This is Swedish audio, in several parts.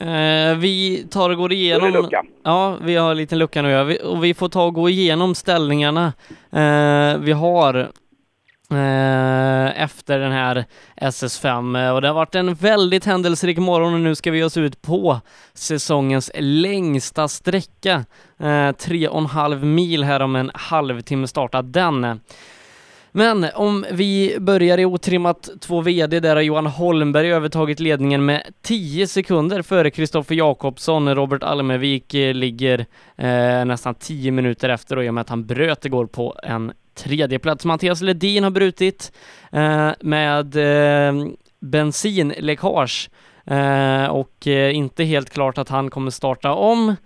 Eh, vi tar och går igenom... Ja, vi har en liten lucka nu ja. vi, och vi får ta och gå igenom ställningarna eh, vi har eh, efter den här SS5 och det har varit en väldigt händelserik morgon och nu ska vi ge oss ut på säsongens längsta sträcka. Eh, tre och en halv mil här om en halvtimme startar den. Men om vi börjar i otrimmat 2 VD, där har Johan Holmberg övertagit ledningen med 10 sekunder före Kristoffer Jakobsson. Robert Almevik eh, ligger eh, nästan 10 minuter efter och i och med att han bröt igår på en tredje plats. Mattias Ledin har brutit eh, med eh, bensinläckage eh, och eh, inte helt klart att han kommer starta om.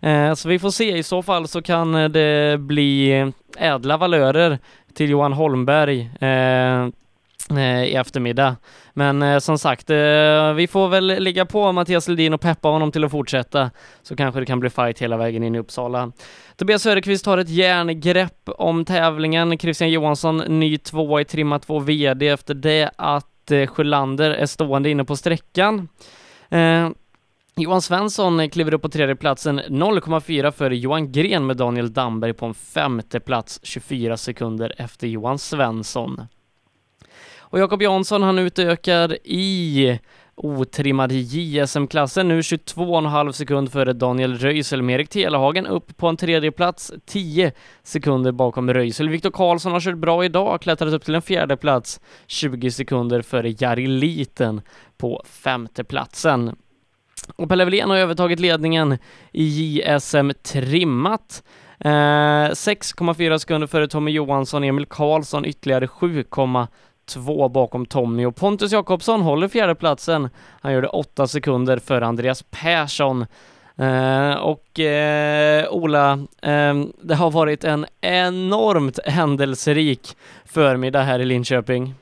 Eh, så vi får se, i så fall så kan eh, det bli ädla valörer till Johan Holmberg eh, eh, i eftermiddag. Men eh, som sagt, eh, vi får väl ligga på Mattias Ledin och peppa honom till att fortsätta, så kanske det kan bli fight hela vägen in i Uppsala. Tobias Söderqvist har ett järngrepp om tävlingen. Christian Johansson, ny tvåa i trimma 2 VD efter det att eh, Sjölander är stående inne på sträckan. Eh, Johan Svensson kliver upp på tredje platsen 0,4 för Johan Gren med Daniel Damberg på en femte plats 24 sekunder efter Johan Svensson. Och Jakob Jansson han utökar i otrimmad JSM-klassen nu 22,5 sekund före Daniel Röisel med Erik Telehagen upp på en tredje plats 10 sekunder bakom Röisel. Viktor Karlsson har kört bra idag, klättrat upp till en fjärde plats 20 sekunder före Jari Liten på femte platsen. Och Pelle Wilén har övertagit ledningen i JSM trimmat. Eh, 6,4 sekunder före Tommy Johansson, Emil Karlsson ytterligare 7,2 bakom Tommy och Pontus Jakobsson håller fjärdeplatsen. Han gör det 8 sekunder före Andreas Persson. Eh, och eh, Ola, eh, det har varit en enormt händelserik förmiddag här i Linköping.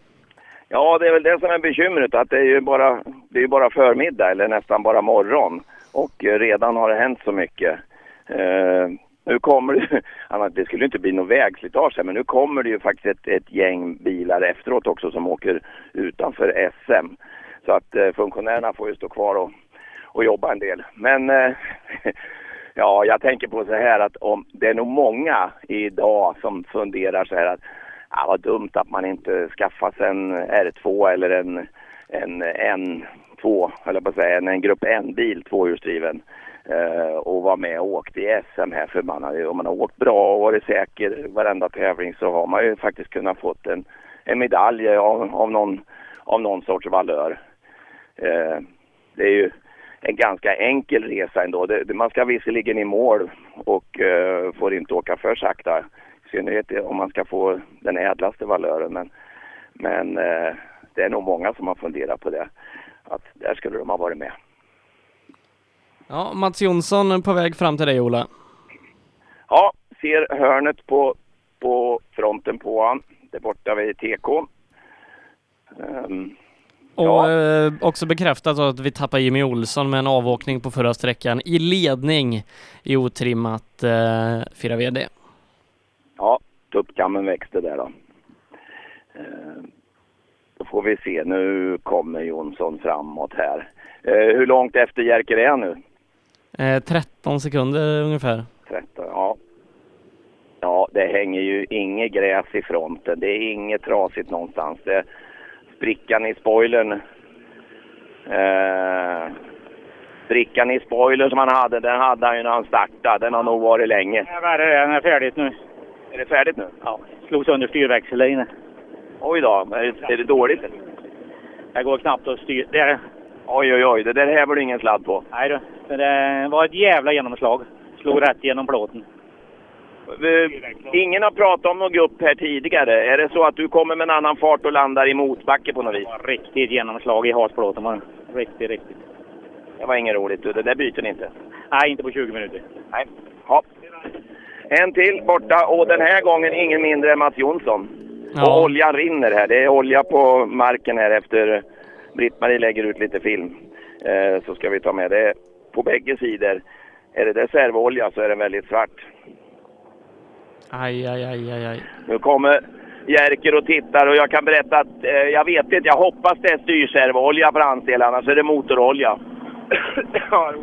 Ja, det är väl det som är bekymret, att det är ju bara, det är bara förmiddag eller nästan bara morgon. Och eh, redan har det hänt så mycket. Eh, nu kommer det, det skulle inte bli något vägslitage men nu kommer det ju faktiskt ett, ett, gäng bilar efteråt också som åker utanför SM. Så att eh, funktionärerna får ju stå kvar och, och jobba en del. Men eh, ja, jag tänker på så här att om det är nog många idag som funderar så här att ja, vad dumt att man inte skaffar sig en R2 eller en, en N2, eller på att säga, en, en grupp N-bil, tvåhjulsdriven. Eh, och var med och åkte i SM här för man har, om man har åkt bra och varit säker varenda tävling så har man ju faktiskt kunnat fått en, en medalj av, av, någon, av någon sorts valör. Eh, det är ju en ganska enkel resa ändå. Det, man ska visserligen i mål och eh, får inte åka för sakta i synnerhet om man ska få den ädlaste valören. Men, men eh, det är nog många som har funderat på det. Att där skulle de ha varit med. Ja, Mats Jonsson på väg fram till dig Ola. Ja, ser hörnet på, på fronten på han. Där borta vid TK. Um, ehm, och ja. eh, också bekräftat att vi tappar Jimmy Olsson med en avåkning på förra sträckan i ledning i otrimmat eh, 4 VD ja, tuppkammen växte där då. Eh, då får vi se. Nu kommer Jonsson framåt här. Eh, hur långt efter Jerker är han nu? Eh, 13 sekunder ungefär. 13, ja. Ja, det hänger ju inget gräs i fronten. Det är inget trasigt någonstans. Det, sprickan i spoilern eh, sprickan i spoilern som han hade, den hade han ju när han startade. Den har nog varit länge. Värre är den är färdigt nu. Är det färdigt nu? Ja. Slog sönder styrväxeln Oj då, är det, är det dåligt? Det går knappt att styra. Det Oj, oj, oj. Det där häver du ingen sladd på. Nej du. Det var ett jävla genomslag. Slog rätt genom plåten. Ingen har pratat om något gupp här tidigare. Är det så att du kommer med en annan fart och landar i motbacke på något vis? Riktigt genomslag i hasplåten var det. Riktigt, riktigt. Det var inget roligt du. Det där byter ni inte? Nej, inte på 20 minuter. Nej. Ja. En till borta och den här gången ingen mindre än Mats Jonsson. Ja. Och oljan rinner här. Det är olja på marken här efter Britt-Marie lägger ut lite film. Eh, så ska vi ta med det på bägge sidor. Är det reservolja så är den väldigt svart. Aj, aj, aj, aj, aj. Nu kommer Jerker och tittar och jag kan berätta att eh, jag vet inte, jag hoppas det är styrservolja för hans del, annars är det motorolja.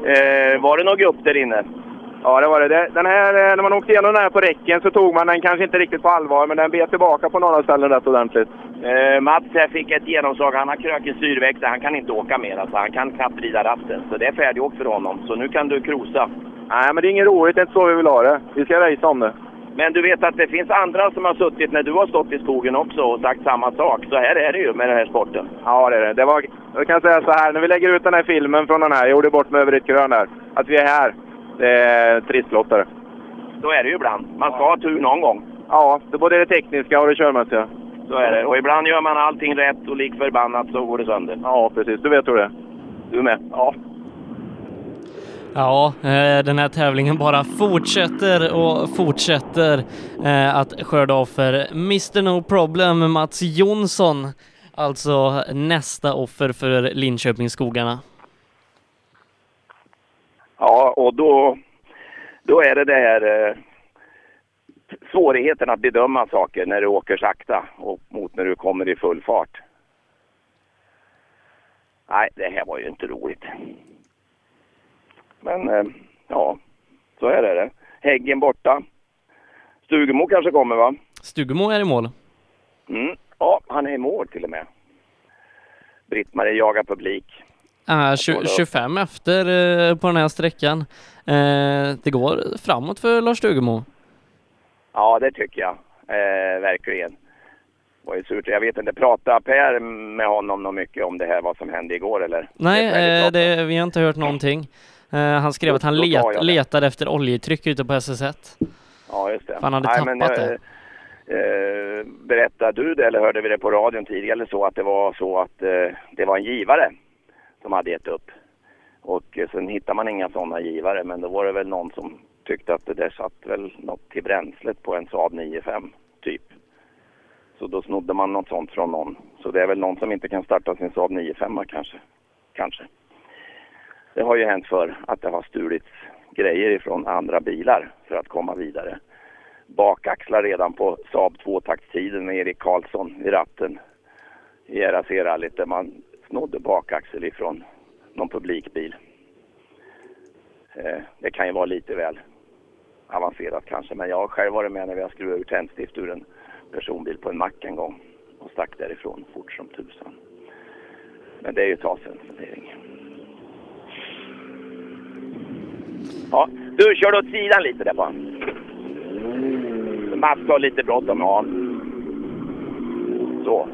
Eh, var det någon grupp där inne? Ja, det var det. Den här, eh, när man åkte igenom den här på räcken så tog man den kanske inte riktigt på allvar, men den bet tillbaka på några ställen rätt ordentligt. Eh, Mats här fick ett genomslag. Han har krökig styrväxel. Han kan inte åka mer. Alltså. Han kan knappt vrida ratten. Så det är färdigåkt för honom. Så nu kan du cruisa. Nej, men det är inget roligt. Det är inte så vi vill ha det. Vi ska racea om det. Men du vet att det finns andra som har suttit när du har stått i skogen också och sagt samma sak. Så här är det ju med den här sporten. Ja, det är det. det var, jag kan säga så här, när vi lägger ut den här filmen från den här, jag gjorde bort mig över ett krön där, att vi är här, det är trisslottare. Så är det ju ibland. Man ska ha tur någon gång. Ja, det är både det tekniska och det körmässiga. Så är det. Och ibland gör man allting rätt och lik förbannat så går det sönder. Ja, precis. Du vet hur det är. Du med? Ja. Ja, eh, den här tävlingen bara fortsätter och fortsätter eh, att skörda offer. Mr No Problem, Mats Jonsson, alltså nästa offer för Linköpingsskogarna. Ja, och då, då är det det här eh, svårigheten att bedöma saker när du åker sakta och mot när du kommer i full fart. Nej, det här var ju inte roligt. Men eh, ja, så är det. Häggen borta. Stugemo kanske kommer va? Stugemo är i mål. Mm. Ja, han är i mål till och med. Britt-Marie jagar publik. Uh, 25 efter uh, på den här sträckan. Uh, det går framåt för Lars Stugemo. Ja, det tycker jag. Eh, verkligen. Det var ju surt. Jag vet inte, pratade Per med honom något mycket om det här, vad som hände igår eller? Nej, eh, det, vi har inte hört någonting. Eh, han skrev att han let, letade efter oljetryck ute på SS1. Ja, just det. För han hade Nej, tappat men, det. Eh, berättade du det eller hörde vi det på radion tidigare eller så att det var så att eh, det var en givare som hade gett upp. Och eh, sen hittade man inga sådana givare men då var det väl någon som tyckte att det där satt väl något till bränslet på en Saab 9-5 typ. Så då snodde man något sånt från någon. Så det är väl någon som inte kan starta sin Saab 9-5 kanske. Kanske. Det har ju hänt för att det har stulits grejer ifrån andra bilar för att komma vidare. Bakaxlar redan på Saab 2-taktstiden med Erik Karlsson i ratten i RAC-rallyt där man snodde bakaxel ifrån någon publikbil. Eh, det kan ju vara lite väl avancerat kanske, men jag har själv varit med när vi har skruvat ur tändstift ur en personbil på en mack en gång och stack därifrån fort som tusan. Men det är ju ett tag sedan. Ja, du kör åt sidan lite där bara. Mats har lite bråttom, ja. Så.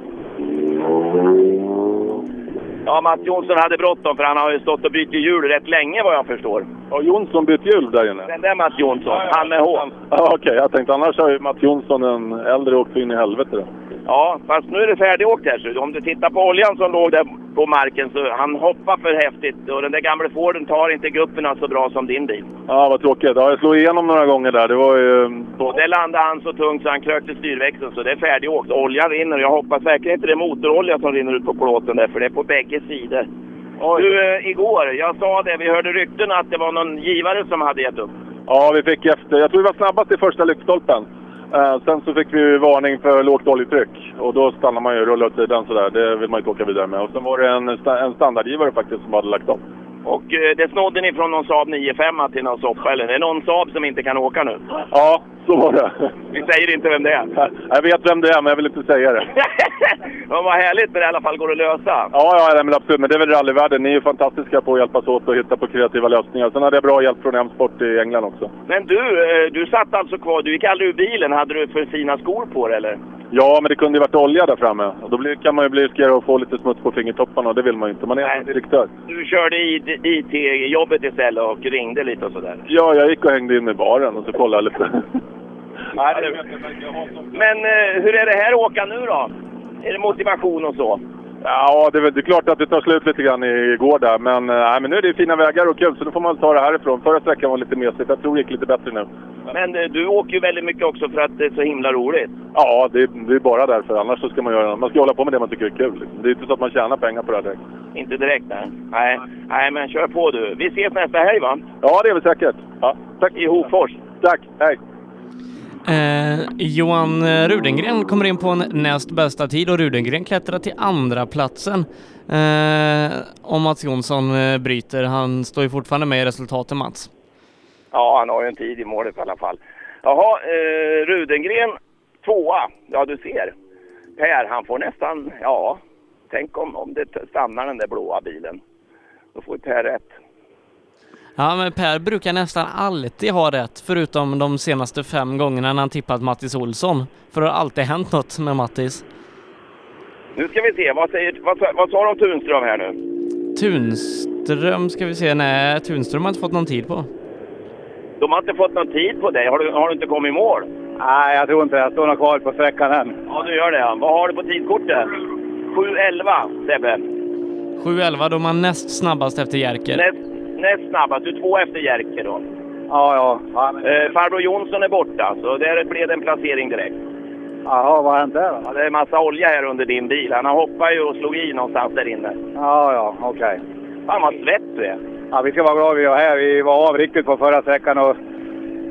Ja, Mats Jonsson hade bråttom för han har ju stått och bytt hjul rätt länge vad jag förstår. Har Jonsson bytt hjul där inne? Den där Mats Jonsson, ja, ja. han med H. Ja, Okej, okay. jag tänkte annars har ju Mats Jonsson en äldre åkt in i helvete då. Ja, fast nu är det färdigåkt här så om du tittar på oljan som låg där på marken så han hoppar för häftigt och den där gamla Forden tar inte gupperna så bra som din bil. Ja, vad tråkigt. Ja, jag slog igenom några gånger där. Det var ju... Och där landade han så tungt så han krökte styrväxeln så det är färdigåkt. Oljan rinner och jag hoppas verkligen inte det är motorolja som rinner ut på plåten där för det är på bägge sidor. Oj. Du, eh, igår, jag sa det, vi hörde rykten att det var någon givare som hade gett upp. Ja, vi fick efter. Jag tror vi var snabbast i första lyktstolpen. Uh, sen så fick vi varning för lågt oljetryck och då stannar man ju och rullar åt sidan sådär. Det vill man inte åka vidare med. Och sen var det en, en standardgivare faktiskt som hade lagt upp. Och eh, det snodde ni från någon Saab 9-5 till någon soppa, eller? Det är någon Saab som inte kan åka nu? Ja, så var det. Vi säger inte vem det är? Jag vet vem det är, men jag vill inte säga det. men vad härligt när det i alla fall går att lösa. Ja, ja men absolut. Men det är väl rallyvärlden. Ni är ju fantastiska på att hjälpas åt och hitta på kreativa lösningar. Sen hade jag bra hjälp från M-sport i England också. Men du, eh, du satt alltså kvar. Du gick aldrig ur bilen. Hade du för fina skor på dig, eller? Ja, men det kunde ju varit olja där framme. Och då blir, kan man ju bli riskera att få lite smuts på fingertopparna och det vill man ju inte. Man är Nej. direktör. Du körde IT-jobbet istället och ringde lite och sådär? Ja, jag gick och hängde in i baren och så kollade lite. Nej, det... Men eh, hur är det här att åka nu då? Är det motivation och så? Ja, det är, det är klart att det tar slut lite grann igår där. Men, äh, men nu är det fina vägar och kul, så nu får man ta det härifrån. Förra sträckan var lite mesigt. Jag tror det gick lite bättre nu. Men äh, du åker ju väldigt mycket också för att det är så himla roligt. Ja, det, det är bara därför. Annars så ska man göra Man ska hålla på med det man tycker är kul. Liksom. Det är inte så att man tjänar pengar på det här direkt. Inte direkt, nej. nej. Nej, men kör på du. Vi ses nästa helg, va? Ja, det är vi säkert. Ja, tack. I Hofors. Tack. Hej. Eh, Johan Rudengren kommer in på en näst bästa tid och Rudengren klättrar till andra platsen. Eh, om Mats Jonsson eh, bryter. Han står ju fortfarande med i resultatet Mats. Ja, han har ju en tid i målet i alla fall. Jaha, eh, Rudengren tvåa. Ja, du ser. Per, han får nästan, ja, tänk om, om det stannar den där blåa bilen. Då får Per rätt. Ja, men Per brukar nästan alltid ha rätt, förutom de senaste fem gångerna när han tippat Mattis Olsson. För det har alltid hänt något med Mattis. Nu ska vi se, vad, säger, vad, vad sa de om Tunström här nu? Tunström ska vi se, nej Tunström har inte fått någon tid på. De har inte fått någon tid på dig. Har du, har du inte kommit i mål? Nej, jag tror inte det. Jag står nog kvar på sträckan än. Ja, du gör det. ja. Vad har du på tidkortet? 7.11, Sebbe. 7.11 då är man näst snabbast efter Jerker. Näst, näst snabbast. Du är två efter Jerker då. Ja, ja. ja men- Eh, farbror Jonsson är borta, så där blev det en placering direkt. Jaha, vad har hänt där då? Ja, det är en massa olja här under din bil. Han hoppat ju och slog i någonstans där inne. Ja, ja, okej. Fan vad svett du är. Ja, vi ska vara glada vi är här. Vi var av riktigt på förra sträckan och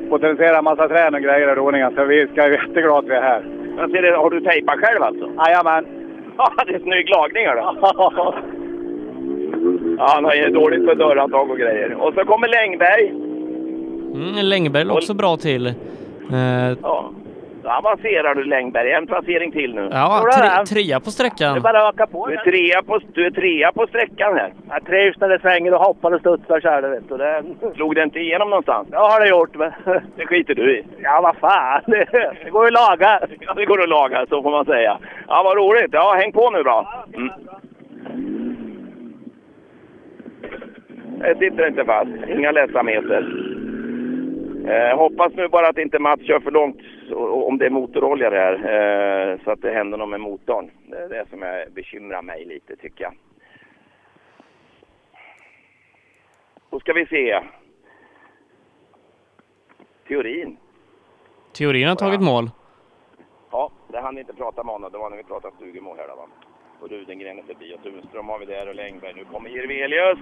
potentiera massa trän och grejer och roningar. Så vi ska vara jätteglada att vi är här. Jag ser det, har du tejpat själv alltså? Jajamän. Ja, det är snygg lagning då. Ja, han har ju dåligt för dörrhandtag och grejer. Och så kommer Längberg. Mm, Längberg låg också bra till. Eh, Ja. Då avancerar du Längberg. En placering till nu. ja, du tre, det? trea på sträckan. bara att öka på. Du är trea på, du är trea på sträckan här. Jag trivs när det svänger och hoppar och studsar så här, du vet. Och det... Slog det inte igenom någonstans? Ja, har det gjort. Men... Det skiter du i. Ja, vad fan. Det, det går ju att laga. Ja, det går att laga, så får man säga. Ja, vad roligt. Ja, häng på nu då. Mm. Det sitter inte fast. Inga ledsamheter. Eh, hoppas nu bara att inte Mats kör för långt om det är motorolja det här. Eh, så att det händer något med motorn. Det är det som jag bekymrar mig lite tycker jag. Då ska vi se. Teorin. Teorin har tagit mål. Ja, det hann inte prata med honom. Det var när vi pratade stugemål här då, va. Och Rudengren är förbi och Tunström har vi där och Längberg. Nu kommer Jirvelius.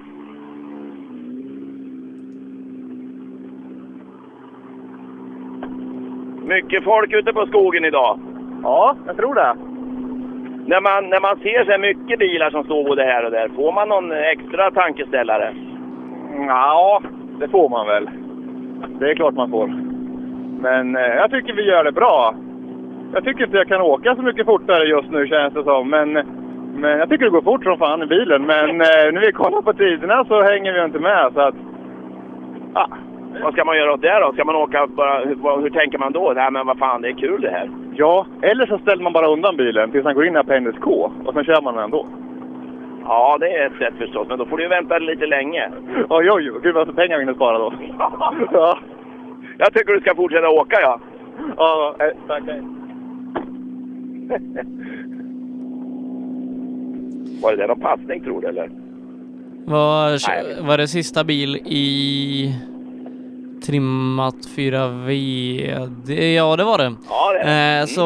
Mycket folk ute på skogen idag. Ja, jag tror det. När man, när man ser så här mycket bilar som står både här och där, får man någon extra tankeställare? Ja, det får man väl. Det är klart man får. Men eh, jag tycker vi gör det bra. Jag tycker inte jag kan åka så mycket fortare just nu känns det som. Men, men jag tycker det går fort som fan i bilen. Men eh, när vi kollar på tiderna så hänger vi inte med. Så att, Ah, vad ska man göra åt det då? Ska man åka bara, hur, hur tänker man då? Nej men vad fan, det är kul det här. ja, eller så ställer man bara undan bilen tills han går in här på NSK. Och sen kör man den ändå. Ja, det är ett sätt förstås, men då får du ju vänta lite länge. Oj, oj, oj. Gud vad pengar vi hinner spara då. ja, Jag tycker du ska fortsätta åka ja. ja eh, tack. Var det där någon passning tror du eller? Var, Nej, var det sista bil i trimmat 4VD? Ja, det var det. Ja, det är Eh, så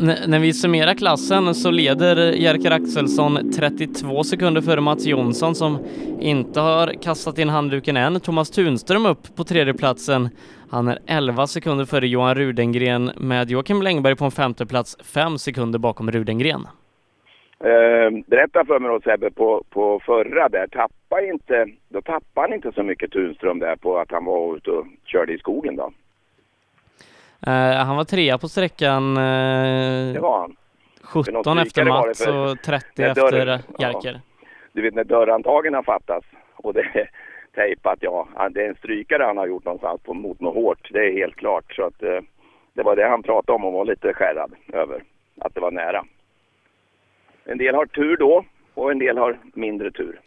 n- när vi summerar klassen så leder Jerker Axelsson 32 sekunder före Mats Jonsson som inte har kastat in handduken än. Thomas Tunström upp på tredje platsen. Han är 11 sekunder före Johan Rudengren med Joakim Längberg på en femte plats, 5 sekunder bakom Rudengren. Eh, berätta för mig då Sebbe, på, på förra där, tappa inte, då tappade han inte så mycket Tunström där på att han var ute och körde i skogen då? Eh, han var trea på sträckan Det eh, var han. 17 någon efter det Mats och 30 när dörren- efter ja. Jerker. Du vet när dörrhandtagen har fattats och det är tejpat, ja, det är en strykare han har gjort någonstans på, mot något hårt, det är helt klart. Så att eh, det var det han pratade om och var lite skärrad över, att det var nära. En del har tur då och en del har mindre tur.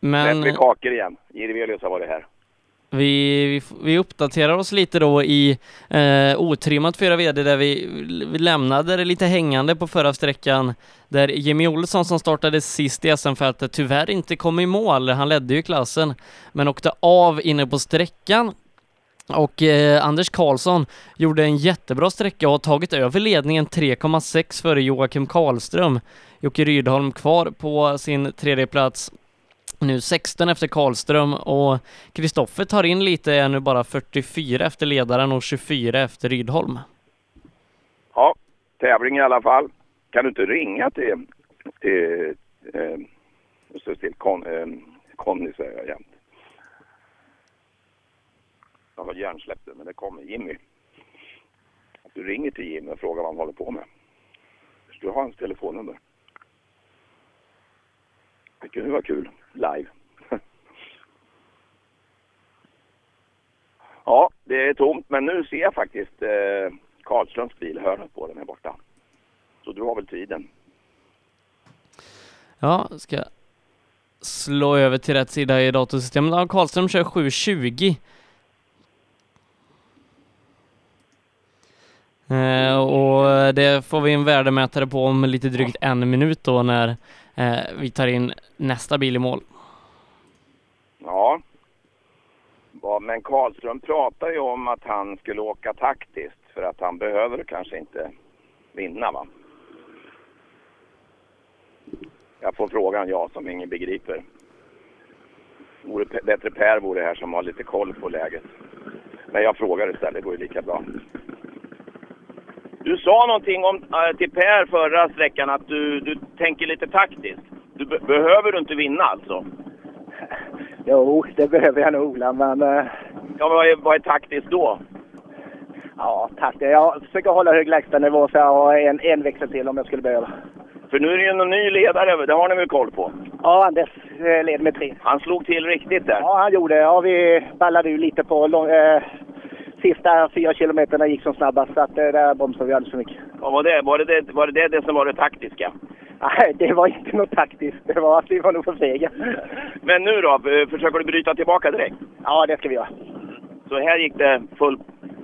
Men... Rätt kakor igen. Jirvelius har varit här. Vi, vi, vi uppdaterar oss lite då i eh, otrimmat 4 VD där vi, vi lämnade det lite hängande på förra sträckan där Jimmy Olsson som startade sist i SM-fältet tyvärr inte kom i mål. Han ledde ju klassen men åkte av inne på sträckan och eh, Anders Karlsson gjorde en jättebra sträcka och har tagit över ledningen 3,6 före Joakim Karlström. Jocke Rydholm kvar på sin tredje plats nu 16 efter Karlström och Kristoffer tar in lite, är nu bara 44 efter ledaren och 24 efter Rydholm. Ja, tävling i alla fall. Kan du inte ringa till, till, eh, till, till eh, Conny säger jag jämt. Jag har hjärnsläppte, men det kommer Jimmy. Att du ringer till Jimmy och frågar vad han håller på med. Du har hans telefonnummer. Det kunde vara kul, live. ja, det är tomt, men nu ser jag faktiskt eh, Karlströms bil, hörnet på den här borta. Så du har väl tiden. Ja, ska slå över till rätt sida i datorsystemet. Ja, Karlström kör 7.20. Eh, och det får vi en värdemätare på om lite drygt en minut då när eh, vi tar in nästa bil i mål. Ja. ja. Men Karlström pratar ju om att han skulle åka taktiskt för att han behöver kanske inte vinna va? Jag får frågan jag som ingen begriper. Vore bättre Per vore här som har lite koll på läget. Men jag frågar istället, det går ju lika bra. Du sa någonting om, äh, till Per förra sträckan att du, du tänker lite taktiskt. Du be behöver du inte vinna alltså? Jo, det behöver jag nog, men... Äh... Ja, vad är, vad är taktiskt då? Ja, taktiskt. Jag försöker hålla hög lägstanivå så jag har en, en växel till om jag skulle behöva. För nu är det ju en ny ledare, det har ni väl koll på? Ja, Anders eh, leder med tre. Han slog till riktigt där. Ja, han gjorde det. Ja, vi ballade ju lite på lång, eh, sista fyra kilometerna gick som snabbast, så att, eh, där bromsade vi alldeles för mycket. Ja, var, det, var, det, var det det, det som var det taktiska? Nej, det var inte något taktiskt. Det var att vi var nog för fega. Men nu då? Försöker du bryta tillbaka direkt? Ja, det ska vi göra. Så här gick det full,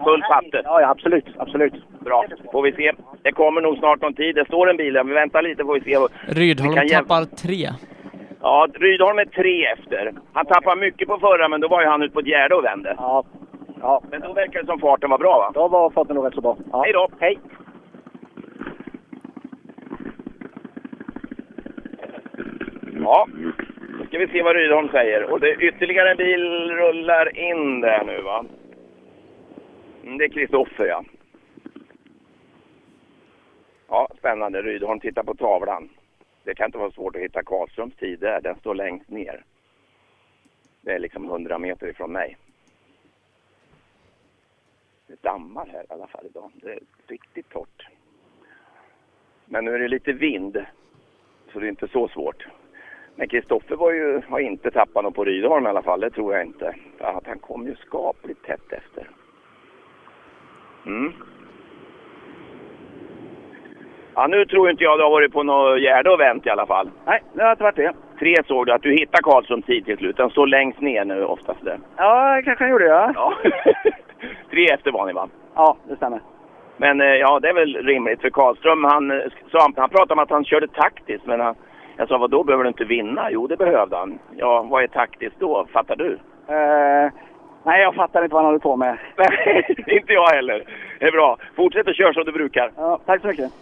full patte? Ja, ja, absolut. Absolut. Bra. Får vi se. Det kommer nog snart någon tid. Det står en bil där. Vi väntar lite får vi se. Rydholm vi tappar tre. Ja, Rydholm är tre efter. Han tappade mycket på förra, men då var ju han ute på ett gärde och vände. Ja. Ja. Men då verkar det som farten var bra, va? Då var farten nog rätt så bra. Ja. Hej då! Hej! Ja, då ska vi se vad Rydholm säger. Och det ytterligare en bil rullar in där nu, va? Mm, det är Kristoffer, ja. Ja, spännande. Rydholm tittar på tavlan. Det kan inte vara svårt att hitta Karlströms tid där. Den står längst ner. Det är liksom 100 meter ifrån mig. Det dammar här i alla fall idag. Det är riktigt torrt. Men nu är det lite vind. Så det är inte så svårt. Men Kristoffer har inte tappat något på Rydholm i alla fall. Det tror jag inte. Att han kom ju skapligt tätt efter. Mm. Ja, nu tror inte jag du har varit på något gärde och vänt i alla fall. Nej, det har inte varit det. Tre såg du att du hittade Karlsson tid till slut. Den står längst ner nu oftast där. Ja, kanske han gjorde ja. ja. Tre efter var ni va? Ja, det stämmer. Men ja, det är väl rimligt för Karlström. Han, sa, han pratade om att han körde taktiskt, men han, jag sa, vad då behöver du inte vinna? Jo, det behövde han. Ja, vad är taktiskt då? Fattar du? Uh, nej, jag fattar inte vad han håller på med. Nej, inte jag heller. Det är bra. Fortsätt att köra som du brukar. Ja, tack så mycket.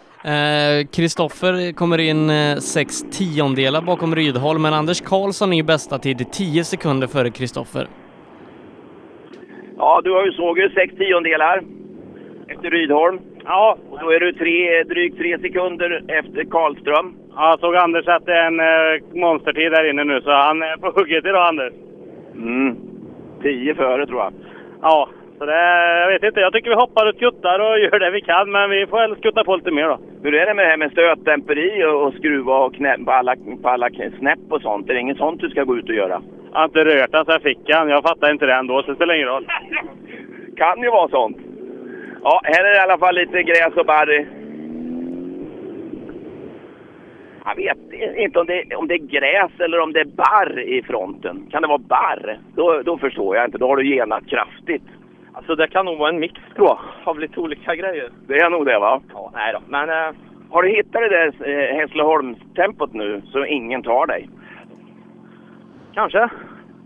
Kristoffer eh, kommer in eh, sex tiondelar bakom Rydholm, men Anders Karlsson är i bästa tid 10 sekunder före Kristoffer. Ja, du har ju såg ju sex tiondelar efter Rydholm. Ja. Och då är du tre, drygt tre sekunder efter Karlström. Ja, jag såg Anders att det är en eh, monstertid där inne nu, så han är på hugget idag, Anders. Mm. Tio före, tror jag. Ja, så det, jag vet inte. Jag tycker vi hoppar och skuttar och gör det vi kan, men vi får väl skutta på lite mer då. Hur är det med det här med stötdämperi och, och skruva och knä, på, alla, på alla snäpp och sånt? Är det inget sånt du ska gå ut och göra? Jag har inte rört den så jag fick den. Jag fattar inte det ändå, så det spelar ingen roll. kan ju vara sånt. Ja, här är det i alla fall lite gräs och barr. Jag vet inte om det, om det är gräs eller om det är barr i fronten. Kan det vara barr? Då, då förstår jag inte. Då har du genat kraftigt. Alltså det kan nog vara en mix tror jag, av lite olika grejer. Det är nog det va? Ja, nej då. Men... Eh... Har du hittat det där eh, Hässleholmstempot nu så ingen tar dig? Kanske.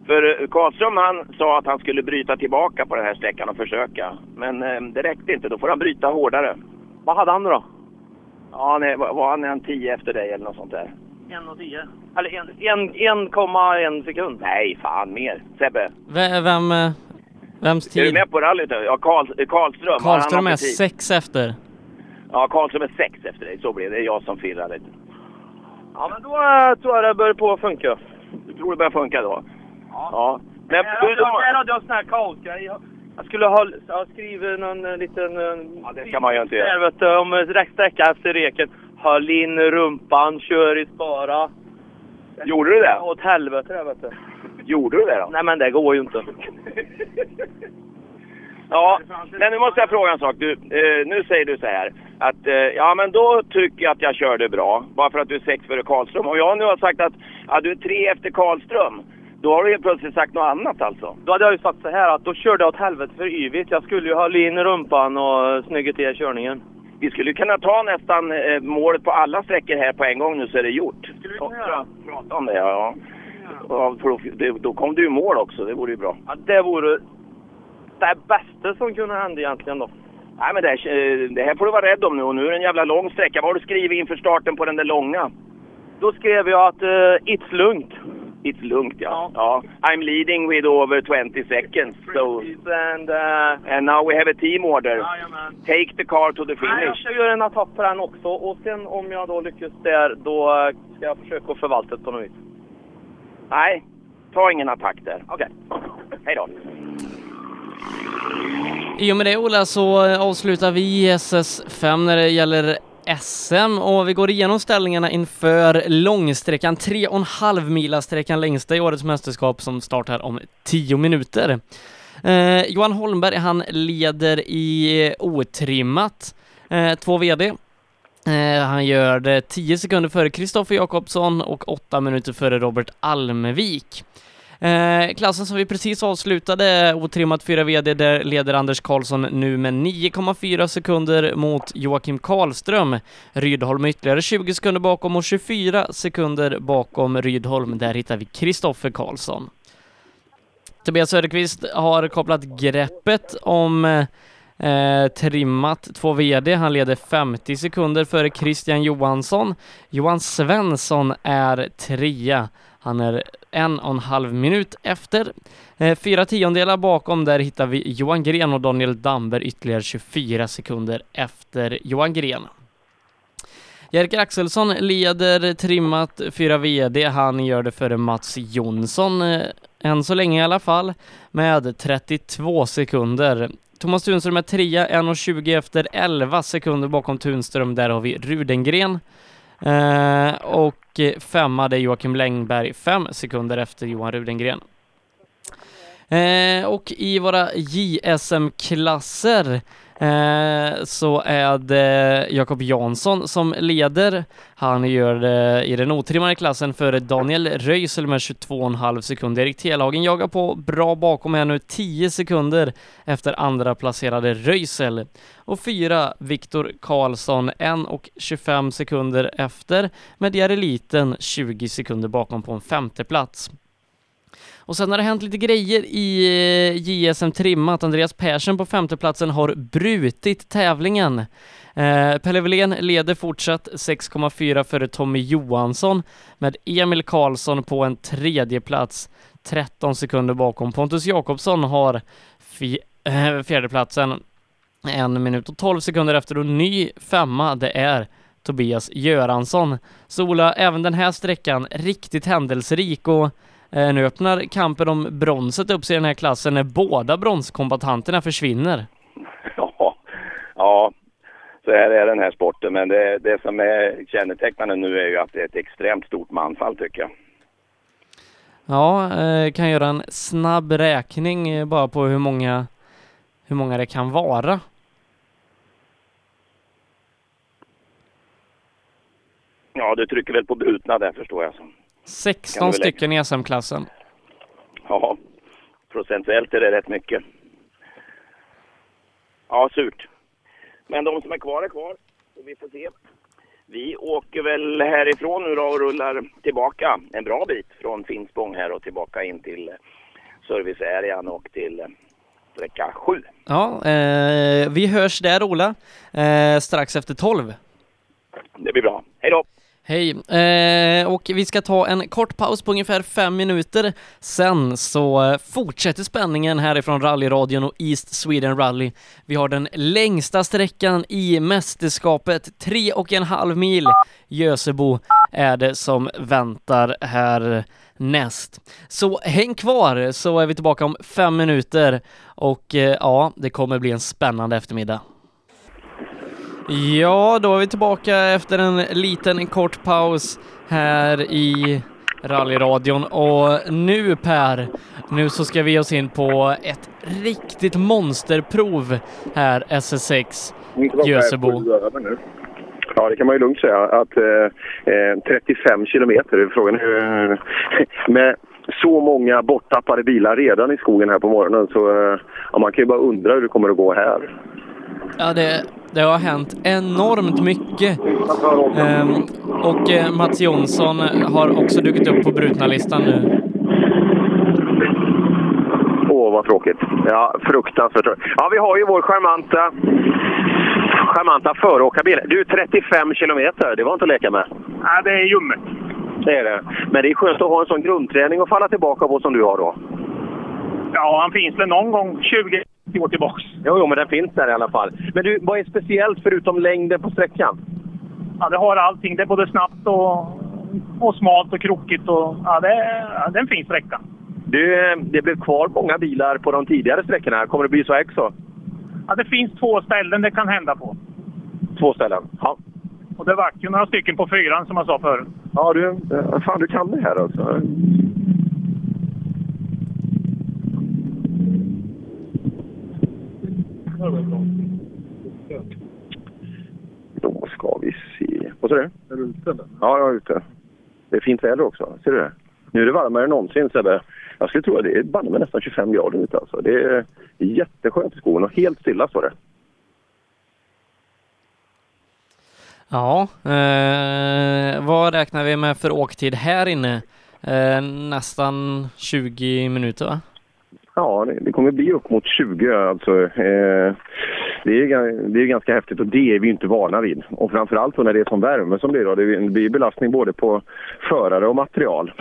För Karlström han sa att han skulle bryta tillbaka på den här sträckan och försöka. Men eh, det räckte inte, då får han bryta hårdare. Vad hade han då? Ja, nej, var han en 10 efter dig eller något sånt där? 1 och 10. Eller en- en- 1,1 sekund. Nej, fan mer. Sebbe, V- Vem, eh, vems är du tid? med på rallyt? nu? Ja, Karl, Karlström. Karlström är tid? sex efter. Ja, Karlström är sex efter dig. Så blir det. Det är jag som firrar lite. Ja, men då eh, tror jag det börjar på att funka. Du tror det börjar funka då? Ja. Men, Här du, hade jag- här hade jag sån här kaosgrej. Jag- skulle ha jag skrivit någon eh, liten... Ja, det ska man ju inte göra. Där, vet du, om rätt sträcka efter reken. Höll in rumpan, kör i spara. Gjorde du det? Åt helvete det, vet du. Gjorde du det då? Nej, men det går ju inte. Ja, men nu måste jag fråga en sak. Du, eh, nu säger du så här att eh, ja men då tycker jag att jag körde bra. Bara för att du är sex före Karlström. Och jag nu har sagt att ja, du är tre efter Karlström. Då har du helt plötsligt sagt något annat alltså. Då hade jag ju sagt så här att då körde jag åt helvete för yvigt. Jag skulle ju hålla in rumpan och snygga till körningen. Vi skulle kunna ta nästan eh, målet på alla sträckor här på en gång nu så är det gjort. Skulle vi kunna göra? Prata om det, ja. ja. För då, det, då kom du i mål också, det vore ju bra. Ja, det vore det bästa som kunde hända egentligen då. Nej men det här, eh, det här får du vara rädd om nu och nu är det en jävla lång sträcka. Vad har du skrivit inför starten på den där långa? Då skrev jag att uh, it's lugnt. It's lugnt ja. ja. I'm leading with over 20 seconds. So, And, uh, and now we have a team order. Jajamän. Take the car to the Nej, jag finish. ska göra en attack på den också och sen om jag då lyckas där då ska jag försöka förvalta det på något vis. Nej, ta ingen attack där. Okej. Hej då. I och med det Ola så avslutar vi SS5 när det gäller SM och vi går igenom ställningarna inför långsträckan, 3,5 mila sträckan längsta i årets mästerskap som startar om 10 minuter. Eh, Johan Holmberg han leder i otrimmat, eh, två VD. Eh, han gör det 10 sekunder före Kristoffer Jakobsson och 8 minuter före Robert Almevik. Eh, klassen som vi precis avslutade, otrimmat 4 VD, där leder Anders Karlsson nu med 9,4 sekunder mot Joakim Karlström. Rydholm ytterligare 20 sekunder bakom och 24 sekunder bakom Rydholm. Där hittar vi Kristoffer Karlsson. Tobias Söderqvist har kopplat greppet om eh, eh, trimmat två VD. Han leder 50 sekunder före Christian Johansson. Johan Svensson är trea. Han är en och en halv minut efter. Eh, fyra tiondelar bakom, där hittar vi Johan Gren och Daniel Damberg ytterligare 24 sekunder efter Johan Gren. Jerker Axelsson leder trimmat 4 VD. Han gör det före Mats Jonsson, eh, än så länge i alla fall, med 32 sekunder. Thomas Tunström är trea, 1.20 efter 11 sekunder bakom Tunström. Där har vi Rudengren. Eh, och femma det är Joakim Längberg, fem sekunder efter Johan Rudengren. Eh, och i våra JSM-klasser Eh, så är det Jakob Jansson som leder. Han gör det i den otrimmade klassen före Daniel Röisel med 22,5 sekunder. Erik Telhagen jagar på bra bakom här nu, 10 sekunder efter andra placerade Röisel. Och fyra Viktor Karlsson, 1 och 25 sekunder efter, med diareliten 20 sekunder bakom på en femte plats. Och sen har det hänt lite grejer i eh, JSM JSM trimmat. Andreas Persson på femteplatsen har brutit tävlingen. Eh, Pelle Wilén leder fortsatt 6,4 före Tommy Johansson med Emil Karlsson på en tredje plats 13 sekunder bakom. Pontus Jakobsson har fi- eh, fjärdeplatsen en minut och 12 sekunder efter och ny femma det är Tobias Göransson. Så Ola, även den här sträckan riktigt händelserik och nu öppnar kampen om bronset upp sig i den här klassen när båda bronskombatanterna försvinner. Ja, ja, så här är den här sporten. Men det, det som är kännetecknande nu är ju att det är ett extremt stort manfall tycker jag. Ja, eh, kan göra en snabb räkning eh, bara på hur många, hur många det kan vara. Ja, du trycker väl på brutna där förstår jag. 16 Kan du väl stycken i SM-klassen. Ja, procentuellt är det rätt mycket. Ja, surt. Men de som är kvar är kvar. Så vi får se. Vi åker väl härifrån nu då och rullar tillbaka en bra bit från Finspång här och tillbaka in till servicearean och till sträcka 7. Ja, eh, vi hörs där Ola, eh, strax efter 12. Det blir bra. Hej då! Hej! Eh, och vi ska ta en kort paus på ungefär fem minuter. Sen så eh, fortsätter spänningen härifrån rallyradion och East Sweden Rally. Vi har den längsta sträckan i mästerskapet, tre och en halv mil. Gösebo är det som väntar här näst. Så häng kvar så är vi tillbaka om fem minuter och eh, ja, det kommer bli en spännande eftermiddag. Ja, då är vi tillbaka efter en liten kort paus här i rallyradion och nu Per, nu så ska vi ge oss in på ett riktigt monsterprov här SS6 Jösebo. Ja, det kan man ju lugnt säga. Att eh, eh, 35 kilometer, frågan är eh, med så många borttappade bilar redan i skogen här på morgonen så eh, ja, man kan ju bara undra hur det kommer att gå här. Ja, det, det har hänt enormt mycket. Ehm, och eh, Mats Jonsson har också dykt upp på brutna listan nu. Åh, vad tråkigt. Ja, fruktansvärt tråkigt. Ja, vi har ju vår charmanta, charmanta föråkarbil. Du, 35 kilometer, det var inte att leka med. Ja, det är ljummet. Det är det. Men det är skönt att ha en sån grundträning att falla tillbaka på som du har då. Ja, han finns väl någon gång 20 år tillbaks. Jo, jo, men den finns där i alla fall. Men du, vad är speciellt förutom längden på sträckan? Ja, det har allting. Det är både snabbt och, och smalt och krokigt. Och, ja, det, ja, det är en fin sträcka. Du, eh, det blev kvar många bilar på de tidigare sträckorna. Kommer det bli så också? Ja, det finns två ställen det kan hända på. Två ställen? Ja. Och det vart ju några stycken på fyran som jag sa förut. Ja, du, eh, fan du kan det här alltså. Då ska vi se. Vad sa du? Är du ute? Ja, jag är ute. Det är fint väder också. Ser du det? Nu är det varmare än någonsin Sebbe. Jag skulle tro att det är banne med nästan 25 grader ute alltså. Det är jätteskönt i skogen och helt stilla står det. Ja, eh, vad räknar vi med för åktid här inne? Eh, nästan 20 minuter va? Ja, det, det kommer bli upp mot 20 alltså. Eh, det, är, det är ganska häftigt och det är vi inte vana vid. Och framförallt när det är som värme som blir då. Det blir belastning både på förare och material.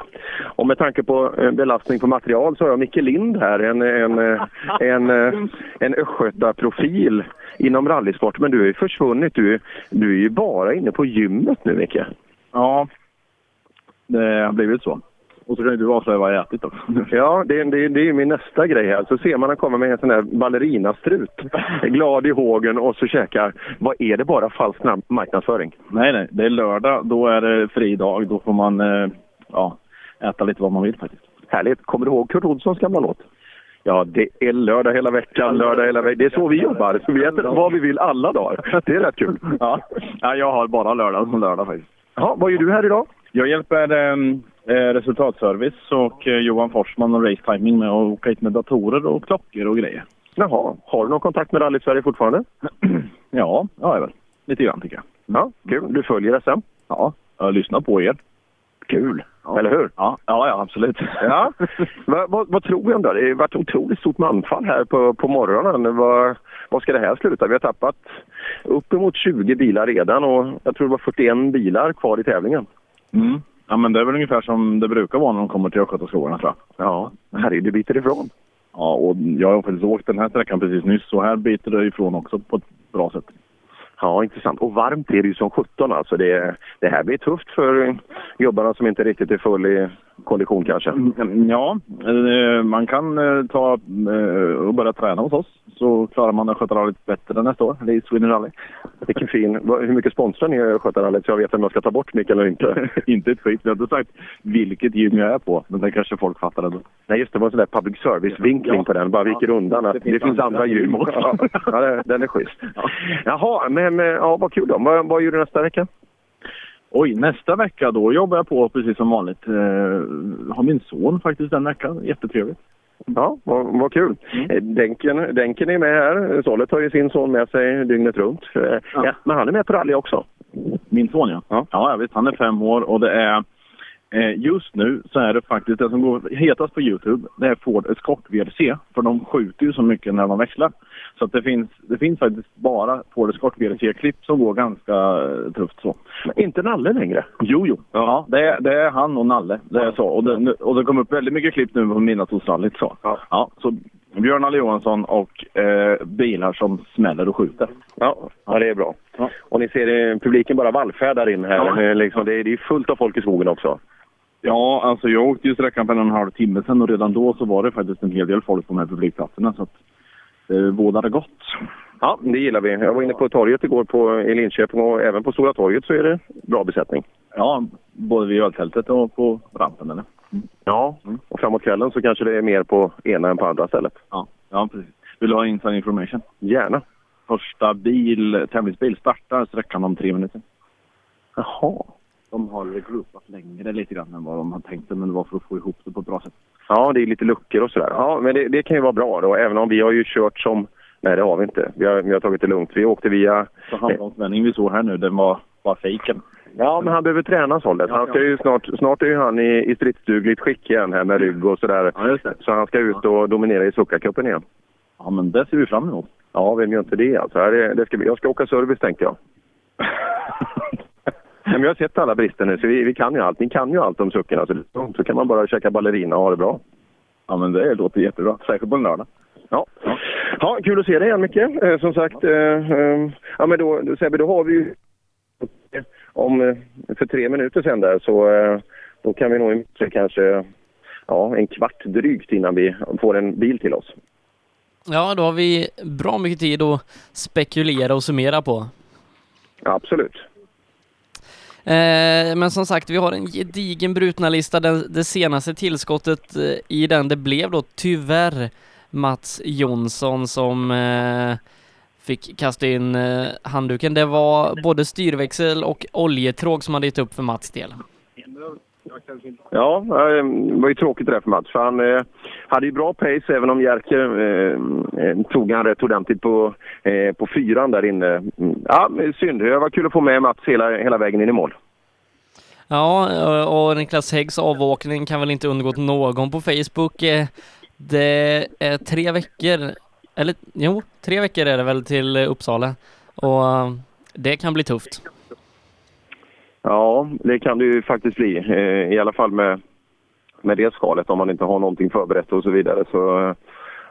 Och med tanke på eh, belastning på material så har jag Micke Lind här, en, en, eh, en, en, en östgötaprofil inom rallysport. Men du har ju försvunnit. Du, du är ju bara inne på gymmet nu Micke. Ja, det har blivit så. Och så kan ju du avslöja vad jag ätit också. Ja, det, det, det är ju min nästa grej här. Så ser man han kommer med en sån där ballerinastrut. Glad i hågen och så käkar. Vad är det bara falsk marknadsföring? Nej, nej. Det är lördag. Då är det fri dag. Då får man eh, ja, äta lite vad man vill faktiskt. Härligt. Kommer du ihåg Kurt Olssons gamla låt? Ja, det är lördag hela veckan, lördag hela veckan. Det är så vi jobbar. Så vi äter vad vi vill alla dagar. Det är rätt kul. Ja, ja jag har bara lördag som lördag faktiskt. Ja, vad gör du här idag? Jag hjälper eh, eh, resultatservice och eh, Johan Forsman och Race Timing med att åka hit med datorer och klockor och grejer. Jaha, har du någon kontakt med Rally Sverige fortfarande? Ja, ja, jag väl. Lite grann tycker jag. Ja, kul. Du följer SM? Ja, jag lyssnar på er. Kul. Eller hur? Ja, ja, ja absolut. Ja. vad, vad, vad tror vi om det? Det har varit otroligt stort manfall här på, på morgonen. Vad, vad ska det här sluta? Vi har tappat uppemot 20 bilar redan och jag tror det var 41 bilar kvar i tävlingen. Mm. Ja, men det är väl ungefär som det brukar vara när de kommer till Östgötaskogarna tror jag. Ja, herregud, det biter ifrån. Ja, och jag har faktiskt åkt den här sträckan precis nyss och här biter det ifrån också på ett bra sätt. Ja, intressant. Och varmt är det ju som 17 alltså. Det, det här blir tufft för jobbarna som inte riktigt är full i kondition kanske. Mm, Ja, eh, man kan eh, ta eh, och börja träna hos oss så klarar man Östgötarallyt bättre nästa år. Det är Sweden Rally. Vilken fin. Hur mycket sponsrar ni Östgötarallyt så jag vet om jag ska ta bort Mikael eller inte? inte ett skit. Jag har inte sagt vilket gym jag är på, men det kanske folk fattar ändå. Nej, just det. var en sån där public service-vinkling Ja. på den. Bara viker undan att Det det finns finns, andra gym också. ja, den är schysst. Jaha, men men, ja, vad kul då. Vad, vad gör du nästa vecka? Oj, nästa vecka då jobbar jag på precis som vanligt. Eh, har min son faktiskt den veckan. Jättetrevligt. Ja, vad, vad kul. Eh, Denken, Denken är med här. Sollet har ju sin son med sig dygnet runt. Eh, Ja. men han är med på rally också. Min son ja. Ja, ja visst. Han är fem år och det är just nu så är det faktiskt det som går hetast på Youtube. Det är Ford Escort VRC. För de skjuter ju så mycket när de växlar. Så att det finns, det finns faktiskt bara Ford Escort VRC-klipp som går ganska eh, tufft så. Men inte Nalle längre? Jo, jo. Ja, det, är, det är han och Nalle. Det är så. Och det, och det kom upp väldigt mycket klipp nu på Midnattssolsrallyt. Så. Ja. ja, så Björn Nalle Johansson och eh, bilar som smäller och skjuter. Ja, ja det är bra. Ja. Och ni ser eh, publiken bara vallfärdar in här. Ja. Eh, Liksom, det, är, det är fullt av folk i skogen också. Ja, alltså jag åkte ju sträckan för en och en halv timme sedan och redan då så var det faktiskt en hel del folk på de här publikplatserna. Så att det bådade gott. Ja, det gillar vi. Jag var inne på torget igår på, i Linköping och även på Stora torget så är det bra besättning. Ja, både vid öltältet och på rampen eller? Ja, och framåt kvällen så kanske det är mer på ena än på andra stället. Ja, ja precis. Vill du ha inside information? Gärna. Första bil, tävlingsbil startar sträckan om tre minuter. Jaha. De har regroupat längre lite grann än vad de har tänkt sig, men det var för att få ihop det på ett bra sätt. Ja, det är lite luckor och sådär. Ja, men det, det kan ju vara bra då, även om vi har ju kört som... Nej, det har vi inte. Vi har, vi har tagit det lugnt. Vi åkte via... Så handbromsvändningen vi såg här nu, den var bara fejken. Ja, men han behöver träna sållet. Han ska ju snart, snart är ju han i, i stridsdugligt skick igen här med rygg och sådär. Ja. Så han ska ut och dominera i Succa-cupen igen. Ja, men det ser vi fram emot. Ja, vem gör inte det alltså? Det, det ska, jag ska åka service tänkte jag. Men vi har sett alla brister nu, så vi, vi kan ju allt. Ni kan ju allt om suckorna. Så, så kan man bara käka ballerina och ha det bra. Ja, men det låter jättebra. Särskilt på en lördag. Ja. ja, kul att se dig igen Micke. Eh, som sagt, eh, eh, ja men då, då, Sebbe, då har vi ju om, eh, för tre minuter sedan där så eh, då kan vi nog kanske ja, en kvart drygt innan vi får en bil till oss. Ja, då har vi bra mycket tid att spekulera och summera på. Absolut. Eh, men som sagt, vi har en gedigen brutna-lista. Det, det senaste tillskottet eh, i den, det blev då tyvärr Mats Jonsson som eh, fick kasta in handduken. Det var både styrväxel och oljetråg som hade gett upp för Mats del. Ja, eh, det var ju tråkigt det där för Mats. För han eh, hade ju bra pace även om Jerker eh, eh, tog han rätt ordentligt på, eh, på fyran där inne. Mm, ja, synd. Det var kul att få med Mats hela, hela vägen in i mål. Ja, eh, och Niklas Häggs avåkning kan väl inte undgått någon på Facebook. Det är tre veckor, eller jo, tre veckor är det väl till Uppsala. Och det kan bli tufft. Ja, det kan det ju faktiskt bli. Eh, I alla fall med, med det skalet om man inte har någonting förberett och så vidare. Så eh,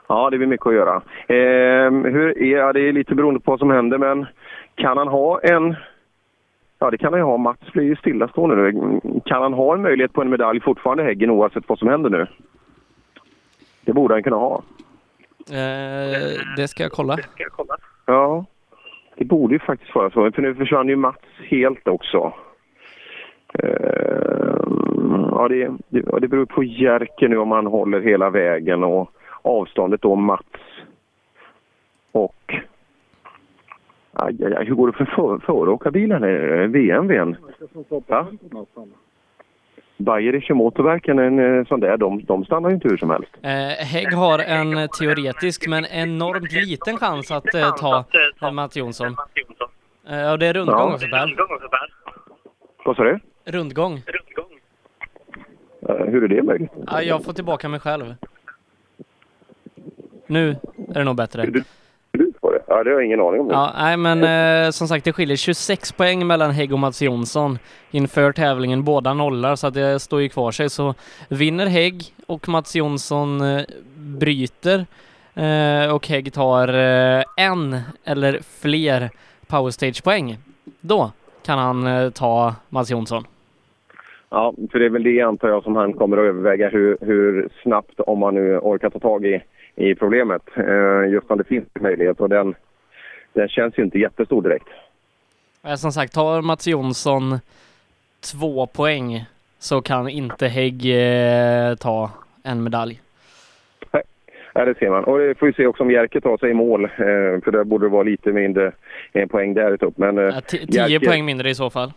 ja, det blir mycket att göra. Eh, hur är, ja, det är lite beroende på vad som händer men kan han ha en... Ja, det kan han ju ha. Mats blir ju stillastående nu. Kan han ha en möjlighet på en medalj fortfarande, Häggen, oavsett vad som händer nu? Det borde han kunna ha. Eh, Det ska jag kolla. Ja, det borde ju faktiskt vara så. För nu försvann ju Mats helt också. Eh, ja, det, det, ja, det beror på Jerker nu om han håller hela vägen och avståndet då Mats och... Aj, aj, aj, hur går det för, för föråkarbilen? eh, VMWn? Va? Bayerische Motorwerken, en eh, sån där, de, de stannar ju inte hur som helst. Eh, Hägg har en teoretisk men enormt liten chans att eh, ta eh, Mats Jonsson. Eh, och det är rundgång Ja. också Per. Vad sa du? Rundgång. Eh, hur är det möjligt? Ja, jag får tillbaka mig själv. Nu är det nog bättre. Var det? Ja, det har jag ingen aning om. Ja, nej men eh, som sagt det skiljer 26 poäng mellan Hägg och Mats Jonsson inför tävlingen. Båda nollar så att det står ju kvar sig. Så vinner Hägg och Mats Jonsson eh, bryter eh, och Hägg tar eh, en eller fler powerstage-poäng. Då kan han eh, ta Mats Jonsson. Ja, för det är väl det antar jag som han kommer att överväga hur, hur snabbt, om man nu orkar ta tag i, i problemet. Eh, just om det finns möjlighet och den, den känns ju inte jättestor direkt. Eh, som sagt, tar Mats Jonsson två poäng så kan inte Hägg eh, ta en medalj. Ja, det ser man. Och det får vi se också om Jerker tar sig i mål. Eh, för det borde vara lite mindre eh, poäng där upp. Men eh, Ja, ti- Tio Jerker- poäng mindre i så fall.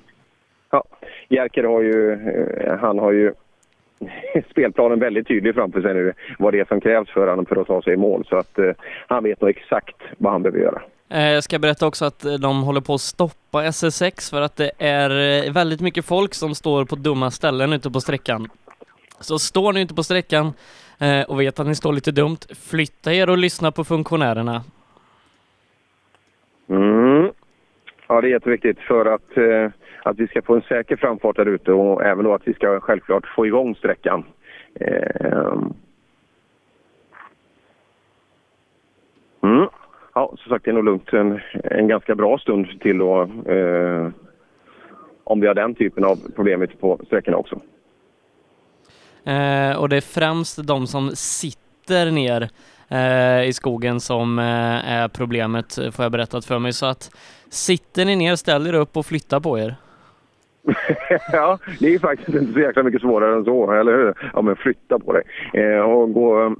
Ja, Jerker har ju, eh, han har ju spelplanen väldigt tydlig framför sig nu. Vad det är som krävs för honom för att ta sig i mål. Så att eh, han vet nog exakt vad han behöver göra. Eh, Jag ska berätta också att de håller på att stoppa SS6 för att det är väldigt mycket folk som står på dumma ställen ute på sträckan. Så står ni ute på sträckan eh, och vet att ni står lite dumt, flytta er och lyssna på funktionärerna. Mm. Ja, det är jätteviktigt för att, eh, att vi ska få en säker framfart där ute och även då att vi ska självklart få igång sträckan. Eh, Mm. Ja, som sagt, det är nog lugnt en, en ganska bra stund till då. Eh, om vi har den typen av problem ute på sträckorna också. Eh, och det är främst de som sitter ner eh, i skogen som eh, är problemet, får jag berättat för mig. Så att sitter ni ner, ställ er upp och flytta på er. ja, det är faktiskt inte så jäkla mycket svårare än så, eller hur? Ja, men flytta på dig. Eh, och gå,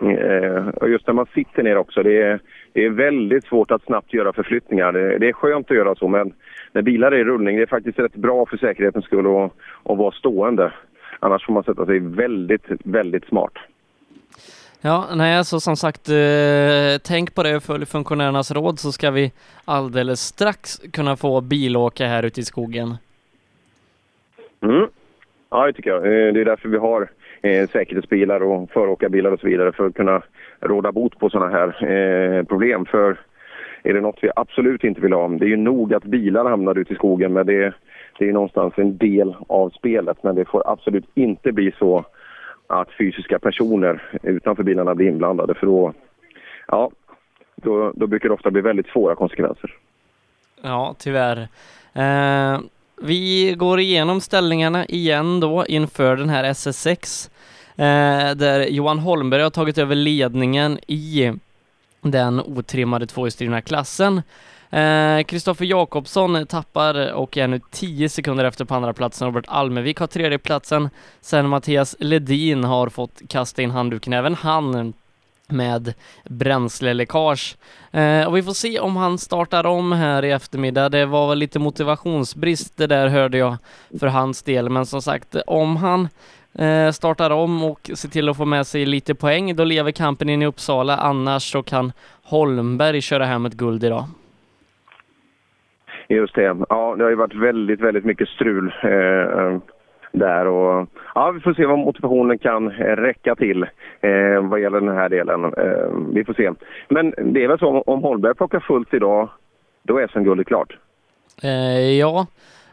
eh, och just när man sitter ner också, det är, det är väldigt svårt att snabbt göra förflyttningar. Det, det är skönt att göra så, men när bilar är i rullning, det är faktiskt rätt bra för säkerhetens skull att, att vara stående. Annars får man sätta sig väldigt, väldigt smart. Ja, nej, så som sagt, eh, tänk på det och följ funktionärernas råd så ska vi alldeles strax kunna få bilåka här ute i skogen. Mm. Ja, det tycker jag. Eh, det är därför vi har eh, säkerhetsbilar och föråkarbilar och så vidare för att kunna råda bot på sådana här eh, problem. För är det något vi absolut inte vill ha, det är ju nog att bilar hamnar ute i skogen men det, det är någonstans en del av spelet. Men det får absolut inte bli så att fysiska personer utanför bilarna blir inblandade för då, ja, då, då brukar det ofta bli väldigt svåra konsekvenser. Ja, tyvärr. Eh, vi går igenom ställningarna igen då inför den här SS6 eh, där Johan Holmberg har tagit över ledningen i den otrimmade tvåhjulsdrivna klassen. Eh, Kristoffer Jakobsson tappar och är nu 10 sekunder efter på andra platsen. Robert Almevik har tredje platsen. Sen Mattias Ledin har fått kasta in handduken, även han med bränsleläckage. Eh, och vi får se om han startar om här i eftermiddag. Det var väl lite motivationsbrist det där hörde jag för hans del, men som sagt om han eh, startar om och ser till att få med sig lite poäng, då lever kampen in i Uppsala. Annars så kan Holmberg köra hem ett guld idag. Just det. Ja, det har ju varit väldigt, väldigt mycket strul eh, där. Och, ja, vi får se vad motivationen kan räcka till eh, vad gäller den här delen. Eh, vi får se. Men det är väl så om Holmberg plockar fullt idag, då är SM-guldet klart. Eh, ja,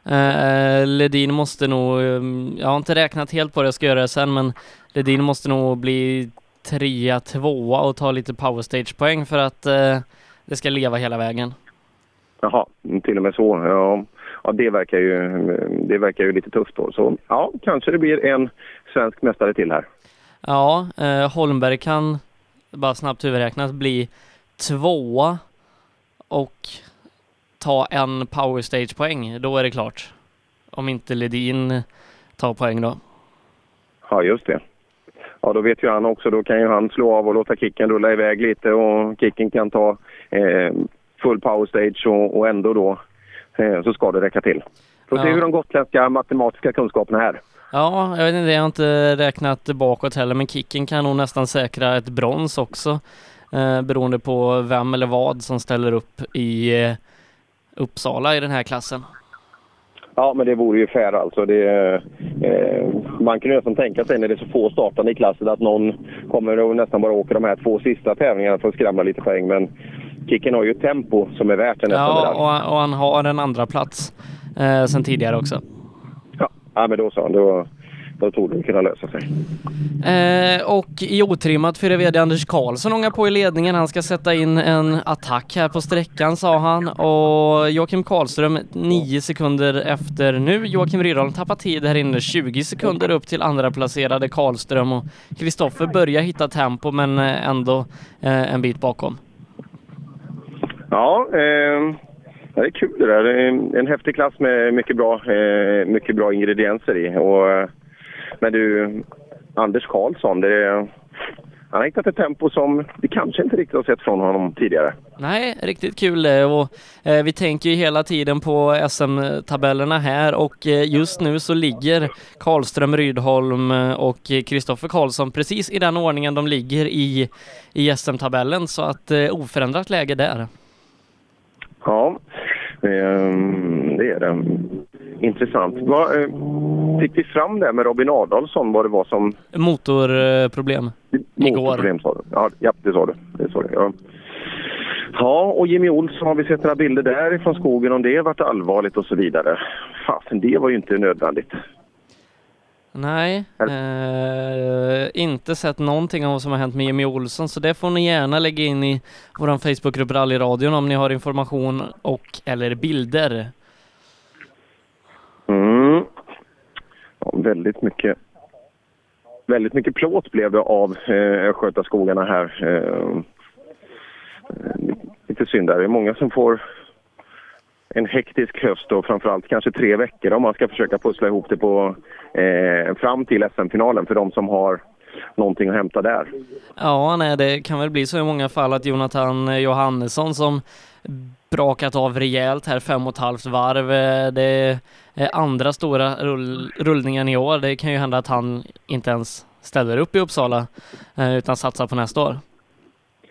eh, Ledin måste nog, eh, jag har inte räknat helt på det, jag ska göra det sen, men Ledin måste nog bli trea, tvåa och ta lite powerstage-poäng för att eh, det ska leva hela vägen. Jaha, till och med så. Ja, ja det, verkar ju, det verkar ju lite tufft då. Så ja, kanske det blir en svensk mästare till här. Ja, eh, Holmberg kan, bara snabbt huvudräknat, bli tvåa och ta en powerstage-poäng. Då är det klart. Om inte Ledin tar poäng då. Ja, just det. Ja, då vet ju han också. Då kan ju han slå av och låta kicken rulla iväg lite och kicken kan ta eh, full power stage och, och ändå då så ska det räcka till. Får se Ja. hur de gotländska matematiska kunskaperna är. Ja, jag vet inte, jag har inte räknat bakåt heller, men kicken kan nog nästan säkra ett brons också. Eh, beroende på vem eller vad som ställer upp i eh, Uppsala i den här klassen. Ja, men det vore ju fair alltså. Det, eh, man kan ju nästan tänka sig när det är så få startande i klassen att någon kommer och nästan bara åker de här två sista tävlingarna för att skramla lite poäng. Men Kicken har ju tempo som är värt en Ja, och, och han har en andra plats eh, sen tidigare också. Ja, men då så. Då, då tog det kunna lösa sig. Eh, och i otrimmat för VD Anders Karlsson ångar på i ledningen. Han ska sätta in en attack här på sträckan sa han. Och Joakim Karlström 9 sekunder efter nu. Joakim Rydholm tappar tid här inne 20 sekunder upp till andra placerade Karlström och Kristoffer börjar hitta tempo men eh, ändå eh, en bit bakom. Ja, eh, det är kul det där. Det är en häftig klass med mycket bra, eh, mycket bra ingredienser i. Och, eh, men du, Anders Karlsson, det är, han har hittat ett tempo som vi kanske inte riktigt har sett från honom tidigare. Nej, riktigt kul det och eh, vi tänker ju hela tiden på SM-tabellerna här och eh, just nu så ligger Karlström, Rydholm eh, och Kristoffer Karlsson precis i den ordningen de ligger i, i SM-tabellen så att eh, oförändrat läge där. Ja, ehm, det är det. Intressant. Vad, eh, fick vi fram det med Robin Adolfsson, vad det var som... Motorproblem. Motorproblem sa du. Ja, ja det sa du. Det sa du ja. ja, och Jimmy Olsson har vi sett några bilder därifrån skogen om det varit allvarligt och så vidare. Fasen, det var ju inte nödvändigt. Nej, eh, inte sett någonting om vad som har hänt med Jimmy Olsson, så det får ni gärna lägga in i vår Facebookgrupp Rallyradion om ni har information och eller bilder. Mm. Ja, väldigt mycket väldigt mycket plåt blev det av eh, Östgötaskogarna här. Eh, lite synd där. Det är många som får en hektisk höst och framförallt kanske tre veckor om man ska försöka pussla ihop det på, eh, fram till SM-finalen för de som har någonting att hämta där. Ja, nej, det kan väl bli så i många fall att Jonathan Johannesson som brakat av rejält här fem och ett halvt varv. Eh, det är andra stora rull, rullningen i år. Det kan ju hända att han inte ens ställer upp i Uppsala eh, utan satsar på nästa år.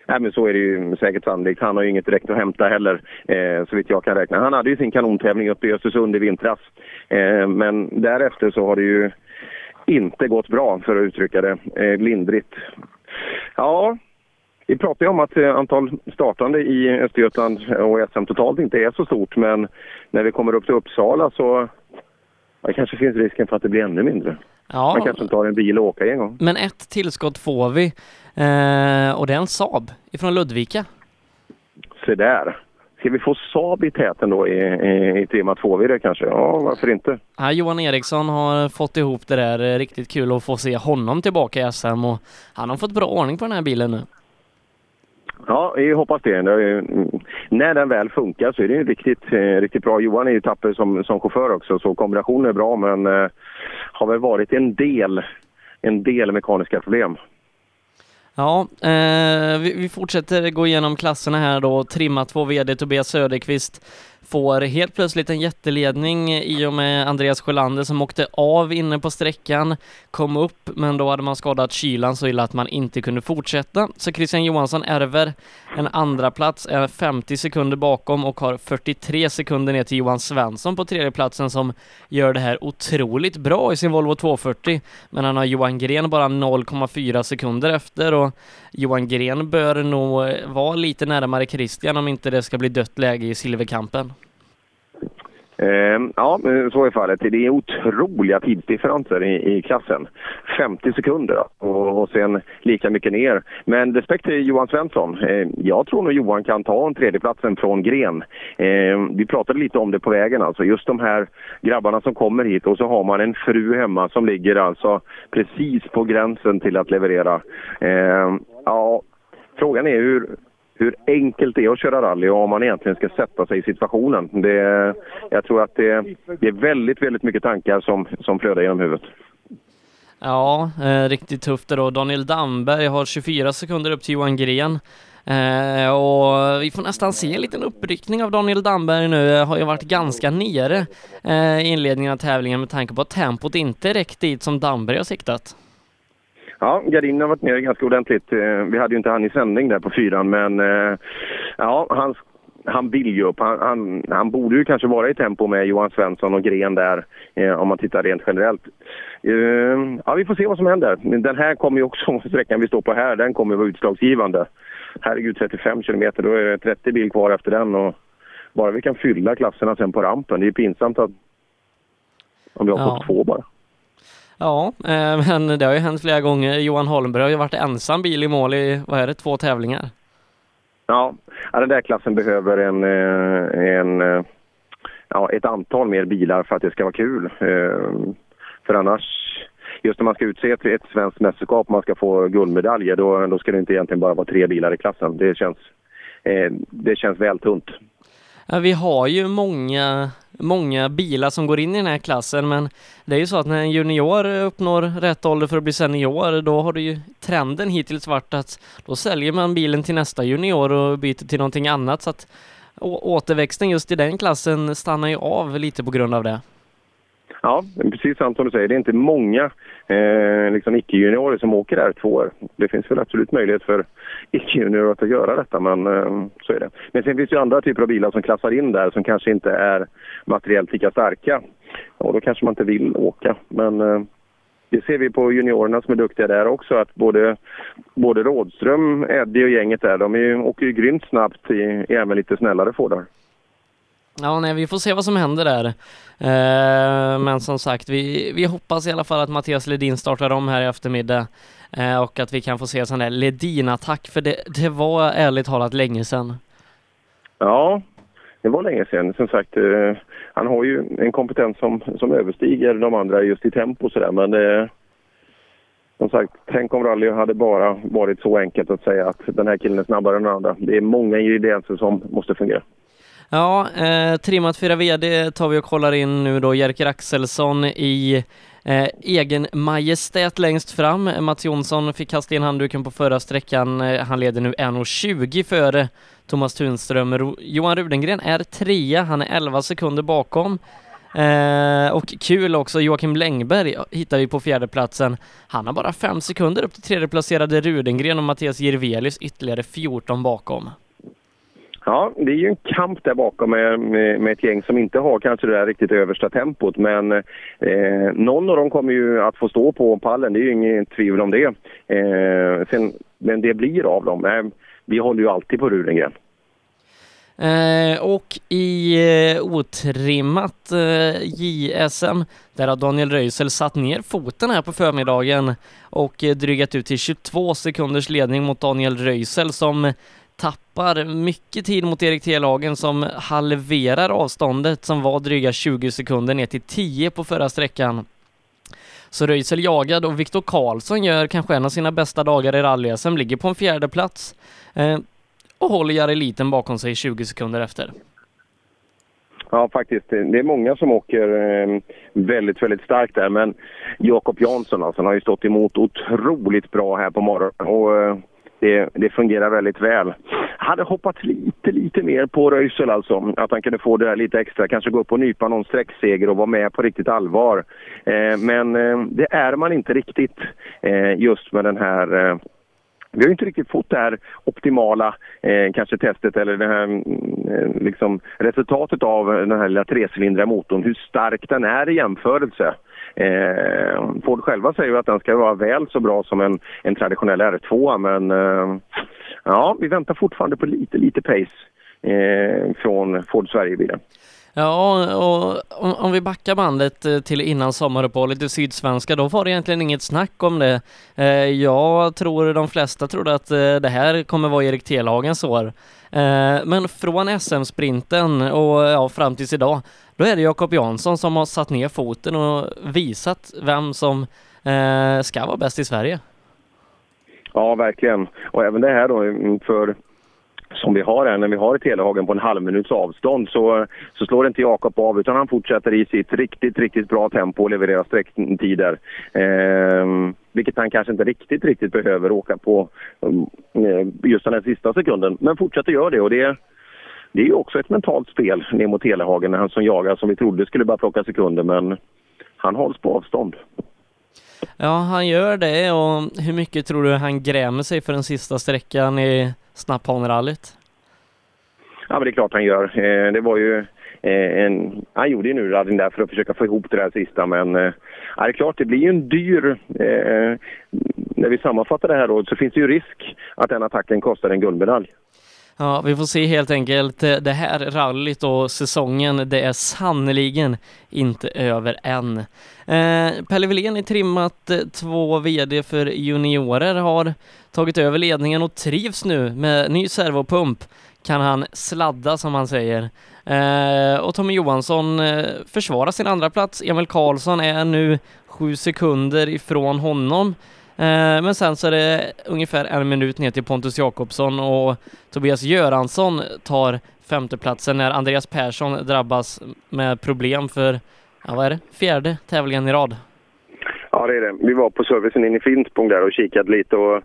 Nej, men så är det ju säkert sannolikt. Han har ju inget direkt att hämta heller, eh, så vitt jag kan räkna. Han hade ju sin kanontävling uppe i Östersund i vintras. Eh, men därefter så har det ju inte gått bra, för att uttrycka det eh, lindrigt. Ja, vi pratar ju om att eh, antal startande i Östergötland och SM totalt inte är så stort, men när vi kommer upp till Uppsala så ja, kanske finns risken för att det blir ännu mindre. Ja. Man kanske tar en bil och åker en gång. Men ett tillskott får vi eh, och det är en Saab ifrån Ludvika. Se där. Ska vi få Saab i täten då i, i, i tema 2 det kanske? Ja, varför inte? Ja, Johan Eriksson har fått ihop det där. Riktigt kul att få se honom tillbaka i SM och han har fått bra ordning på den här bilen nu. Ja, vi hoppas det. det är, när den väl funkar så är det ju riktigt, eh, riktigt bra. Johan är ju tapper som, som chaufför också så kombinationen är bra men eh, har väl varit en del, en del mekaniska problem. Ja, eh, vi, vi fortsätter gå igenom klasserna här då. Trimma 2 VD Tobias Söderqvist får helt plötsligt en jätteledning i och med Andreas Sjölander som åkte av inne på sträckan, kom upp, men då hade man skadat kylan så illa att man inte kunde fortsätta. Så Christian Johansson ärver en andra plats, är 50 sekunder bakom och har 43 sekunder ner till Johan Svensson på tredje platsen som gör det här otroligt bra i sin Volvo 240. Men han har Johan Gren bara 0,4 sekunder efter och Johan Gren bör nog vara lite närmare Christian om inte det ska bli dött läge i silverkampen. Eh, ja, så är fallet. Det är otroliga tidsdifferenser i, i klassen. 50 sekunder och, och sen lika mycket ner. Men respekt till Johan Svensson. Eh, jag tror nog Johan kan ta en tredjeplatsen från Gren. Eh, vi pratade lite om det på vägen alltså. Just de här grabbarna som kommer hit och så har man en fru hemma som ligger alltså precis på gränsen till att leverera. Eh, ja, frågan är hur, hur enkelt det är att köra rally och om man egentligen ska sätta sig i situationen. Det, jag tror att det, det är väldigt, väldigt mycket tankar som, som flödar genom huvudet. Ja, eh, riktigt tufft det då. Daniel Damberg har 24 sekunder upp till Johan Gren. Eh, och vi får nästan se en liten uppryckning av Daniel Damberg nu. Eh, har ju varit ganska nere eh, i inledningen av tävlingen med tanke på att tempot inte räckt dit som Damberg har siktat. Ja, gardinen har varit nere ganska ordentligt. Eh, Vi hade ju inte han i sändning där på fyran, men eh, ja, han, han vill ju upp. Han, han, han borde ju kanske vara i tempo med Johan Svensson och Gren där, eh, om man tittar rent generellt. Ja, vi får se vad som händer. Den här kommer ju också, sträckan vi står på här, den kommer vara utslagsgivande. Herregud, 35 kilometer, då är det 30 bil kvar efter den och bara vi kan fylla klasserna sen på rampen. Det är pinsamt att om vi har Ja. fått två bara. Ja, eh, men det har ju hänt flera gånger. Johan Holmberg har ju varit ensam bil i mål i, vad är det, två tävlingar? Ja, den där klassen behöver en, eh, en, eh, ja, ett antal mer bilar för att det ska vara kul. För annars, just när man ska utse ett, ett svenskt mästerskap och man ska få guldmedaljer, då, då ska det inte egentligen bara vara tre bilar i klassen. Det känns, det känns väl tunt. Ja, vi har ju många, många bilar som går in i den här klassen, men det är ju så att när en junior uppnår rätt ålder för att bli senior, då har det ju trenden hittills varit att då säljer man bilen till nästa junior och byter till någonting annat, så att återväxten just i den klassen stannar ju av lite på grund av det. Ja, precis sant som du säger. Det är inte många eh, liksom icke-juniorer som åker där två år. Det finns väl absolut möjlighet för icke-juniorer att göra detta, men eh, så är det. Men sen finns det ju andra typer av bilar som klassar in där som kanske inte är materiellt lika starka. Och då kanske man inte vill åka. Men eh, det ser vi på juniorerna som är duktiga där också att både, både Rådström, Eddie och gänget där, de är, åker ju grymt snabbt i, i även lite snällare Fordar. Ja, nej, vi får se vad som händer där. Eh, men som sagt, vi, vi hoppas i alla fall att Mattias Ledin startar om här i eftermiddag eh, och att vi kan få se en sån där Ledin-attack, för det, det var ärligt talat länge sedan. Ja, det var länge sedan. Som sagt, eh, han har ju en kompetens som, som överstiger de andra just i tempo och sådär. Men eh, som sagt, tänk om rally hade bara varit så enkelt att säga att den här killen är snabbare än den andra. Det är många ingredienser som måste fungera. Ja, eh, trimmat 4 VD tar vi och kollar in nu då Jerker Axelsson i eh, egen majestät längst fram. Mats Jonsson fick kasta in handduken på förra sträckan. Eh, han leder nu 1.20 före Thomas Tunström. Ro- Johan Rudengren är trea, han är 11 sekunder bakom. Eh, och kul också, Joakim Längberg hittar vi på fjärdeplatsen. Han har bara fem sekunder upp till tredjeplacerade Rudengren och Mattias Jirvelius ytterligare 14 bakom. Ja, det är ju en kamp där bakom med, med, med ett gäng som inte har kanske det där riktigt översta tempot. Men eh, någon av dem kommer ju att få stå på pallen, det är ju inget tvivel om det. Eh, sen, men det blir av dem. Eh, vi håller ju alltid på Rudengren. Eh, och i eh, otrimmat eh, JSM, där har Daniel Röisel satt ner foten här på förmiddagen och eh, drygat ut till 22 sekunders ledning mot Daniel Röisel som tappar mycket tid mot Erik T-lagen som halverar avståndet som var dryga 20 sekunder ner till 10 på förra sträckan. Så Röisel jagad och Viktor Karlsson gör kanske en av sina bästa dagar i rally-SM, ligger på en fjärde plats. Eh, och håller Jari Liten bakom sig 20 sekunder efter. Ja, faktiskt. Det är många som åker eh, väldigt, väldigt starkt där. Men Jakob Jansson alltså, han har ju stått emot otroligt bra här på morgonen. Och, eh, det, det fungerar väldigt väl. Hade hoppats lite, lite mer på Röisel alltså. Att han kunde få det där lite extra. Kanske gå upp och nypa någon sträckseger och vara med på riktigt allvar. Eh, men eh, det är man inte riktigt eh, just med den här eh, vi har ju inte riktigt fått det här optimala eh, kanske testet eller det här mm, eh, liksom, resultatet av den här lilla trecylindriga motorn. Hur stark den är i jämförelse. Eh, Ford själva säger ju att den ska vara väl så bra som en, en traditionell R2 men eh, ja, vi väntar fortfarande på lite, lite pace eh, från Ford Sverige-bilen. Ja, och om, om vi backar bandet eh, till innan sommaruppehållet i Sydsvenska, då var det egentligen inget snack om det. Eh, Jag tror de flesta trodde att eh, det här kommer vara Erik Telhagens år. Eh, Men från SM-sprinten och ja, fram tills idag, då är det Jakob Jansson som har satt ner foten och visat vem som eh, ska vara bäst i Sverige. Ja, verkligen. Och även det här då för som vi har här, när vi har Telehagen på en halv minuts avstånd så, så slår inte Jakob av utan han fortsätter i sitt riktigt, riktigt bra tempo och levererar sträcktider. Eh, vilket han kanske inte riktigt, riktigt behöver åka på mm, eh, just den här sista sekunden. Men fortsätter göra det och det det är ju också ett mentalt spel ner mot Telehagen, han som jagar som vi trodde skulle bara plocka sekunder men han hålls på avstånd. Ja, han gör det och hur mycket tror du han grämer sig för den sista sträckan i Snapphanerallyt? Ja, men det är klart han gör. Eh, det var ju eh, en... Han gjorde ju nu rallyn där för att försöka få ihop det där sista, men eh, ja, det är klart, det blir ju en dyr... Eh, när vi sammanfattar det här då så finns det ju risk att den attacken kostar en guldmedalj. Ja, vi får se helt enkelt. Det här rallyt och säsongen, det är sannoliken inte över än. Eh, Pelle Wilén i trimmat eh, två VD för juniorer har tagit över ledningen och trivs nu med ny servopump. Kan han sladda som han säger. Eh, och Tommy Johansson eh, försvarar sin andra plats. Emil Karlsson är nu sju sekunder ifrån honom. Eh, men sen så är det ungefär en minut ner till Pontus Jakobsson och Tobias Göransson tar femteplatsen när Andreas Persson drabbas med problem för, ja vad är det, fjärde tävlingen i rad. Ja, det är det. Vi var på servicen inne i Finspång där och kikade lite och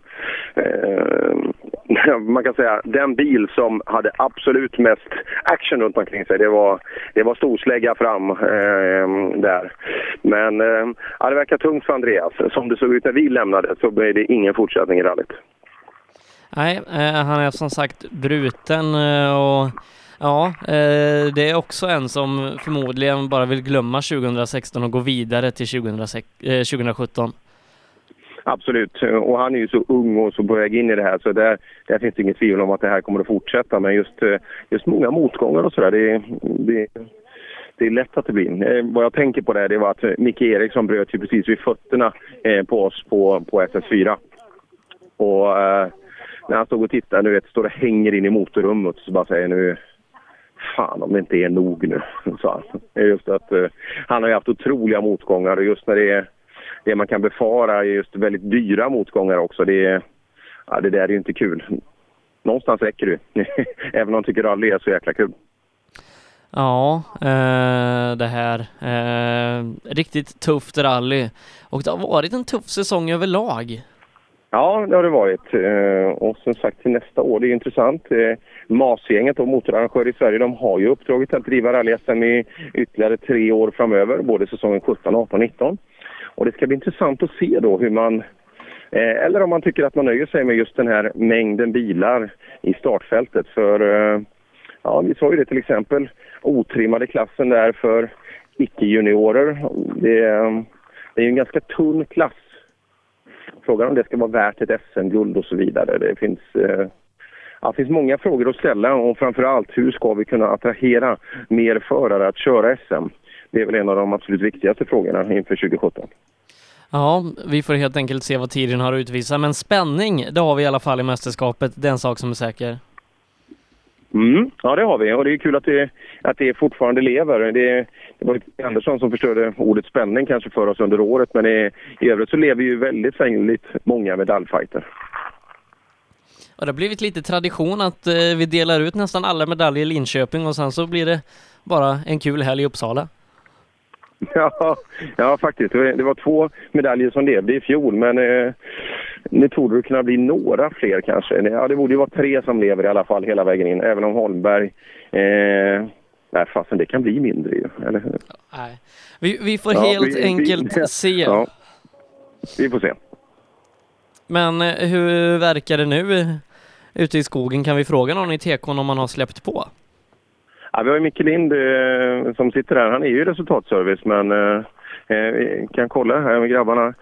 eh, man kan säga, den bil som hade absolut mest action runt omkring sig, det var, det var storslägga fram eh, där. Men eh, ja, det verkar tungt för Andreas. Som det såg ut när vi lämnade så blev det ingen fortsättning i rallyt. Nej, eh, han är som sagt bruten eh, och ja, eh, det är också en som förmodligen bara vill glömma 2016 och gå vidare till 2016, eh, 2017. Absolut, och han är ju så ung och så på väg in i det här så där, där finns det inget tvivel om att det här kommer att fortsätta. Men just, eh, just många motgångar och sådär, det, det, det är lätt att det blir. Eh, vad jag tänker på det, det var att eh, Micke Eriksson bröt ju precis vid fötterna eh, på oss på, på SS4. Och eh, när han stod och tittade, nu vet, står och hänger in i motorrummet så bara säger nu Fan om det inte är nog nu, sa han. Just att eh, han har ju haft otroliga motgångar och just när det är det man kan befara är just väldigt dyra motgångar också. Det, är, ja, det där är ju inte kul. Någonstans räcker det Även om man tycker rally är så jäkla kul. Ja, eh, det här. Eh, riktigt tufft rally. Och det har varit en tuff säsong överlag. Ja, det har det varit. Eh, och som sagt till nästa år, det är intressant. Eh, MAS-gänget och motorarrangörer i Sverige, de har ju uppdraget att driva rally-SM i ytterligare tre år framöver, både säsongen 17, 18, 19. Och det ska bli intressant att se då hur man eh, eller om man tycker att man nöjer sig med just den här mängden bilar i startfältet. För eh, ja, vi sa ju det till exempel, otrimmade klassen där för icke-juniorer. Det, eh, det är ju en ganska tunn klass. Frågan om det ska vara värt ett SM-guld och så vidare. Det finns, ja, det finns många frågor att ställa och framförallt hur ska vi kunna attrahera mer förare att köra SM? Det är väl en av de absolut viktigaste frågorna inför 2017. Ja, vi får helt enkelt se vad tiden har att utvisa, men spänning, det har vi i alla fall i mästerskapet. Det är en sak som är säker. Mm, ja, det har vi och det är kul att det, att det fortfarande lever. Det, det var Andersson som förstörde ordet spänning kanske för oss under året men det, i övrigt så lever ju väldigt, väldigt många medaljfighter. Och det har blivit lite tradition att eh, vi delar ut nästan alla medaljer i Linköping och sen så blir det bara en kul helg i Uppsala. Ja, ja faktiskt. Det var två medaljer som levde i fjol, men eh, nu trodde det kunna bli några fler kanske. Ja, det borde ju vara tre som lever i alla fall hela vägen in, även om Holmberg... Eh, nej, fasen det kan bli mindre ju, eller hur? Nej. Vi, vi får ja, helt vi, enkelt vi, se. Ja, vi får se. Men eh, hur verkar det nu ute i skogen? Kan vi fråga någon i tekon om man har släppt på? Ja, vi har ju Micke Lind eh, som sitter här. Han är ju resultatservice, men eh, eh, vi kan kolla här med grabbarna.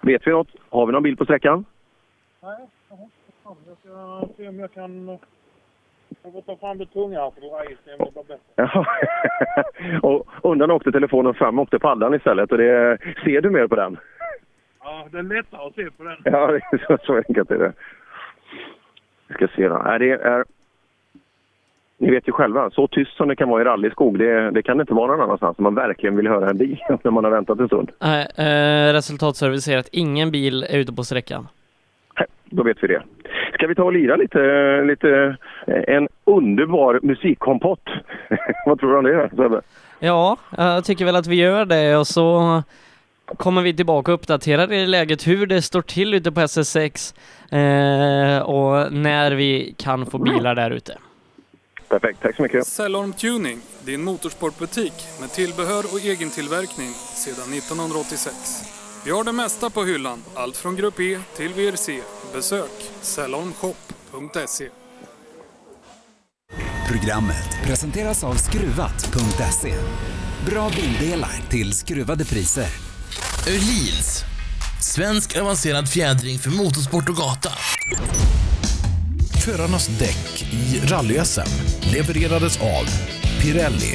Vet vi något? Har vi någon bild på sträckan? Nej, jag har inte Jag ska se om jag kan... Jag får ta fram det tunga för då isen blir bättre. Ja. och undan åkte telefonen fram åkte paddan istället. Och det, ser du mer på den? Ja, det är lättare att se på den. Ja, det är så, så enkelt är det. Vi ska se då. Det är ni vet ju själva, så tyst som det kan vara i rallyskog, det, det kan det inte vara någon annanstans om man verkligen vill höra en bil när man har väntat en stund. Nej, eh, resultatservice säger att ingen bil är ute på sträckan. Då vet vi det. Ska vi ta och lira lite, lite eh, en underbar musikkompott? Vad tror du om det, Sebbe? Ja, jag tycker väl att vi gör det och så kommer vi tillbaka och uppdaterar i läget hur det står till ute på SS6 eh, och när vi kan få bilar där ute. Perfekt, tack så mycket. Cellorm Tuning, din motorsportbutik med tillbehör och egen tillverkning sedan 1986. Vi har det mesta på hyllan, allt från Grupp E till VRC. Besök cellormshop.se. Programmet presenteras av Skruvat.se. Bra bildelar till skruvade priser. Öhlins, svensk avancerad fjädring för motorsport och gata. Förarnas däck i rally levererades av Pirelli,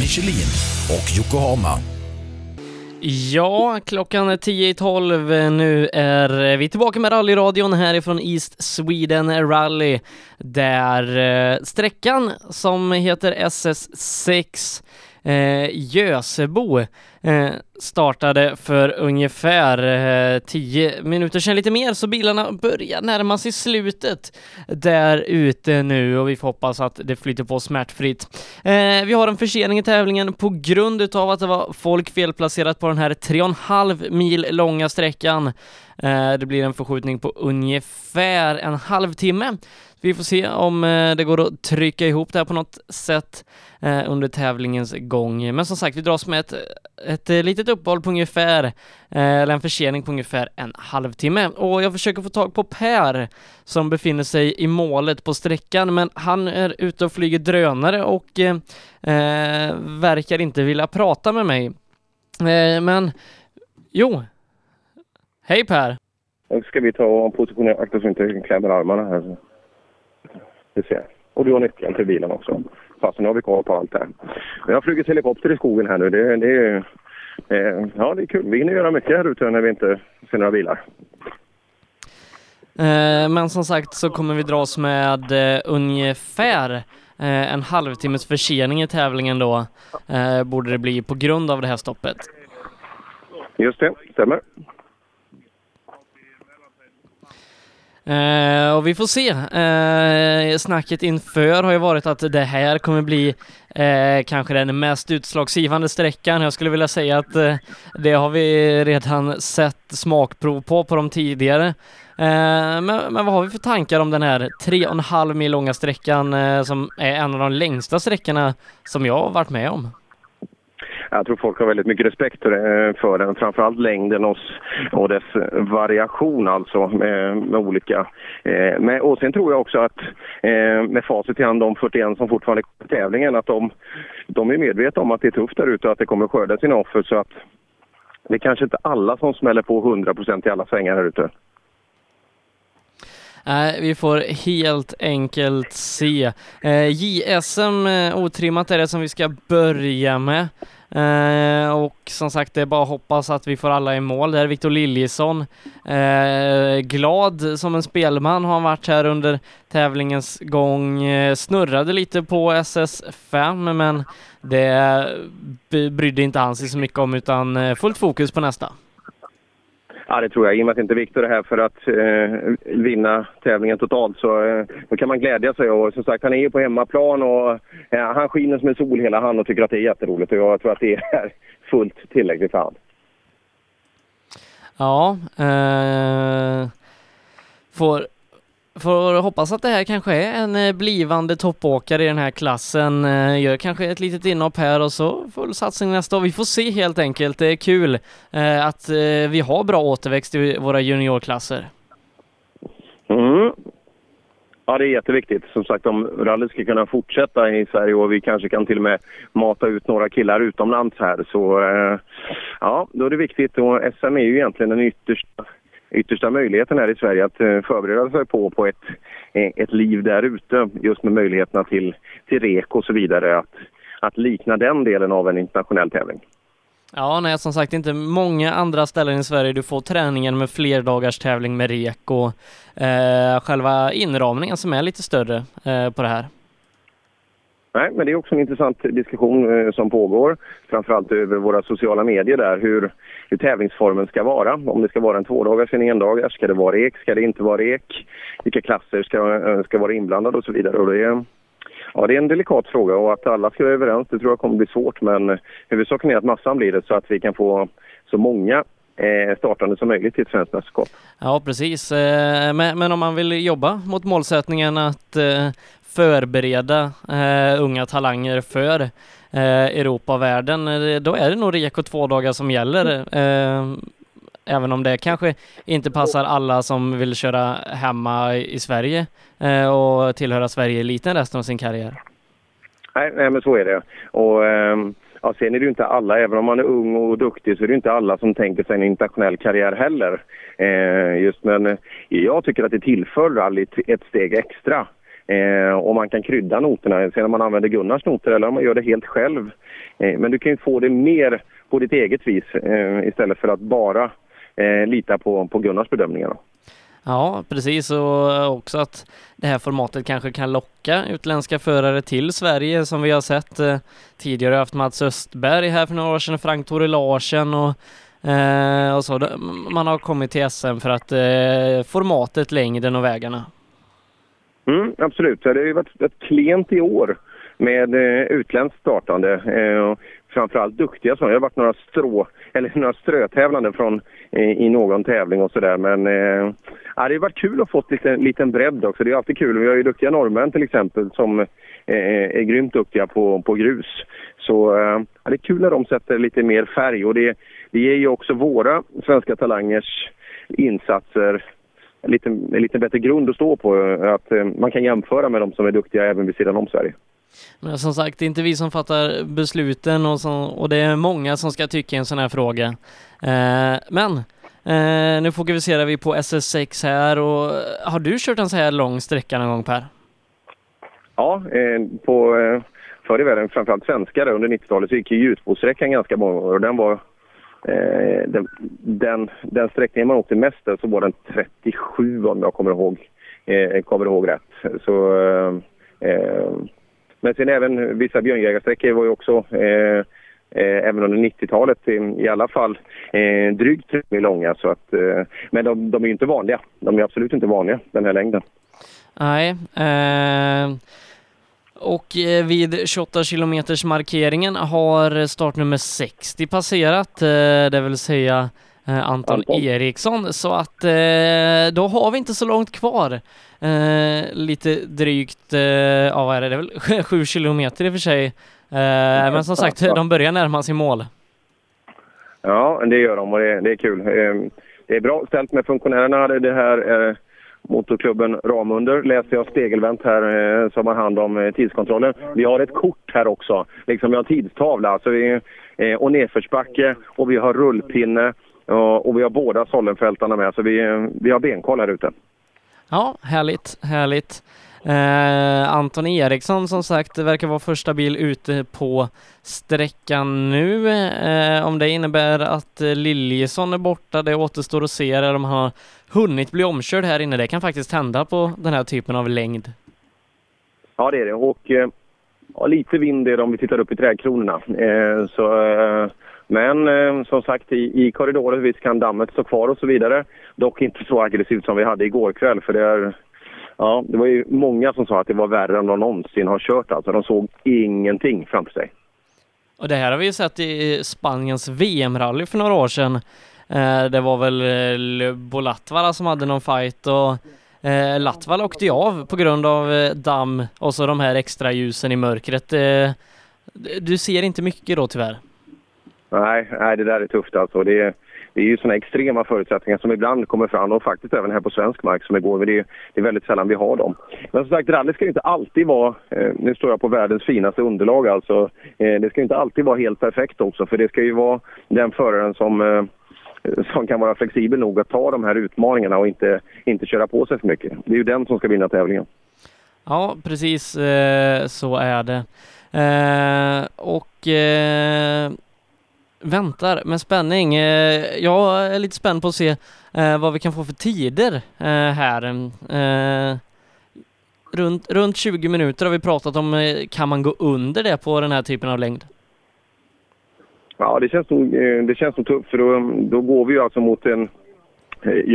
Michelin och Yokohama. Ja, klockan är 10 i 12. Nu är vi tillbaka med rallyradion härifrån East Sweden Rally där eh, sträckan som heter SS6 eh, Gösebo eh, startade för ungefär eh, 10 minuter sedan, lite mer, så bilarna börjar närma sig slutet där ute nu och vi får hoppas att det flyter på smärtfritt. Eh, vi har en försening i tävlingen på grund utav att det var folk felplacerat på den här 3,5 mil långa sträckan Eh, det blir en förskjutning på ungefär en halvtimme. Vi får se om eh, det går att trycka ihop det här på något sätt eh, under tävlingens gång. Men som sagt, vi dras med ett, ett eh, litet uppehåll på ungefär, eller en försening på ungefär en halvtimme. Och jag försöker få tag på Per som befinner sig i målet på sträckan, men han är ute och flyger drönare och eh, eh, verkar inte vilja prata med mig. Eh, men jo, hej Per! Nu ska vi ta och positionera, akta så inte klämmer armarna här. Ser. Och du har nyckeln till bilen också. Fast nu har vi koll på allt här. Jag har flugit helikopter i skogen här nu. Det, det, är, eh, ja, det är kul. Vi hinner göra mycket här ute när vi inte ser några bilar. Eh, Men som sagt så kommer vi dras med eh, ungefär eh, en halvtimmes försening i tävlingen då, borde det bli på grund av det här stoppet. Just det, stämmer. Eh, och vi får se. Eh, snacket inför har ju varit att det här kommer bli eh, kanske den mest utslagsgivande sträckan. Jag skulle vilja säga att eh, det har vi redan sett smakprov på på de tidigare. Eh, men, men vad har vi för tankar om den här tre och en halv mil långa sträckan eh, som är en av de längsta sträckorna som jag har varit med om? Jag tror folk har väldigt mycket respekt för, eh, den, framförallt längden och, och dess variation alltså med, med olika. Eh, men, och sen tror jag också att eh, med facit i hand, de 41 som fortfarande är kvar tävlingen, att de, de är medvetna om att det är tufft där ute och att det kommer skörda sina offer så att det är kanske inte alla som smäller på 100% i alla svängar här ute. Nej, vi får helt enkelt se. Eh, JSM eh, otrimmat är det som vi ska börja med. Eh, och som sagt, det är bara att hoppas att vi får alla i mål. Det är Viktor Liljesson. Eh, glad som en spelman har han varit här under tävlingens gång. Eh, snurrade lite på SS5, men det brydde inte han sig så mycket om, utan eh, fullt fokus på nästa. Ja, det tror jag. I och med att inte Viktor är här för att eh, vinna tävlingen totalt så eh, då kan man glädja sig. Och som sagt, han är ju på hemmaplan och eh, han skiner som en sol hela han och tycker att det är jätteroligt. Och jag tror att det är fullt tillräckligt för han. Ja, eh, får, får hoppas att det här kanske är en eh, blivande toppåkare i den här klassen. Eh, gör kanske ett litet inhopp här och så full satsning nästa år. Vi får se helt enkelt. Det är kul eh, att vi har bra återväxt i våra juniorklasser. Mm. Ja, det är jätteviktigt. Som sagt, om rallyt ska kunna fortsätta i Sverige och vi kanske kan till och med mata ut några killar utomlands här så ja, då är det viktigt. Och SM är ju egentligen den yttersta, yttersta möjligheten här i Sverige att eh, förbereda sig på, på ett, eh, ett liv där ute just med möjligheterna till, till rek och så vidare. Att, att likna den delen av en internationell tävling. Ja, nej, som sagt inte många andra ställen i Sverige du får träningen med flerdagars tävling med rek och eh, själva inramningen som är lite större eh, på det här. Nej, men det är också en intressant diskussion eh, som pågår. Framförallt över våra sociala medier där, hur, hur tävlingsformen ska vara. Om det ska vara en tvådagars eller en endagars, ska det vara rek, ska det inte vara rek? Vilka klasser ska, eh, ska vara inblandade och så vidare. Och det, är, ja, det är en delikat fråga och att alla ska vara överens, det tror jag kommer bli svårt. Men huvudsaken är att massan blir det så att vi kan få så många eh, startande som möjligt till ett svenskt mästerskap. Ja, precis. Eh, men, men om man vill jobba mot målsättningen att förbereda eh, unga talanger för eh, Europa och världen, eh, då är det nog REK och två dagar som gäller. Eh, Även om det kanske inte passar alla som vill köra hemma i Sverige eh, och tillhöra Sverige-eliten resten av sin karriär. Nej, nej men så är det. Och, ehm, ja, sen är det ju inte alla, även om man är ung och duktig, så är det inte alla som tänker sig en internationell karriär heller. Eh, just men jag tycker att det tillför rallyt ett steg extra. Eh, och man kan krydda noterna, sen om man använder Gunnars noter eller om man gör det helt själv. Eh, men du kan ju få det mer på ditt eget vis eh, istället för att bara eh, lita på, på Gunnars bedömningar. Ja, precis och eh, också att det här formatet kanske kan locka utländska förare till Sverige som vi har sett eh, tidigare. Vi har haft Mats Östberg här för några år sedan, Frank Tore Larsen och, eh, och så. Man har kommit till SM för att eh, formatet, längden och vägarna. Mm, absolut. Det har ju varit ett klent i år med eh, utländskt startande. Eh, framförallt duktiga sådana. Det har varit några strå, eller några strötävlande från eh, i någon tävling och sådär. Men eh, det har varit kul att få lite liten bredd också. Det är alltid kul. Vi har ju duktiga norrmän till exempel som eh, är grymt duktiga på, på grus. Så eh, det är kul när de sätter lite mer färg och det, det ger ju också våra svenska talangers insatser en lite, en lite bättre grund att stå på. Att eh, man kan jämföra med de som är duktiga även vid sidan om Sverige. Men som sagt, det är inte vi som fattar besluten och, så, och det är många som ska tycka i en sån här fråga. Eh, men eh, nu fokuserar vi på SS6 här och har du kört en så här lång sträcka någon gång Per? Ja, eh, på, eh, förr i världen, framförallt svenskare under 90-talet, så gick ju ljusbåtssträckan ganska många år och den var eh, Eh, den, den, den sträckningen man åkte mest så var den 37 om jag kommer ihåg, eh, kommer ihåg rätt. Så, eh, eh, men sen även vissa björnjägarsträckor var ju också eh, eh, även under 90-talet i, i alla fall eh, drygt 3 mil långa. Så att, eh, men de, de är ju inte vanliga. De är absolut inte vanliga, den här längden. Nej. Eh, och eh, vid 28 kilometers markeringen har startnummer 60 passerat, eh, det vill säga eh, Anton, Eriksson. Så att då har vi inte så långt kvar. Lite drygt, ja vad är det, det är väl 7 kilometer i och för sig. Men som sagt, de börjar närma sig mål. Ja, det gör de och det, det är kul. Det är bra ställt med funktionärerna. Det här Motorklubben Ramunder läser jag spegelvänt här eh, som har hand om eh, tidskontrollen. Vi har ett kort här också, liksom vi har en tidstavla. så vi, eh, och nedförsbacke och vi har rullpinne och, och vi har båda Sollenfältarna med. Så vi, eh, vi har benkoll här ute. Ja, härligt, härligt. Eh, Anton Eriksson som sagt verkar vara första bil ute på sträckan nu. Eh, om det innebär att eh, Liljesson är borta, det återstår att se. Eller om han har hunnit bli omkörd här inne. Det kan faktiskt hända på den här typen av längd. Ja, det är det. Och eh, ja, lite vind är det om vi tittar upp i trädkronorna. Eh, så, eh, men eh, som sagt, i, i korridoren visst kan dammet stå kvar och så vidare. Dock inte så aggressivt som vi hade igår kväll för det är Ja, det var ju många som sa att det var värre än de någonsin har kört. Alltså, de såg ingenting framför sig. Och det här har vi ju sett i Spaniens VM-rally för några år sedan. Eh, det var väl eh, Bolatvala som hade någon fight och eh, Latvala åkte ju av på grund av damm och så de här extra ljusen i mörkret. Du ser inte mycket då tyvärr? Nej, nej det där är tufft alltså. Det är, det är ju sådana extrema förutsättningar som ibland kommer fram och faktiskt även här på svensk mark som igår. Men det är, det är väldigt sällan vi har dem. Men som sagt, rally ska inte alltid vara, eh, nu står jag på världens finaste underlag alltså. Eh, det ska inte alltid vara helt perfekt också för det ska ju vara den föraren som eh, som kan vara flexibel nog att ta de här utmaningarna och inte, inte köra på sig för mycket. Det är ju den som ska vinna tävlingen. Ja, precis eh, så är det. Eh, och eh, väntar med spänning. Eh, jag är lite spänd på att se eh, vad vi kan få för tider eh, här. Runt, runt 20 minuter har vi pratat om. Kan man gå under det på den här typen av längd? Ja, det känns nog, det känns nog tufft för då, då går vi ju alltså mot en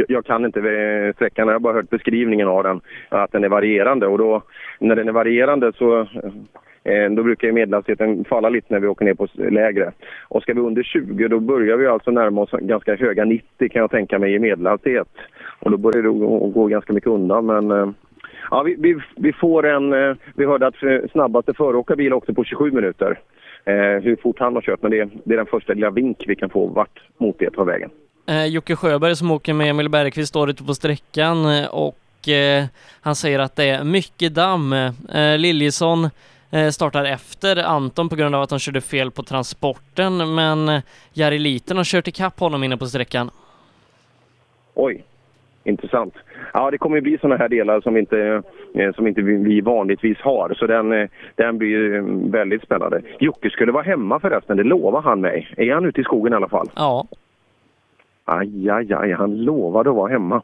jag kan inte sträckan, jag har bara hört beskrivningen av den, att den är varierande. Och då, när den är varierande så Eh, då brukar ju medelhastigheten falla lite när vi åker ner på lägre. Och ska vi under 20 då börjar vi alltså närma oss ganska höga 90 kan jag tänka mig i medelhastighet. Och då börjar det gå ganska mycket undan men eh, ja, vi, vi, vi får en... Eh, vi hörde att snabbaste föråkarbil också på 27 minuter. Eh, hur fort han har kört men det, det är den första lilla vink vi kan få vart mot det tar vägen. Eh, Jocke Sjöberg som åker med Emil Bergqvist står ute på sträckan och han säger att det är mycket damm. Liljesson startar efter Anton på grund av att han körde fel på transporten, men Jari Liten har kört ikapp honom inne på sträckan. Oj, intressant. Ja, det kommer bli sådana här delar som inte, eh, som inte vi vanligtvis har, så den, eh, den blir väldigt spännande. Jocke skulle vara hemma förresten, det lovar han mig. Är han ute i skogen i alla fall? Ja. Aj, aj, aj, han lovade att vara hemma.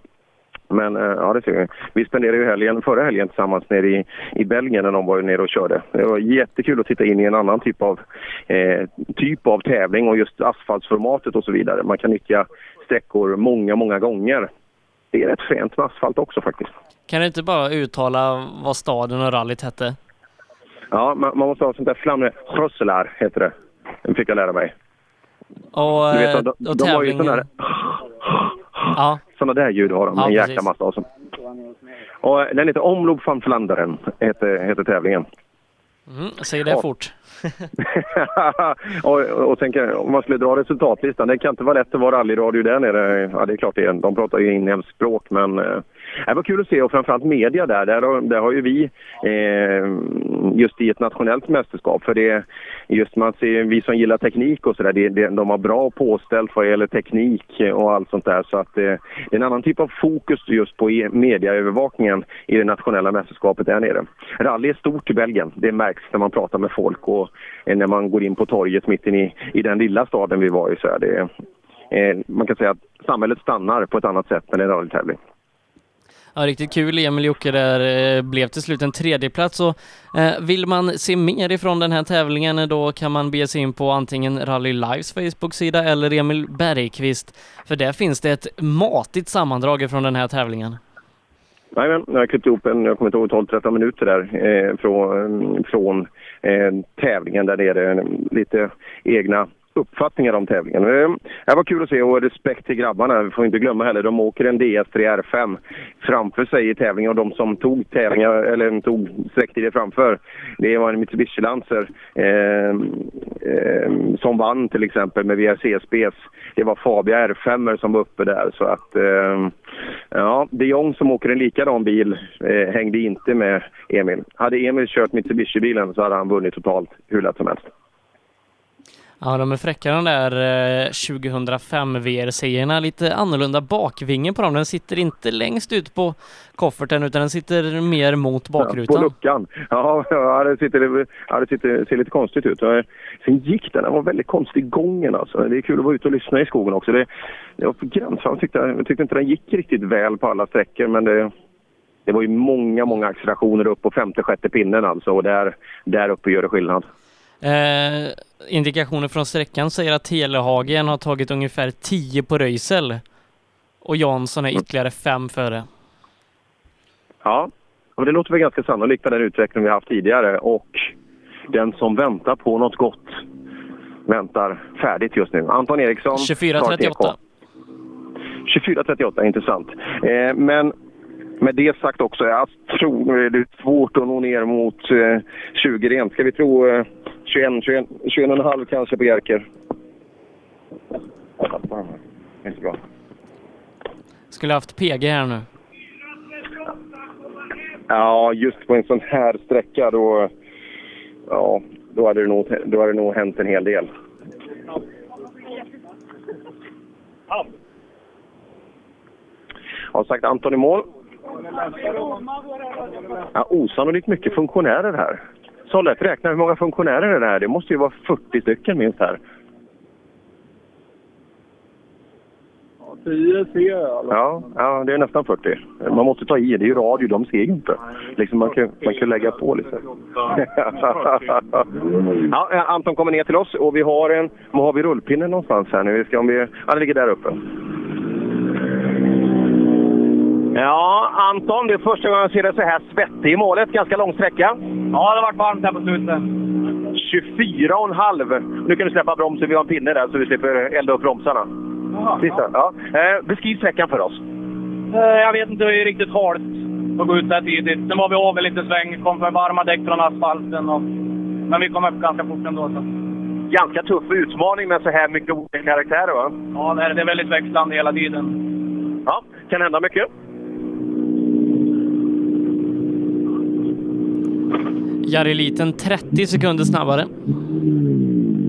Men eh, ja, det ser vi. Vi spenderade ju helgen, förra helgen tillsammans nere i, i Belgien när de var nere och körde. Det var jättekul att titta in i en annan typ av, eh, typ av tävling och just asfaltsformatet och så vidare. Man kan nyttja sträckor många, många gånger. Det är rätt fränt med asfalt också faktiskt. Kan du inte bara uttala vad staden och rallyt hette? Ja, man, man måste ha sånt där flamre. Rosselar heter det. Det fick jag lära mig. Och, du vet, de, de, och de tävlingen? Där, Ja. Sådana där ljud har de, Ja, en jäkla massa av. Och den heter Omloop van Vlaanderen, heter, heter tävlingen. Mm, säg det Ja. fort. och, och tänk, om man skulle dra resultatlistan, det kan inte vara lätt att vara rallyradio där nere. Ja, det är klart det är. De pratar ju inhemskt språk, men eh, det var kul att se och framförallt media där. Där, har- där har ju vi eh, just i ett nationellt mästerskap, för det just man ser, vi som gillar teknik och sådär, de har bra påställt vad gäller teknik och allt sånt där. Så att eh, det är en annan typ av fokus just på e- mediaövervakningen i det nationella mästerskapet där nere. Rally är stort i Belgien, det märks när man pratar med folk och eh, när man går in på torget mitt i, i den lilla staden vi var i. Så är det, eh, man kan säga att samhället stannar på ett annat sätt när det är en rallytävling. Ja, riktigt kul. Emil Jocke där eh, blev till slut en tredjeplats och eh, vill man se mer ifrån den här tävlingen eh, då kan man bege sig in på antingen Rally Lives Facebook-sida eller Emil Bergqvist för där finns det ett matigt sammandrag ifrån den här tävlingen. Jajamän, jag har klippt ihop en, jag kommer inte ihåg, 12-13 minuter där eh, från, från eh, tävlingen där nere. Lite egna uppfattningar om tävlingen. Eh, det var kul att se och respekt till grabbarna. Vi får inte glömma heller, de åker en DS3 R5 framför sig i tävlingen och de som tog tävlingar, eller tog sträcktider framför, det var en Mitsubishi Lancer eh, eh, som vann till exempel med VRC-spec. Det var Fabia R5 som var uppe där så att eh, ja, de Jong som åker en likadan bil eh, hängde inte med Emil. Hade Emil kört Mitsubishi-bilen så hade han vunnit totalt hur lätt som helst. Ja, de är fräcka de där eh, 2005 VR-serierna. Lite annorlunda bakvinge på dem. Den sitter inte längst ut på kofferten utan den sitter mer mot bakrutan. På luckan. Ja, ja det, sitter, ja, det sitter, ser lite konstigt ut. Sen gick den, den var väldigt konstig gången alltså. Det är kul att vara ute och lyssna i skogen också. Det, det var på gränsen. Jag tyckte, jag tyckte inte den gick riktigt väl på alla sträckor men det, det var ju många, många accelerationer upp på femte, sjätte pinnen alltså och där, där uppe gör det skillnad. Eh, indikationer från sträckan säger att Telehagen har tagit ungefär 10 på Röisel och Jansson är ytterligare 5 före. Ja, och det låter väl ganska sannolikt med den utveckling vi haft tidigare och den som väntar på något gott väntar färdigt just nu. Anton Eriksson. 24.38. 24.38, intressant. Eh, men med det sagt också, jag tror det är svårt att nå ner mot eh, 20 rent. Ska vi tro eh, 21, 21, 21,5 kanske på Jerker? Inte bra. Skulle haft PG här nu. Ja, just på en sån här sträcka då, ja, då hade det nog, då hade det nog hänt en hel del. Har sagt Anton i mål. Ja, osannolikt mycket funktionärer här. Så lätt räkna hur många funktionärer är det här? Det måste ju vara 40 stycken minst här. 10 ser jag. Ja, ja, det är nästan 40. Man måste ta i, det är ju radio, de ser ju inte. Liksom man, kan, man kan lägga på lite. ja, Anton kommer ner till oss och vi har en, var har vi rullpinnen någonstans här nu? Vi ska om vi, ja, den ligger där uppe. Ja, Anton, det är första gången jag ser dig så här svettig i målet. Ganska lång sträcka. Ja, det har varit varmt här på slutet. 24,5. Nu kan du släppa bromsen, vi har en pinne där så vi slipper elda upp bromsarna. Sista. Ja. Eh, beskriv sträckan för oss. Eh, Jag vet inte, det är riktigt halt att gå ut där tidigt. Sen var vi av en liten sväng, kom för varma däck från asfalten. Och... Men vi kom upp ganska fort ändå. Så. Ganska tuff utmaning med så här mycket olika karaktärer va? Ja, det är, det är väldigt växlande hela tiden. Ja, kan hända mycket. Jari Liten 30 sekunder snabbare.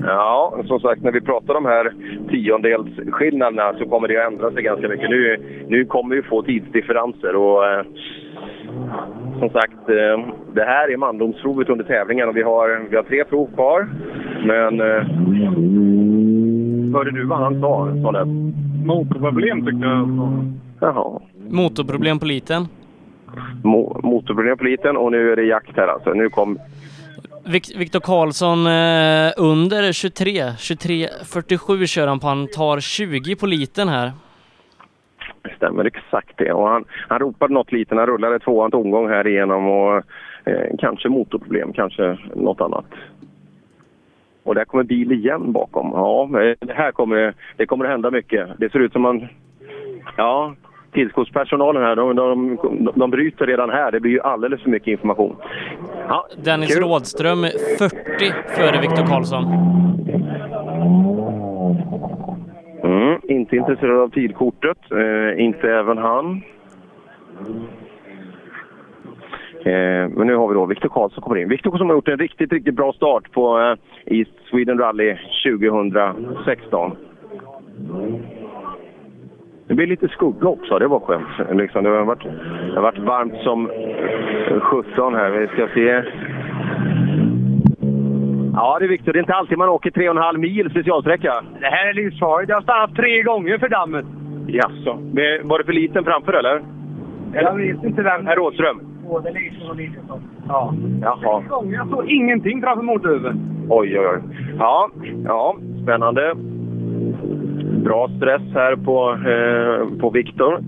Ja, som sagt när vi pratar om de här tiondelsskillnaderna så kommer det att ändra sig ganska mycket. Nu, nu kommer vi få tidsdifferenser och eh, som sagt, eh, det här är mandomsprovet under tävlingen och vi har, vi har tre prov kvar. Men eh, hörde du vad han sa? sa det? Motorproblem tyckte jag. Jaha. Motorproblem på Liten. Mo motorproblem på liten och nu är det jakt här alltså. Nu kom Vik- Viktor Karlsson eh, under 23. 23.47 kör han på. Han tar 20 på liten här. Det stämmer exakt det. Och han, han ropade något lite. Han rullade tvåan tomgång här igenom och eh, kanske motorproblem, kanske något annat. Och där kommer bil igen bakom. Ja, men det här kommer, det kommer att hända mycket. Det ser ut som man Ja, tillskottspersonalen här, de, de, de bryter redan här. Det blir ju alldeles för mycket information. Ja, Dennis kul. Rådström 40 före Viktor Karlsson. Mm, inte intresserad av tidkortet. Eh, inte även han. Eh, men nu har vi då Viktor Karlsson kommer in. Viktor som har gjort en riktigt, riktigt bra start på eh, East Sweden Rally 2016. Det blir lite skugga också, det var skönt. Liksom, det, har varit, det har varit varmt som 17 här. Vi ska se. Ja, det är Viktor. Det är inte alltid man åker 3,5 mil specialsträcka. Det här är livsfarligt. Jag har stannat tre gånger för dammet. Jaså. Men Var det för liten framför eller? Jag vet inte vem. Herr Rådström? Både liten och liten. Ja. Jaha. Tre gånger. Jag såg ingenting framför motorhuven. Oj, oj, oj. Ja, ja spännande. Bra stress här på, eh, på Viktor.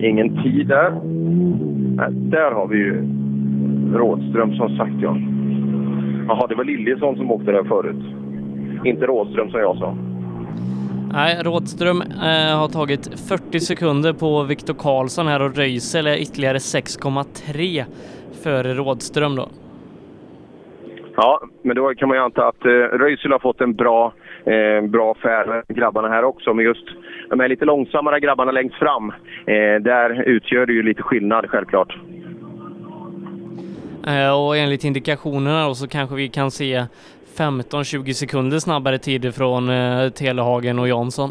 Ingen tid där. Nej, där har vi ju Rådström som sagt ja. Jaha, det var Liljesson som åkte där förut. Inte Rådström som jag sa. Nej, Rådström eh, har tagit 40 sekunder på Viktor Karlsson här och Röisel är ytterligare 6,3 före Rådström då. Ja, men då kan man ju anta att eh, Röisel har fått en bra, eh, bra färd grabbarna här också. Men just de här lite långsammare grabbarna längst fram, eh, där utgör det ju lite skillnad självklart. Eh, och enligt indikationerna då så kanske vi kan se 15-20 sekunder snabbare tider från eh, Telehagen och Jansson.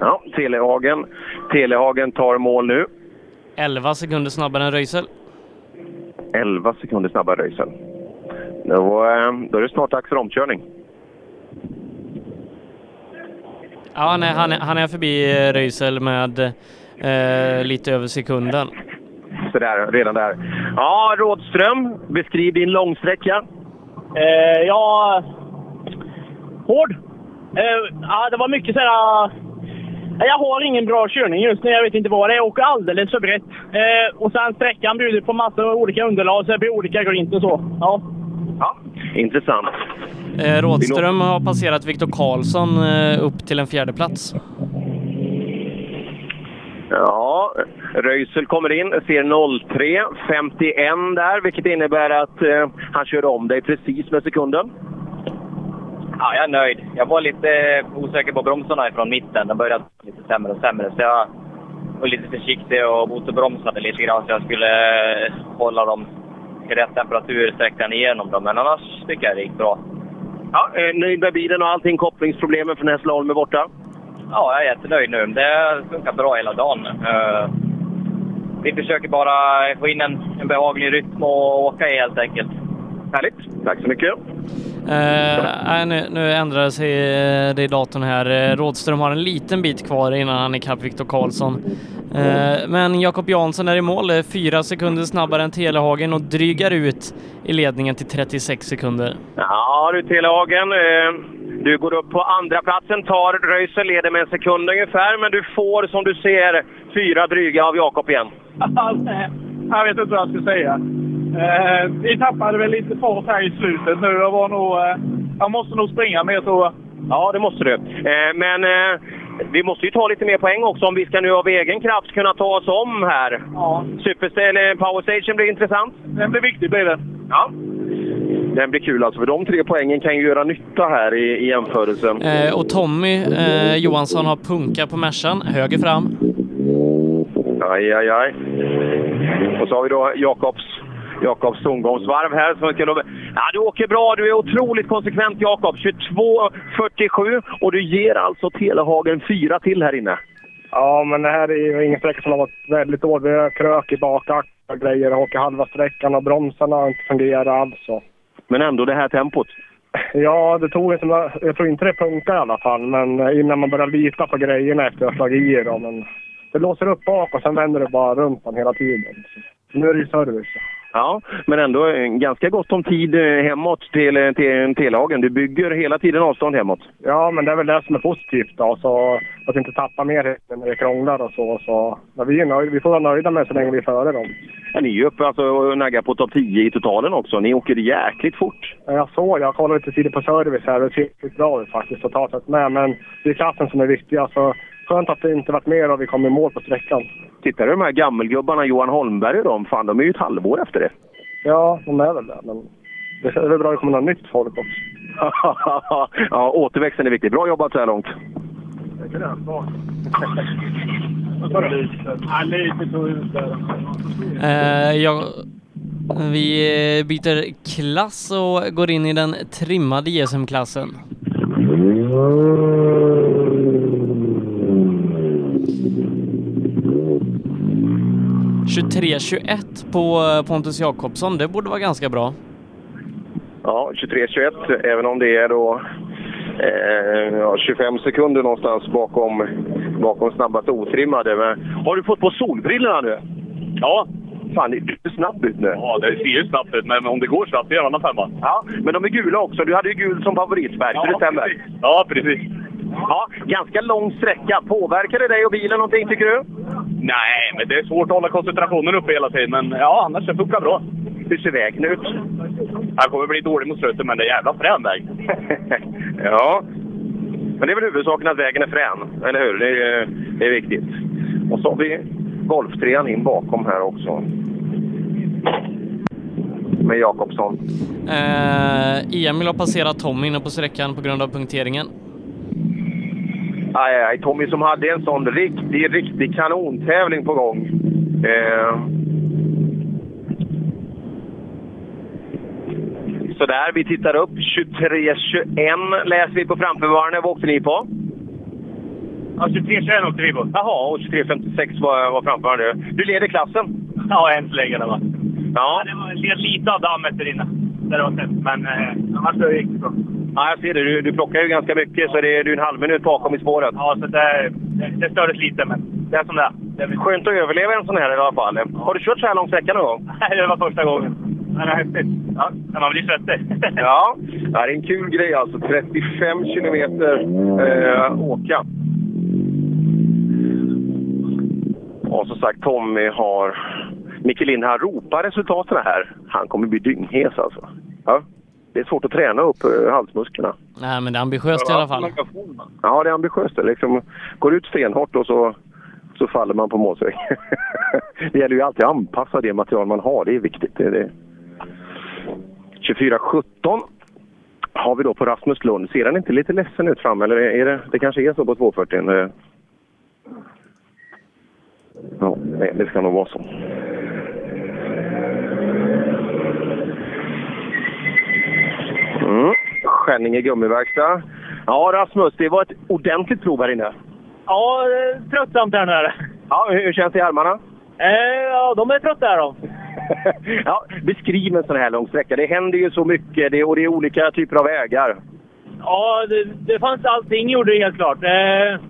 Ja, Telehagen. Telehagen tar mål nu. 11 sekunder snabbare än Röisel. 11 sekunder snabbare Röisel. Då, eh, då är det snart dags för omkörning. Ja, nej, han, är, han är förbi eh, Röisel med eh, lite över sekunden. Så där, redan där. Ja, Rådström, beskriv din långsträcka. Eh, ja... Hård. Eh, ja, det var mycket sådär... Jag har ingen bra körning just nu. Jag vet inte vad det är. Jag åker alldeles för brett. Eh, och sen sträckan bjuder på massor av olika underlag, så det blir olika glint och så. Ja. Ja, intressant. Eh, Rådström har passerat Viktor Karlsson eh, upp till en fjärde plats. Ja, Röisel kommer in, ser 03.51 där, vilket innebär att eh, han kör om dig precis med sekunden. Ja, jag är nöjd. Jag var lite osäker på bromsarna från mitten. De började lite sämre och sämre. Så jag var lite försiktig och motorbromsade lite grann så jag skulle eh, hålla dem i rätt temperatur sträckan igenom dem. Men annars tycker jag det gick bra. Ja, eh, nöjd med bilen och allting? Kopplingsproblemen från Hässleholm är borta? Ja, jag är jättenöjd nu. Det funkar bra hela dagen. Eh, vi försöker bara få in en, en behaglig rytm och åka i helt enkelt. Härligt. Tack så mycket. Eh, nu, nu ändrar sig eh, det i datorn här. Eh, Rådström har en liten bit kvar innan han är ikapp Viktor Karlsson. Eh, men Jakob Jansson är i mål, eh, fyra sekunder snabbare än Telehagen och drygar ut i ledningen till 36 sekunder. Ja du Telehagen, eh, du går upp på andra platsen tar Röisel leder med en sekund ungefär, men du får som du ser fyra dryga av Jakob igen. Jag vet inte vad jag ska säga. Eh, vi tappade väl lite fart här i slutet nu. Jag var nog... Eh, jag måste nog springa mer tror jag. Ja, det måste du. Eh, men eh, vi måste ju ta lite mer poäng också om vi ska nu av egen kraft kunna ta oss om här. Ja. Eller Power Station blir intressant. Den blir viktig blir den. Ja. Den blir kul alltså, för de tre poängen kan ju göra nytta här i, i jämförelsen. Eh, och Tommy eh, Johansson har punka på Mercan, höger fram. Aj, aj, aj. Och så har vi då Jakobs, Jakobs tomgångsvarv här. Som då... ja, du åker bra. Du är otroligt konsekvent, Jakob. 22.47 och du ger alltså Telehagen fyra till här inne. Ja, men det här är ju ingen sträcka som har varit väldigt dålig. Vi har krök i bakaxlar och grejer och åker halva sträckan och bromsarna har inte fungerat alls. Så. Men ändå det här tempot. Ja, det tog inte, jag tror inte det funkar i alla fall, men innan man börjar lita på grejerna efter att ha slagit i dem. Men det låser upp bak och sen vänder det bara runt den hela tiden. Så nu är det ju service. Ja, men ändå eh, ganska gott om tid eh, hemåt till, eh, till Telehagen. Du bygger hela tiden avstånd hemåt. Ja, men det är väl det som är positivt då. Så att inte tappa mer när det krånglar och så. så men vi, är nöjda, vi får vara nöjda med så länge vi är före dem. Ja, ni är ju uppe alltså, och naggar på topp 10 i totalen också. Ni åker jäkligt fort. Ja, Jag såg, jag kollade lite tidigt på service här. Det ser riktigt bra ut faktiskt totalt sett med. Men det är klassen som är viktig. Alltså, skönt att det inte varit mer och vi kom i mål på sträckan. Tittar du de här gammelgubbarna, Johan Holmberg och de, fan de är ju ett halvår efter det. Ja, de är väl det. Men det är väl bra att det kommer något nytt folk också. ja, återväxten är viktig. Bra jobbat så här långt. Ja. Eh, jag, vi eh, byter klass och går in i den trimmade JSM-klassen. ...23-21 på eh, Pontus Jakobsson, det borde vara ganska bra. Ja, 23-21, även om det är då eh, ja, 25 sekunder någonstans bakom, bakom snabbast otrimmade. Men, har du fått på solbrillorna nu? Ja. Fan, det ser snabbt ut nu. Ja, det ser ju snabbt ut, men om det går snabbt, det är en annan femma. Ja, men de är gula också. Du hade ju gul som favoritfärg, så det stämmer. Precis. Ja, precis. Ja, ganska lång sträcka. Påverkar det dig och bilen någonting, tycker du? Nej, men det är svårt att hålla koncentrationen uppe hela tiden. Men ja, annars det funkar bra. Hur ser vägen ut? Jag kommer bli dålig mot slutet, men det är jävla frän väg. Ja, men det är väl huvudsaken att vägen är frän, eller hur? Det är, det är viktigt. Och så har vi golftrean in bakom här också. Med Jakobsson. Eh, Emil har passerat Tom inne på sträckan på grund av punkteringen. Aj, aj, Tommy som hade en sån riktig, riktig kanontävling på gång. Eh. Sådär, vi tittar upp. 23-21 läser vi på framförvarande. Vad åkte ni på? Ja, 23-21 åkte vi på. Jaha, och 23-56 var, var framförvarande. Du leder klassen? Ja, än så länge. Det var. Ja. Det var lite av dammet där inne. Där det var tätt, men eh, annars så gick det bra. Ja, jag ser det. Du, du plockar ju ganska mycket, så det är du en halv minut bakom i spåret. Ja, så det, det, det stördes lite, men det är som det är. Skönt att överleva en sån här i alla fall. Har du kört så här lång sträcka någon gång? Nej, det var första gången. Men det är häftigt. Ja, man blir svettig. Ja, det är en kul grej alltså. 35 kilometer eh, åka. Och som sagt, Tommy har... Micke Lind, han ropar resultaten här. Han kommer bli dynghes alltså. Ja. Det är svårt att träna upp eh, halsmusklerna. Nej, men det är ambitiöst i alla fall. Ja, det är ambitiöst. Det liksom, går ut stenhårt och så, så faller man på målsväng. det gäller ju alltid att anpassa det material man har. Det är viktigt. Det är det. 24.17 har vi då på Rasmus Lund. Ser han inte lite ledsen ut fram? Eller är det, det kanske är så på 240? Eh, Ja, det, det ska nog vara så. Mm. Skänninge gummiverkstad. Ja, Rasmus, det var ett ordentligt prov här inne. Ja, tröttsamt här nu. Ja, hur, känns det i armarna? Eh, ja, de är trötta här de. ja, beskriv en sån här lång sträcka. Det händer ju så mycket det, och det är olika typer av vägar. Ja, det, det fanns allting gjorde det helt klart. Eh,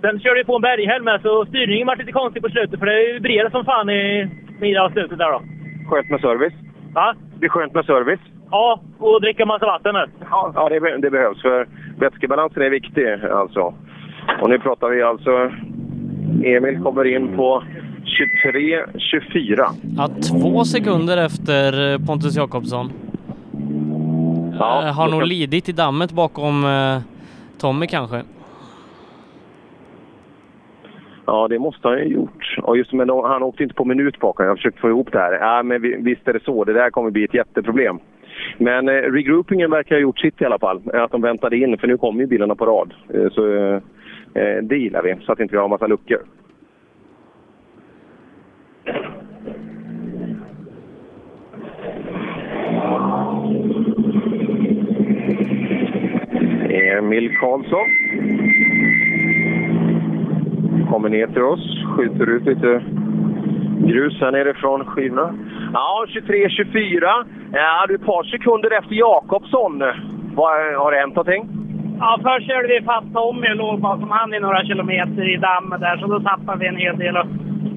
sen körde vi på en berghelm med så styrningen var lite konstig på slutet för det vibrerade som fan i middag slutet där då. Skönt med service. Va? Det är skönt med service. Ja, och dricka massa vatten nu. Ja, ja det, det behövs för vätskebalansen är viktig alltså. Och nu pratar vi alltså... Emil kommer in på 23-24. Ja, två sekunder efter eh, Pontus Jakobsson. Ja, Eh, har nog lidit i dammet bakom eh, Tommy kanske. Ja, det måste han ju ha gjort. Och just, men han åkte inte på minut bakom. Jag har försökt få ihop det här. Ja, men vi- visst är det så. Det där kommer bli ett jätteproblem. Men eh, regroupingen verkar ha gjort sitt i alla fall. Eh, att de väntade in, för nu kommer ju bilarna på rad. Eh, så eh, eh, det gillar vi, så att inte vi har en massa luckor. Emil Karlsson kommer ner till oss, skjuter ut lite grus här nere från. Ja, 23-24. Ja, du är ett par sekunder efter Jakobsson. Vad, har det hänt någonting? Ja, först körde vi fast Tommy och låg bakom han i några kilometer i dammet där, så då tappade vi en hel del. Och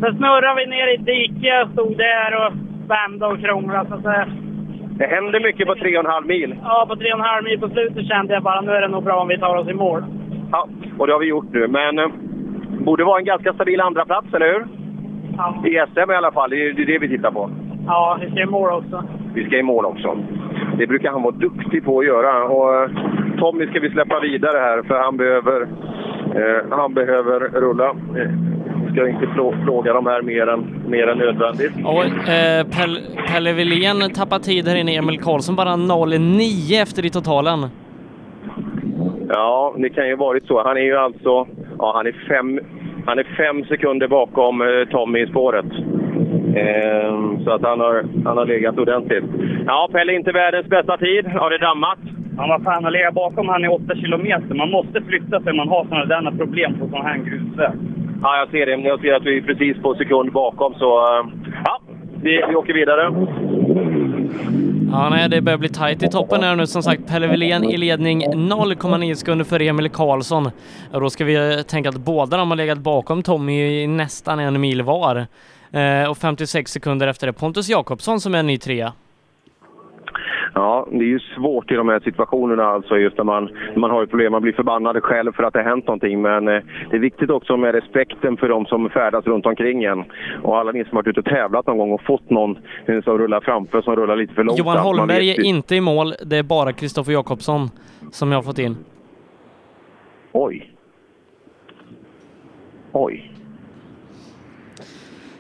sen snurrade vi ner i ett dike och stod där och vände och krånglade. Så att, eh, Det händer mycket på 3,5 mil. ja, på tre och en halv mil på slutet kände jag bara nu är det nog bra om vi tar oss i mål. Ja, och det har vi gjort nu. Men eh, borde vara en ganska stabil andra plats, eller hur? Ja. I SM i alla fall. Det är det är det vi tittar på. Ja, vi ska i mål också. Vi ska i mål också. Det brukar han vara duktig på att göra. Och eh, Tommy ska vi släppa vidare här för han behöver Eh, han behöver rulla. Eh, ska inte plå- plåga de här mer än, mer än nödvändigt. Och eh, Pelle, Pelle Wilén tappar tid här inne. Emil Karlsson bara 0,9 efter i totalen. Ja, det kan ju varit så. Han är ju alltså ja, han är fem, han är fem sekunder bakom eh, Tommy i spåret. Eh, så att han har, han har legat ordentligt. Ja, Pelle, inte världens bästa tid. Har det dammat? Ja, vad fan, att ligga bakom han i 8 kilometer. Man måste flytta sig om man har sådana där problem på sån här grusväg. Ja, jag ser det. Jag ser att vi är precis på sekund bakom, så eh, ja, vi, vi åker vidare. Ja, nej, det börjar bli tajt i toppen här nu. Som sagt, Pelle Wilén i ledning 0,9 sekunder för Emil Karlsson. Och då ska vi eh, tänka att båda de har legat bakom Tommy i nästan en mil var. Eh, och 56 sekunder efter det Pontus Jakobsson som är en ny trea. Ja, det är ju svårt i de här situationerna alltså just när man, när man har problem. Man blir förbannad själv för att det har hänt någonting. Men eh, det är viktigt också med respekten för de som färdas runt omkring en. Och alla ni som har varit ute och tävlat någon gång och fått någon eh, som rullar framför som rullar lite för långsamt. Johan Holmberg vet är inte i mål. Det är bara Kristoffer Jakobsson som jag har fått in. Oj. Oj.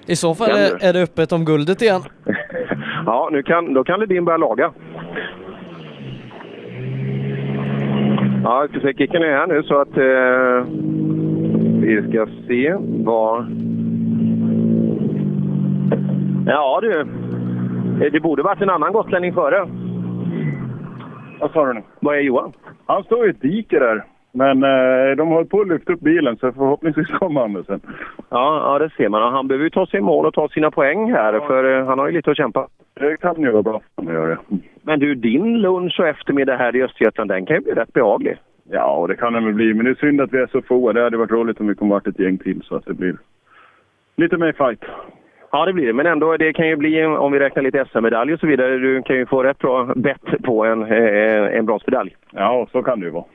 I så fall är, är det öppet om guldet igen. Ja, nu kan, då kan Ledin börja laga. Ja, jag ska se, kicken är här nu så att eh, vi ska se vad... Ja du, det borde varit en annan gotlänning före. Vad sa du nu? Vad är Johan? Han står i ett dike där. Men eh, de håller på att lyfta upp bilen så förhoppningsvis kommer han sen. Ja, ja, det ser man. Han behöver ju ta sig i mål och ta sina poäng här, för eh, han har ju lite att kämpa. Det kan ju vara bra om jag gör det. Men du, din lunch och eftermiddag här i Östergötland, den kan ju bli rätt behaglig. Ja, och det kan den väl bli. Men det är synd att vi är så få. Det hade varit roligt om vi kom varit ett gäng till så att det blir lite mer fight. Ja, det blir det. Men ändå, det kan ju bli, om vi räknar lite SM-medalj och så vidare, du kan ju få rätt bra bett på en, eh, en bronsmedalj. Ja, så kan det ju vara.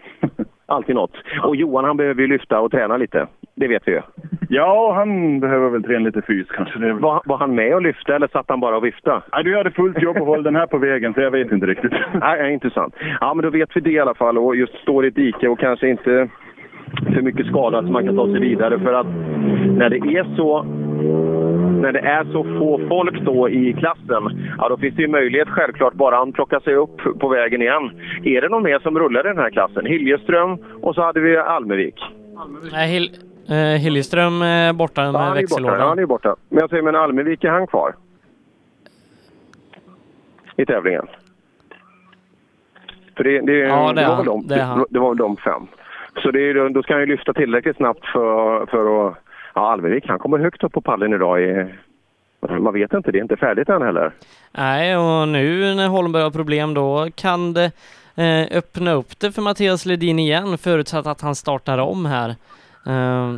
Alltid något. Och Johan, han behöver ju lyfta och träna lite. Det vet vi ju. Ja, han behöver väl träna lite fys kanske. Är... Var, var han med och lyfte eller satt han bara och viftade? Nej, du hade fullt jobb och höll den här på vägen så jag vet inte riktigt. Nej, intressant. Ja, men då vet vi det i alla fall. Och just står i ett dike och kanske inte för mycket skadad så man kan ta sig vidare. För att när det är så när det är så få folk då i klassen, ja då finns det ju möjlighet självklart bara han plockar sig upp på vägen igen. Är det någon mer som rullar i den här klassen? Hiljeström och så hade vi Almevik. Nej, Hill, eh, Hiljeström är borta med Ja, han är ju borta. växellådan. Ja, han är borta. Men jag säger, men Almevik, är han kvar? I tävlingen? För det, det, Ja, det är var väl de, Det det var väl de fem. Så det, är- då ska han ju lyfta tillräckligt snabbt för, för att... Ja, Almevik, han kommer högt upp på pallen idag. I, man vet inte, det är inte färdigt än heller. Nej, och nu när Holmberg har problem då kan det eh, öppna upp det för Mattias Ledin igen förutsatt att han startar om här. Eh,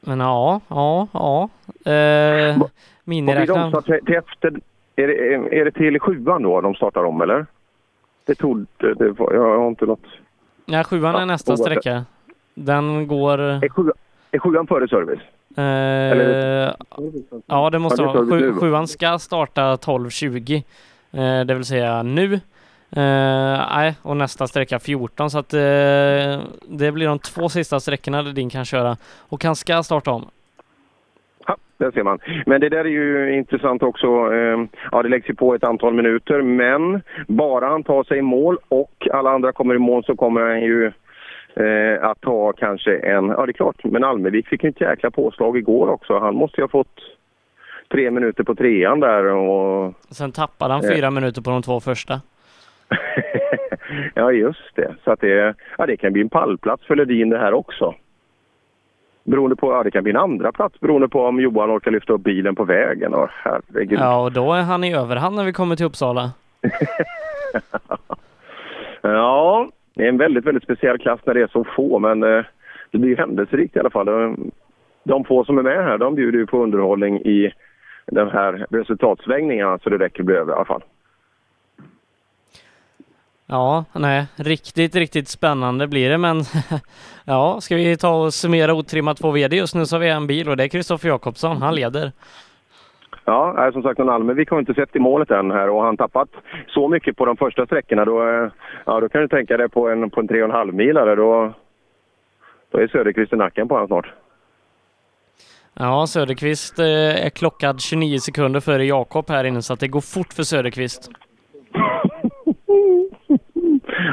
men ja, ja, ja. Eh, miniräknaren. till, till efter, är, det, är det till sjuan då de startar om eller? Det trodde det var, jag har inte något... Ja, sjuan är nästa sträcka. Den går... Är, sju, är sjuan före service? Eh, ja, det måste vara. Sju, sjuan ska starta 12.20, eh, det vill säga nu. Eh, nej, och nästa sträcka 14, så att eh, det blir de två sista sträckorna där din kan köra. Och han ska starta om. Ja, där ser man. Men det där är ju intressant också. Eh, Ja, det läggs ju på ett antal minuter, men bara han tar sig i mål och alla andra kommer i mål så kommer han ju eh, att ta kanske en... Ja, det är klart, men Almevik fick ju ett jäkla påslag igår också. Han måste ju ha fått tre minuter på trean där och... Sen tappade han Eh. fyra minuter på de två första. ja, just det. Så att det, ja, det kan bli en pallplats för Ledin det här också. Beroende på, ja, det kan bli en andra plats beroende på om Johan orkar lyfta upp bilen på vägen. Och herregud. Ja, och då är han i överhand när vi kommer till Uppsala. Ja, det är en väldigt, väldigt speciell klass när det är så få, men eh, det blir händelserikt i alla fall. De, få som är med här, de bjuder ju på underhållning i den här resultatsvängningen så det räcker att över i alla fall. Ja, nej, riktigt, riktigt spännande blir det, men ja, ska vi ta och summera otrimmat på VD just nu så har vi en bil och det är Kristoffer Jakobsson, han leder. Ja, som sagt, Almevik har inte sett i målet än här och han tappat så mycket på de första sträckorna då, eh, ja, då kan du tänka dig på en, på en tre och en halv milare då, Då är Söderqvist i nacken på honom snart. Ja, Söderqvist eh, är klockad 29 sekunder före Jakob här inne så att det går fort för Söderqvist.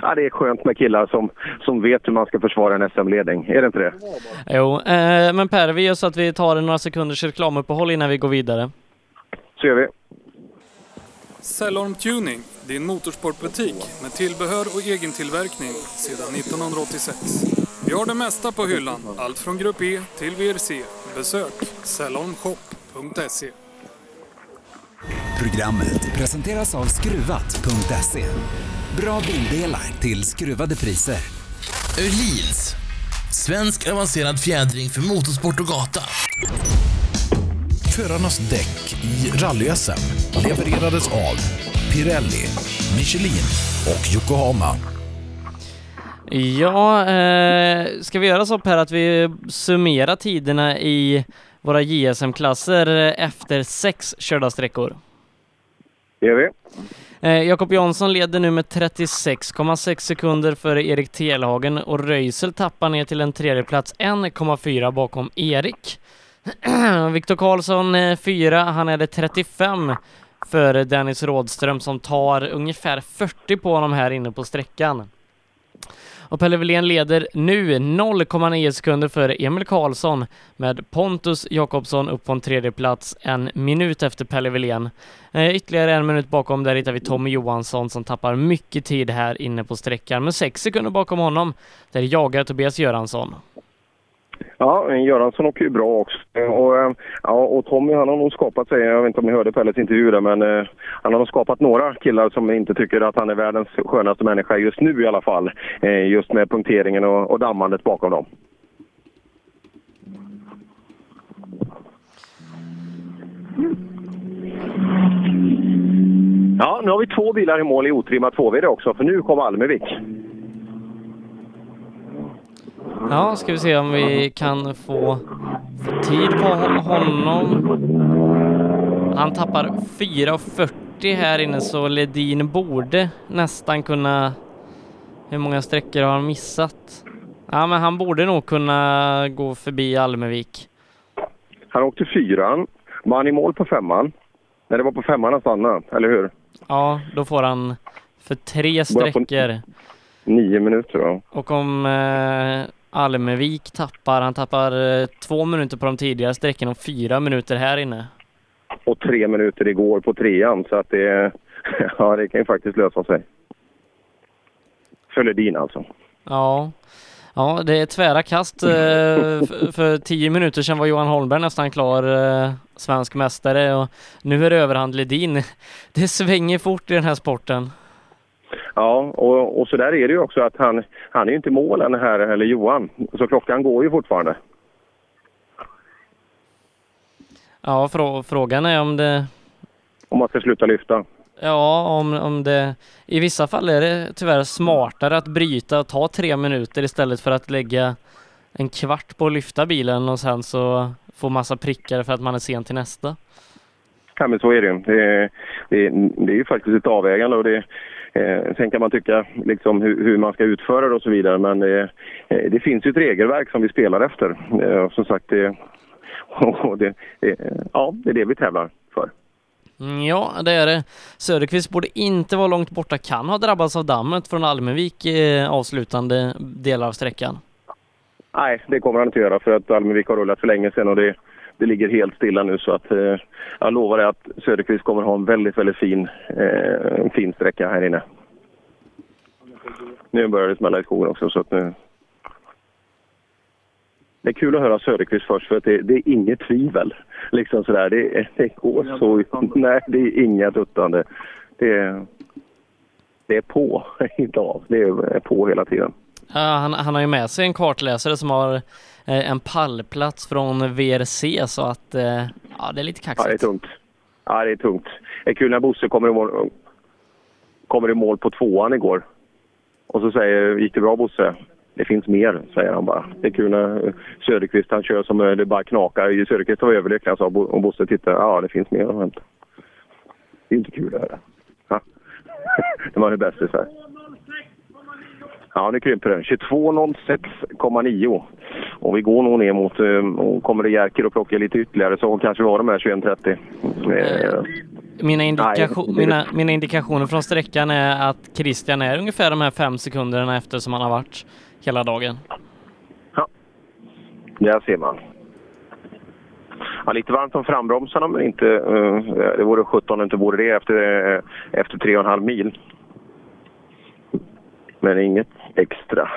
Ja, det är skönt med killar som, som vet hur man ska försvara en SM-ledning. Är det inte det? Jo, eh, men Per, vi gör så att vi tar några sekunders reklamuppehåll innan vi går vidare. Så gör vi. Cellorm Tuning, din motorsportbutik med tillbehör och egen tillverkning sedan 1986. Vi har det mesta på hyllan, allt från Grupp E till VRC. Besök cellormshop.se. Programmet presenteras av Skruvat.se. Bra bildelar till skruvade priser. Öhlins. Svensk avancerad fjädring för motorsport och gata. Förarnas däck i rally-SM levererades av Pirelli, Michelin och Yokohama. Ja, eh, ska vi göra så Per att vi summerar tiderna i våra JSM-klasser efter sex körda sträckor? Det gör vi. Eh, Jakob Jansson leder nu med 36,6 sekunder före Erik Telhagen och Röisel tappar ner till en tredjeplats 1,4 bakom Erik. Viktor Karlsson eh, 4, han är det 35 före Dennis Rådström som tar ungefär 40 på honom här inne på sträckan. Och Pelle Wilén leder nu 0,9 sekunder före Emil Karlsson med Pontus Jakobsson upp på en tredje plats en minut efter Pelle Wilén. Eh, ytterligare en minut bakom där hittar vi Tommy Johansson som tappar mycket tid här inne på sträckan. Men 6 sekunder bakom honom där jagar Tobias Göransson. Ja, Göransson åker ju bra också. Och, eh, ja, och Tommy han har nog skapat sig, jag vet inte om ni hörde Pelles intervju där, men eh, han har nog skapat några killar som inte tycker att han är världens skönaste människa just nu i alla fall. Eh, just med punkteringen och, och dammandet bakom dem. Ja, nu har vi två bilar i mål i otrimmat 2 också, för nu kom Almevik. Ja, ska vi se om vi kan få, få tid på hon- honom. Han tappar 4.40 här inne så Ledin borde nästan kunna... Hur många sträckor har han missat? Ja, men han borde nog kunna gå förbi Almevik. Han åkte fyran. Var han i mål på femman? Nej, det var på femman han stannade, eller hur? Ja, då får han för tre sträckor. Nio minuter då. Och om eh, Almevik tappar, han tappar eh, två minuter på de tidigare sträckorna och fyra minuter här inne. Och tre minuter igår på trean, så att det... Ja, det kan ju faktiskt lösa sig. För Ledin alltså. Ja, ja det är tvära kast. Eh, för tio minuter sedan var Johan Holmberg nästan klar eh, svensk mästare och nu är det överhand Ledin. Det svänger fort i den här sporten. Ja, och, och så där är det ju också att han, han är ju inte i mål än här, eller Johan. Så klockan går ju fortfarande. Ja, frå frågan är om det, Om man ska sluta lyfta. ja, om, om det, i vissa fall är det tyvärr smartare att bryta och ta tre minuter istället för att lägga en kvart på att lyfta bilen och sen så få massa prickar för att man är sen till nästa. Ja, men så är det ju. Det, det, det är ju faktiskt ett avvägande och det, eh, sen kan man tycka liksom hur, hur man ska utföra det och så vidare. Men det, eh, det finns ju ett regelverk som vi spelar efter. Eh, som sagt, det, och det, det, ja, det är det vi tävlar för. Mm, Ja, det är det. Söderqvist borde inte vara långt borta, kan ha drabbats av dammet från Almevik eh, avslutande delar av sträckan. Nej, det kommer han inte göra för att Almevik har rullat för länge sedan och det, det ligger helt stilla nu så att eh, jag lovar dig att Söderqvist kommer ha en väldigt, väldigt fin, eh, fin sträcka här inne. Nu börjar det smälla i skogen också så att nu... Det är kul att höra Söderqvist först för att det, det är inget tvivel. Liksom sådär, det, det går så... Nej, det är inga duttande. Det, det är på idag. Det är på hela tiden. Ja, han, han har ju med sig en kartläsare som har eh, en pallplats från VRC så att eh, ja, det är lite Ja, det är kaxigt. tungt. Ja, det är tungt. Det är kul när Bosse kommer i mål, kommer i mål på tvåan igår. Och så säger gick det bra Bosse? Det finns mer, säger han bara. Det är kul när Söderqvist han kör som eh, det bara knakar. Söderqvist var överlycklig alltså, och Bosse tittar. Ja, det finns mer att hämta. Det är inte kul att höra. Ja. Det var det bästa Ja, nu krymper den. 22.06,9. Och vi går nog ner mot, eh, och kommer det Jerker och plockar lite ytterligare så kanske vi har de här 21.30. Eh, Mina, indikation, Nej, mina, mina indikationer från sträckan är att Christian är ungefär de här fem sekunderna efter som han har varit hela dagen. Där ser man. Ja, lite varmt om frambromsarna, men inte... eh, det vore 17 om det inte vore det efter, uh, efter 3,5 mil. Men inget extra.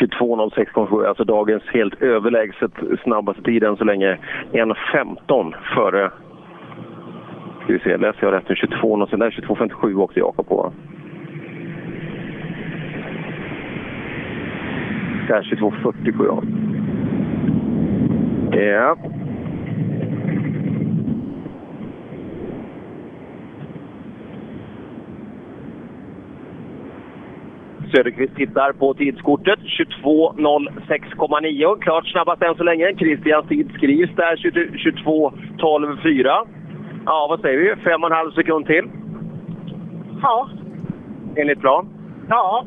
22.06,7, alltså dagens helt överlägset snabbaste tid än så länge. 1.15 före... Ska vi se, läser jag rätt nu? 22, 22.57 åkte Jakob på. Där 22.47 ja. Ja. Söderqvist tittar på tidskortet. 22.06,9. Klart snabbast än så länge. Christians tid skrivs där 22.12,4. Ja, vad säger vi? Fem och en halv sekund till. Ja. Enligt plan. Ja.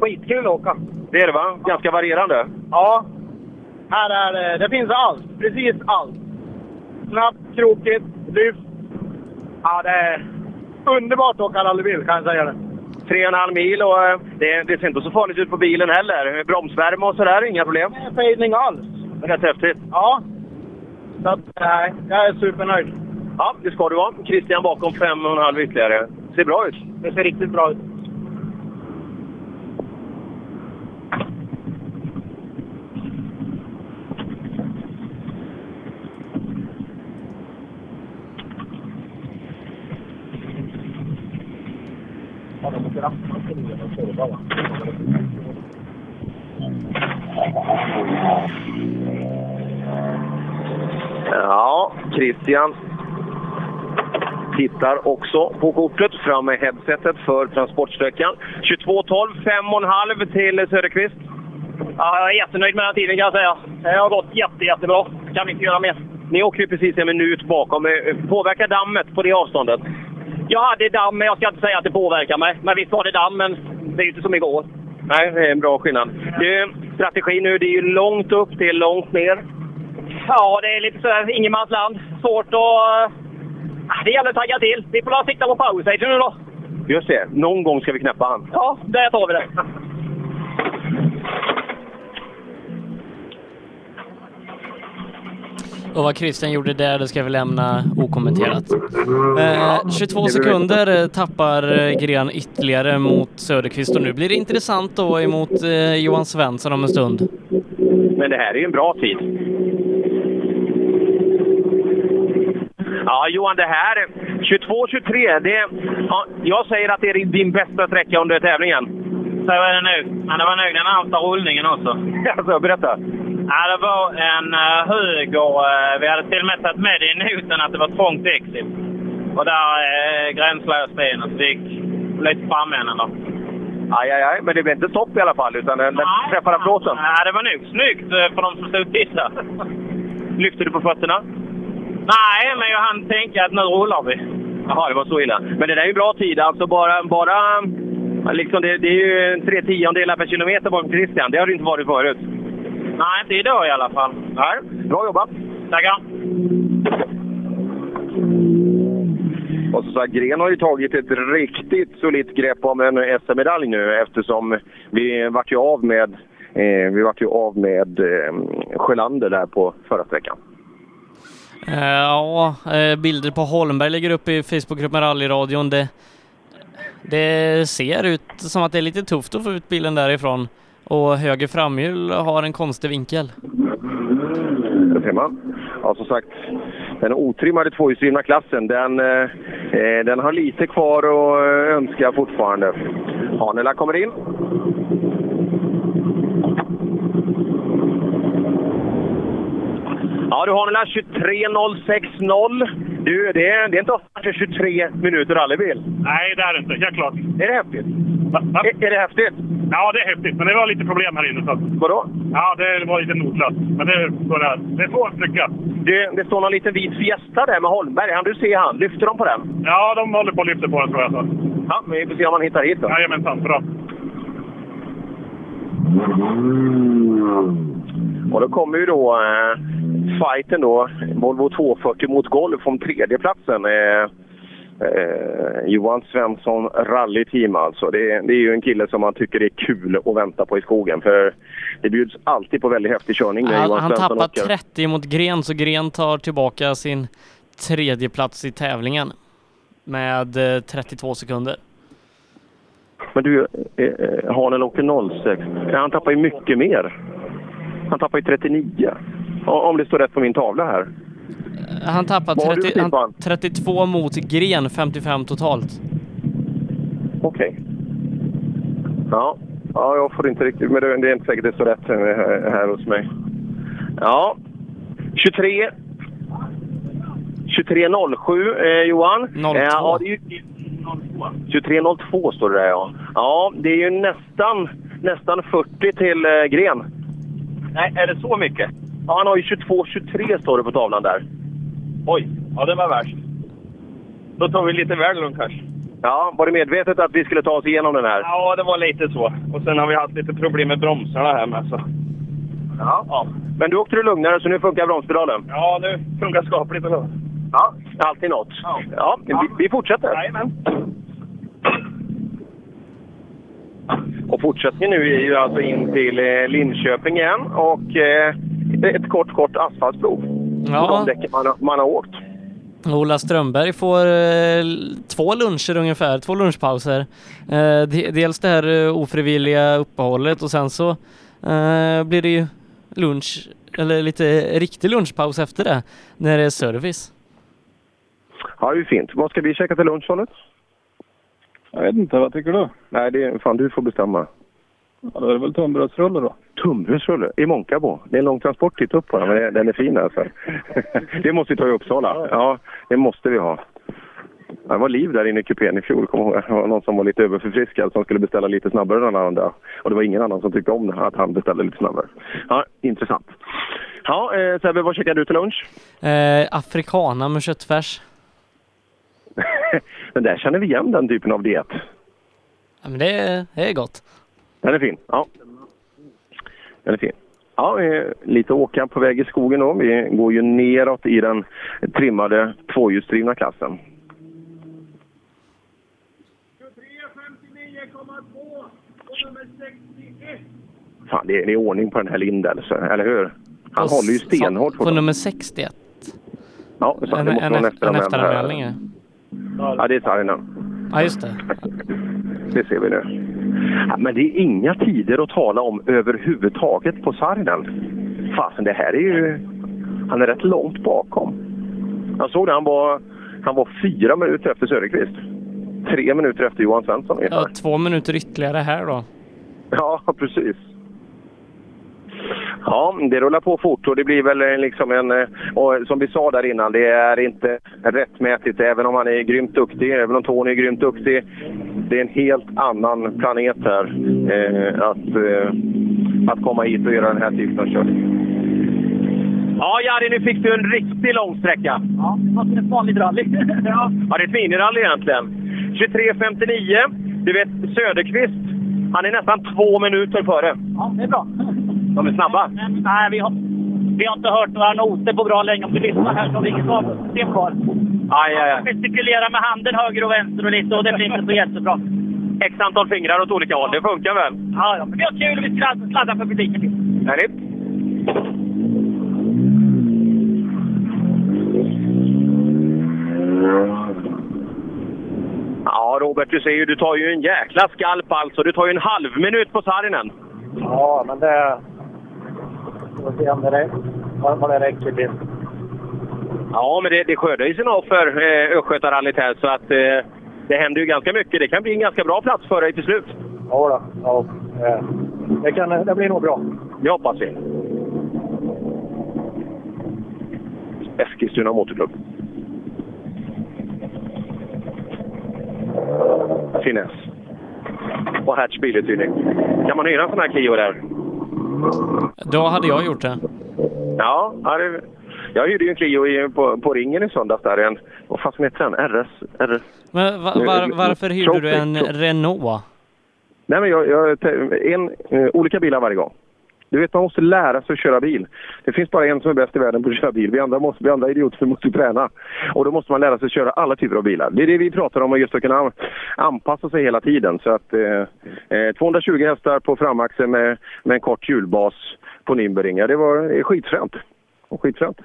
Skitkul att åka. Det är det va? Ganska varierande. Ja. Här är det, det finns allt. Precis allt. Snabbt, krokigt, lyft. Ja, det är underbart att åka rallybil kan jag säga det. Tre och en halv mil och eh, det, det ser inte så farligt ut på bilen heller. Bromsvärme och sådär, inga problem. Fejdning alls. Rätt häftigt. Ja. Så att, nej, jag är supernöjd. Ja, det ska du vara. Christian bakom fem och en halv ytterligare. Ser bra ut. Det ser riktigt bra ut. Ja, Christian tittar också på kortet. Fram med headsetet för transportsträckan. 22.12, fem och en halv till Söderqvist. Ja, jag är jättenöjd med den här tiden kan jag säga. Det har gått jätte, jättebra. Kan inte göra mer. Ni åker ju precis en minut bakom. Eh, Påverkar dammet på det avståndet? Jag hade damm, men jag ska inte säga att det påverkar mig. Men visst var det damm, men det är ju inte som igår. Nej, det är en bra skillnad. Du, strategi nu, det är ju långt upp, det är långt ner. Ja, det är lite sådär ingenmansland. Svårt att... eh, Det gäller att tagga till. Vi får sikta på powerstage nu då. Just det, någon gång ska vi knäppa han. Ja, där tar vi det. Och vad Christian gjorde där, det ska vi lämna okommenterat. Eh, 22 sekunder eh, tappar eh, Gren ytterligare mot Söderqvist och nu blir det intressant då emot eh, Johan Svensson om en stund. Men det här är ju en bra tid. Ja, Johan, det här 22-23, det... Ja, jag säger att det är din bästa sträcka under tävlingen. Så är det nu. Det var nog den närmsta rullningen också. Alltså, berätta. Ja, det var en höger. eh, vi hade till och med tagit med det i noten att det var trångt exit. Och där uh, gränslade jag stenen, så det gick lite framänden då. Aj, aj, aj, men det blev inte stopp i alla fall, utan den, den träffade plåten. Ja, det var nog snyggt eh, för de som stod och tittade. Lyfte du på fötterna? Nej, men jag hann tänka att nu rullar vi. Jaha, det var så illa. Men det där är ju bra tid. Alltså bara... bara liksom det, det är ju tre tiondelar per kilometer bakom Christian. Det har det inte varit förut. Nej, inte idag i alla fall. Nej, bra jobbat. Tackar. Och så sagt, Gren har ju tagit ett riktigt solitt grepp om en SM-medalj nu eftersom vi vart ju av med eh, vi vart ju av med eh, Sjölander där på förra sträckan. Eh, ja, eh, bilder på Holmberg ligger upp i Facebookgruppen Rallyradion. Det, det ser ut som att det är lite tufft att få ut bilen därifrån. Och höger framhjul har en konstig vinkel. Det ser man. Ja, som sagt, den otrimmade tvåhjulsdrivna klassen, den, eh, eh den har lite kvar att önska fortfarande. Hanela kommer in. Ja du Hanela, 23.060. Du, det är, det är inte ofta för 23 minuter rallybil. Nej, det är det inte. Helt klart. Är det häftigt? Är, är det häftigt? Ja, det är häftigt. Men det var lite problem här inne. Så. Vadå? Ja, det var lite notlöst. Men det, är så det, att lyckas. Det, det står någon liten vit Fiesta där med Holmberg. Han du se han? Lyfter de på den? Ja, de håller på att lyfta på den tror jag. Så. Ja, men vi får se om han hittar hit då. Jajamensan, bra. Och då kommer ju då eh, fighten då, Volvo 240 mot Golf om tredjeplatsen. Eh, eh, Johan Svensson rallyteam alltså. Det, det är ju en kille som man tycker är kul att vänta på i skogen. För det bjuds alltid på väldigt häftig körning när Han, Johan han Svensson tappar åker. 30 mot Gren, så Gren tar tillbaka sin tredje plats i tävlingen med eh, 32 sekunder. Men du, eh, eh, Hanel åker 06. Ja, Han tappar ju mycket mer. Han tappar ju 39. O- Om det står rätt på min tavla här. Han tappar Vad har du 30, för han, 32 mot Gren, 55 totalt. Okej. Ja. ja, jag får inte riktigt... Men det är inte säkert det står rätt här, hos mig. Ja. 23. 23.07 eh, Johan. 02. Eh, ja, det är ju, 23.02 står det där ja. Ja, det är ju nästan, nästan 40 till eh, Gren. Nej, är det så mycket? Ja, han har ju 22.23 står det på tavlan där. Oj, ja det var värst. Då tar vi lite väl lugnt kanske. Ja, var det medvetet att vi skulle ta oss igenom den här? Ja, det var lite så. Och sen har vi haft lite problem med bromsarna här med. Så. Ja. ja. Men du åkte du lugnare så nu funkar bromspedalen? Ja, nu funkar skapligt. Eller? Ja, alltid något. Ja, vi, vi fortsätter. Jajamän. Och fortsättningen nu är ju alltså in till eh, Linköping igen och eh, ett kort, kort asfaltprov. Ja. De däcken man, man har åkt. Ola Strömberg får eh, två luncher ungefär, två lunchpauser. Eh, de, dels det här eh, ofrivilliga uppehållet och sen så eh, blir det ju lunch, eller lite riktig lunchpaus efter det, när det är service. Ja, det är fint. Vad ska vi käka till lunch, Charlotte? Jag vet inte, vad tycker du? Nej, det är, fan du får bestämma. Ja, då är det väl tunnbrödsrulle då. Tunnbrödsrulle i Månkabo. Det är en lång transport dit upp på den, men den är fin alltså. det måste vi ta i Uppsala. Ja, det måste vi ha. Det var liv där inne i kupén i fjol, kommer ihåg. Det var någon som var lite överförfriskad som skulle beställa lite snabbare än alla andra. Och det var ingen annan som tyckte om det, att han beställde lite snabbare. Ja, intressant. Ja, eh, Sebbe, vad käkar du till lunch? Eh, afrikana med köttfärs. Den där känner vi igen, den typen av diet. Ja, men det, är- det är gott. Den är fin. Ja. Den är fin. Ja, lite åka på väg i skogen då. Vi går ju neråt i den trimmade tvåhjulsdrivna klassen. Fan, det är, det är ordning på den här Lindell, så- eller hur? Han På håller ju stenhårt På på nummer 61. Ja, sant. En, det måste en, vara en en efteranmälning. Ja. Det är Saarinen. Ja, just det. Det ser vi nu. Men det är inga tider att tala om överhuvudtaget på Saarinen. Fasen, det här är ju... Han är rätt långt bakom. Jag såg det, han var, han var fyra minuter efter Söderqvist. Tre minuter efter Johan Svensson ungefär. Ja, två minuter ytterligare här då. Ja, precis. Ja, det rullar på fort och det blir väl eh, liksom en... eh, Och som vi sa där innan, det är inte rättmätigt. Även om han är grymt duktig, även om Tony är grymt duktig. Det är en helt annan planet här. Eh, att, eh, att komma hit och göra den här typen av körning. Ja, Jari, nu fick du en riktigt lång sträcka. Ja, det är ett vanligt rally. ja. Ja, det är ett minirally egentligen. 23.59. Du vet, Söderqvist, han är nästan två minuter före. ja, det är bra. De är snabba. Men, nej, vi har, vi har inte hört några noter på bra länge. Om du lyssnar här så har vi inget avsystem kvar. Aj, aj, aj. Gestikulera med handen höger och vänster och lite och det blir inte så jättebra. X antal fingrar åt olika håll. Det funkar väl? Ja, ja, men vi har kul och vi sladdar, sladdar för publiken. Härligt. Ja, Robert, du ser ju, du tar ju en jäkla skalp alltså. Du tar ju en halv minut på Saarinen. Ja, men det... Får se om det räcker. Vad det räcker till. Ja, men det, det skördar ju sina offer, eh, Östgötarallyt här, så att eh, det händer ju ganska mycket. Det kan bli en ganska bra plats för dig till slut. Ja, då. ja. eh, Det, kan, det blir nog bra. Det hoppas vi. Eskilstuna Motorklubb. Finess. Och Hertz biluthyrning. Kan man hyra en sån här Clio där? Då hade jag gjort det. Ja, det, jag hyrde ju en Clio i, på, på ringen i söndags där. En, vad fan heter den? RS? RS? Men va, var, varför hyrde du en. Renault? Nej, men jag, jag, en, eh, olika bilar varje gång. Du vet, man måste lära sig att köra bil. Det finns bara en som är bäst i världen på att köra bil. Vi andra, måste, vi andra idioter måste träna. Och då måste man lära sig att köra alla typer av bilar. Det är det vi pratar om, just att kunna anpassa sig hela tiden. Så att eh, eh, 220 hästar på framaxeln med, med en kort hjulbas på Nürburgring. Det var det är skitfränt. Och skitfränt.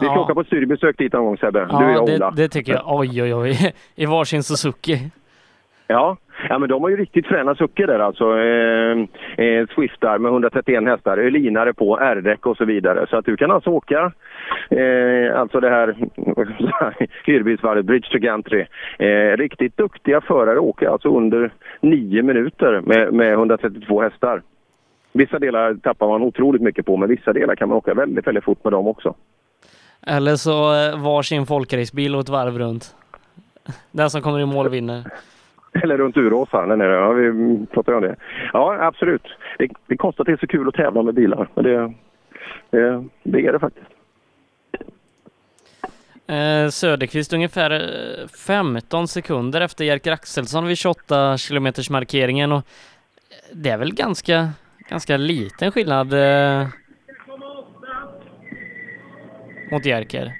Vi ska Ja. åka på studiebesök dit någon gång Sebbe. du och jag Ja, och det, Ola. det tycker jag. Oj, oj, oj. I varsin Suzuki. Ja. ja, men de har ju riktigt fräna suckor där alltså. Eh, eh, Swiftar med 131 hästar, Ölinare på, R-däck och så vidare. Så att du kan alltså åka, eh, alltså det här hyrbilsvarvet, Bridge to Gantry. Eh, riktigt duktiga förare åker alltså under nio minuter med, med 132 hästar. Vissa delar tappar man otroligt mycket på, men vissa delar kan man åka väldigt, väldigt fort med dem också. Eller så eh, varsin folkracebil och ett varv runt. Den som kommer i mål vinner. Eller runt Uråsa, där nere. Ja, vi pratar ju om det. Ja, absolut. Det, det konstigt att det är så kul att tävla med bilar. Men det, det, det är det faktiskt. Eh, Söderqvist ungefär eh, 15 sekunder efter Jerker Axelsson vid 28 kilometers markeringen och det är väl ganska, ganska liten skillnad eh, mot Jerker.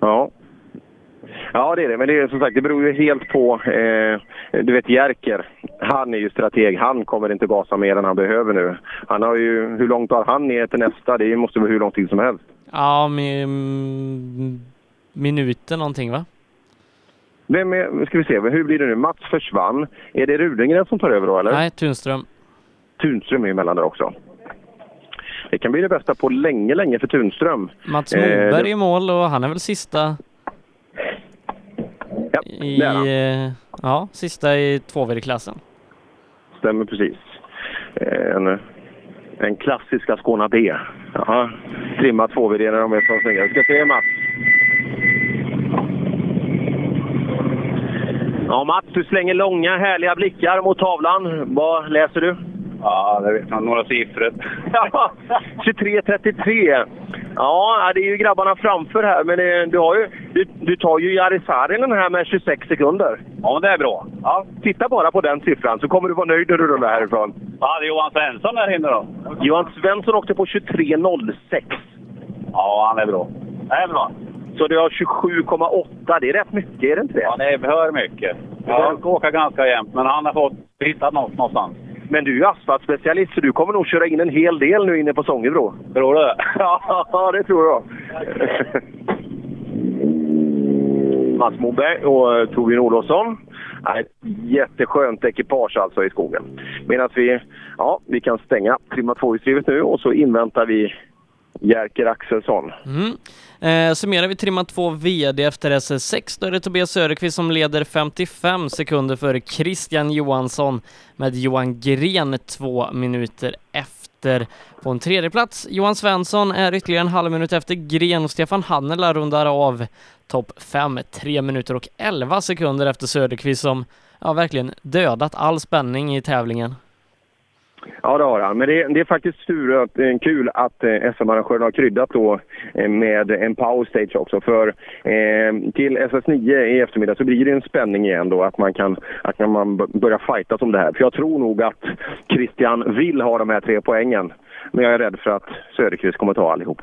Ja. Ja, det är det. Men det är som sagt, det beror ju helt på... Eh, du vet Jerker, han är ju strateg. Han kommer inte gasa mer än han behöver nu. Han har ju... Hur långt har han ner till nästa? Det måste vara hur lång tid som helst. Ja, med mm, minuter någonting va? Vem är, ska vi se, hur blir det nu? Mats försvann. Är det Rudengren som tar över då, eller? Nej, Tunström. Tunström är emellan där också. Det kan bli det bästa på länge, länge för Tunström. Mats Eh, Moberg det- i mål och han är väl sista i, det är han. eh, ja, sista i tvåvd-klassen. Stämmer precis. Eh, En, en klassiska Skåna B. Ja, trimma två vid det när de är snygga. Vi ska se Mats. Ja, Mats, du slänger långa härliga blickar mot tavlan. Vad läser du? Ja, det vet jag. Några siffror. Ja, 23.33. Ja, det är ju grabbarna framför här, men det, du, har ju, du, du tar ju Jari Saarinen här med 26 sekunder. Ja, det är bra. Ja, titta bara på den siffran så kommer du vara nöjd när du rullar härifrån. Vad hade Johan Svensson där inne då? Johan Svensson åkte på 23.06. Ja, han är bra. Det är bra. Så du har 27,8. Det är rätt mycket, är det inte det? Ja, det är för mycket. Ja. Jag ska åka ganska jämnt, men han har fått hittat något någonstans. Men du är ju asfaltspecialist så du kommer nog köra in en hel del nu inne på Sångebro. Tror du? Ja, det tror jag. Mats Moberg och eh, Torbjörn Olofsson. Ett jätteskönt ekipage alltså i skogen. Medan vi, ja, vi kan stänga trimma tvåhjulsdrivet nu och så inväntar vi Jerker Axelsson. Mm. Eh, summerar vi trimma 2 VD efter SS6 då är det Tobias Söderqvist som leder 55 sekunder före Christian Johansson med Johan Gren två minuter efter. På en tredje plats Johan Svensson är ytterligare en halv minut efter Gren och Stefan Hannela rundar av topp 5, 3 minuter och 11 sekunder efter Söderqvist som ja, verkligen dödat all spänning i tävlingen. Ja, det har han. Men det, det är faktiskt tur att, eh, kul att eh, SM-arrangören har kryddat då eh, med en power stage också. För eh, till SS9 i eftermiddag så blir det en spänning igen då att man kan att man börjar fightas om det här. För jag tror nog att Christian vill ha de här tre poängen. Men jag är rädd för att Söderqvist kommer ta allihop.